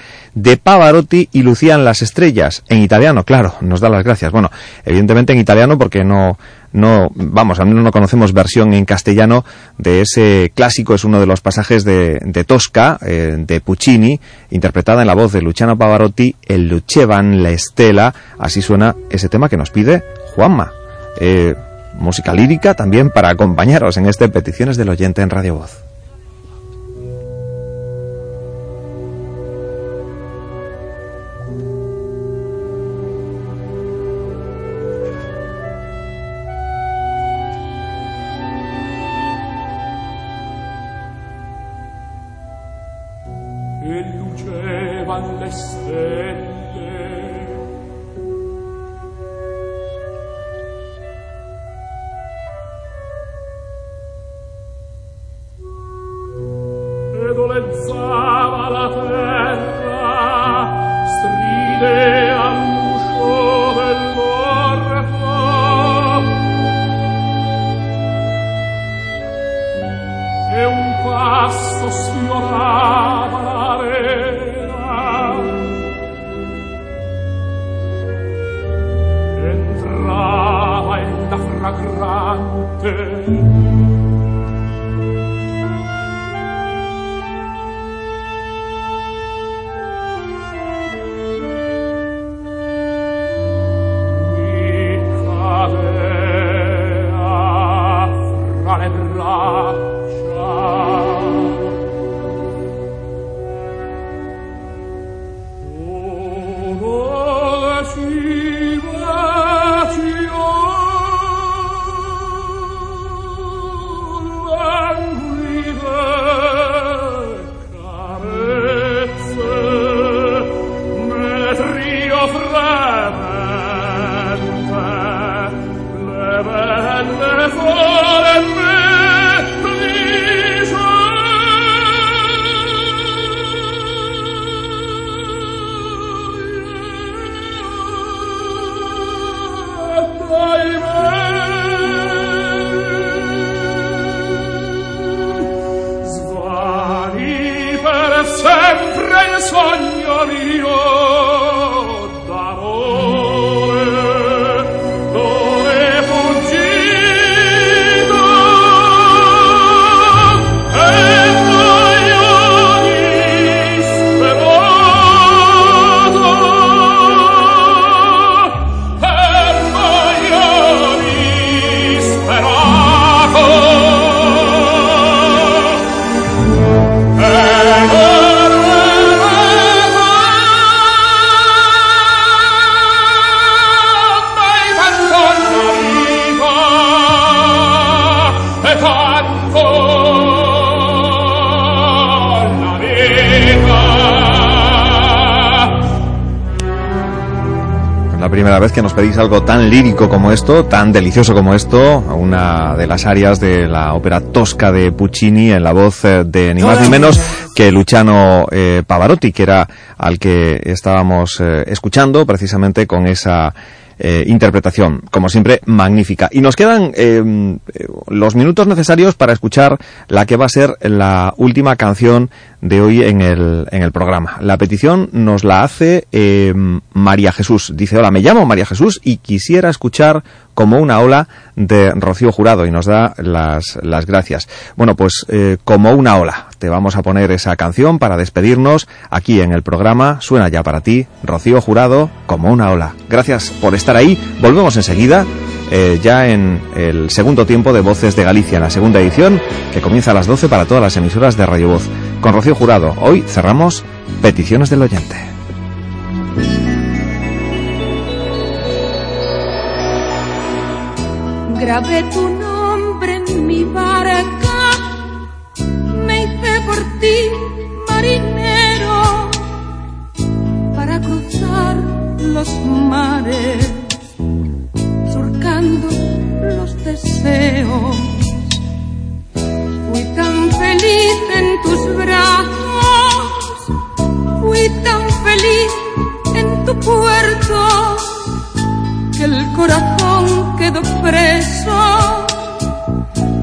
de Pavarotti y Lucían las estrellas, en italiano, claro, nos da las gracias. Bueno, evidentemente en italiano porque no, no, vamos, al menos no conocemos versión en castellano de ese clásico, es uno de los pasajes de, de Tosca, eh, de Puccini, interpretada en la voz de Luciano Pavarotti, el Lucevan la Estela, así suena ese tema que nos pide Juanma. Eh, música lírica también para acompañaros en este Peticiones del Oyente en Radio Voz. Primera vez que nos pedís algo tan lírico como esto, tan delicioso como esto, una de las áreas de la ópera tosca de Puccini en la voz eh, de ni más ni menos que Luciano eh, Pavarotti, que era al que estábamos eh, escuchando precisamente con esa eh, interpretación, como siempre, magnífica. Y nos quedan eh, los minutos necesarios para escuchar la que va a ser la última canción de hoy en el, en el programa. La petición nos la hace eh, María Jesús. Dice, hola, me llamo María Jesús y quisiera escuchar como una ola de Rocío Jurado y nos da las, las gracias. Bueno, pues eh, como una ola, te vamos a poner esa canción para despedirnos aquí en el programa. Suena ya para ti, Rocío Jurado, como una ola. Gracias por estar ahí. Volvemos enseguida. Eh, ya en el segundo tiempo de Voces de Galicia, la segunda edición, que comienza a las 12 para todas las emisoras de Radio Voz. Con Rocío Jurado, hoy cerramos Peticiones del Oyente. Grabé tu nombre en mi barca, me hice por ti marinero para cruzar los mares, Fui tan feliz en tus brazos, fui tan feliz en tu puerto que el corazón quedó preso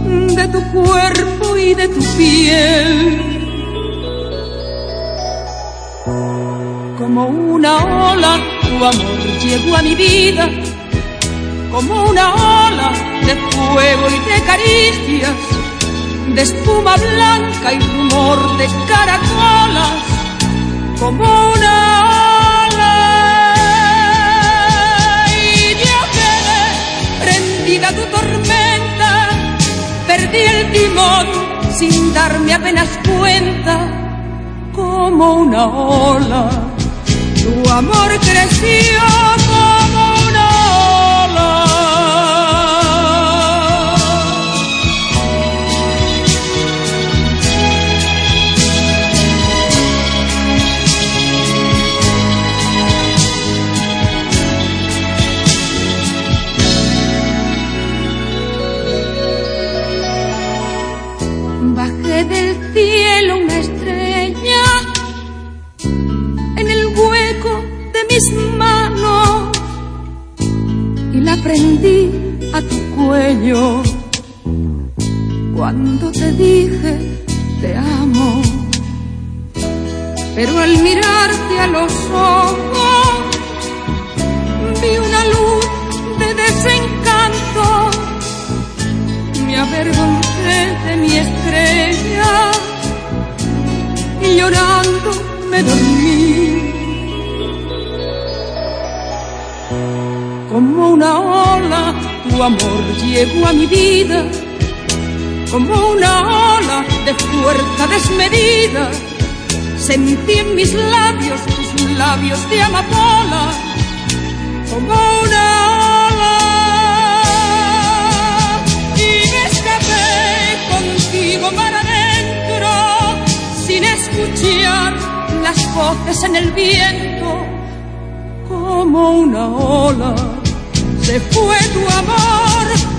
de tu cuerpo y de tu piel. Como una ola, tu amor llegó a mi vida, como una ola de fuego y de caricias, de espuma blanca y rumor de caracolas, como una ola. Y yo quedé prendida tu tormenta, perdí el timón sin darme apenas cuenta, como una ola. Tu amor creció cuando te dije te amo. Pero al mirarte a los ojos vi una luz de desencanto me avergoncé de mi estrella y llorando me dormí. Amor llegó a mi vida, como una ola de fuerza desmedida. Sentí en mis labios tus labios de amapola, como una ola y me escapé contigo mar adentro sin escuchar las voces en el viento como una ola se fue tu amor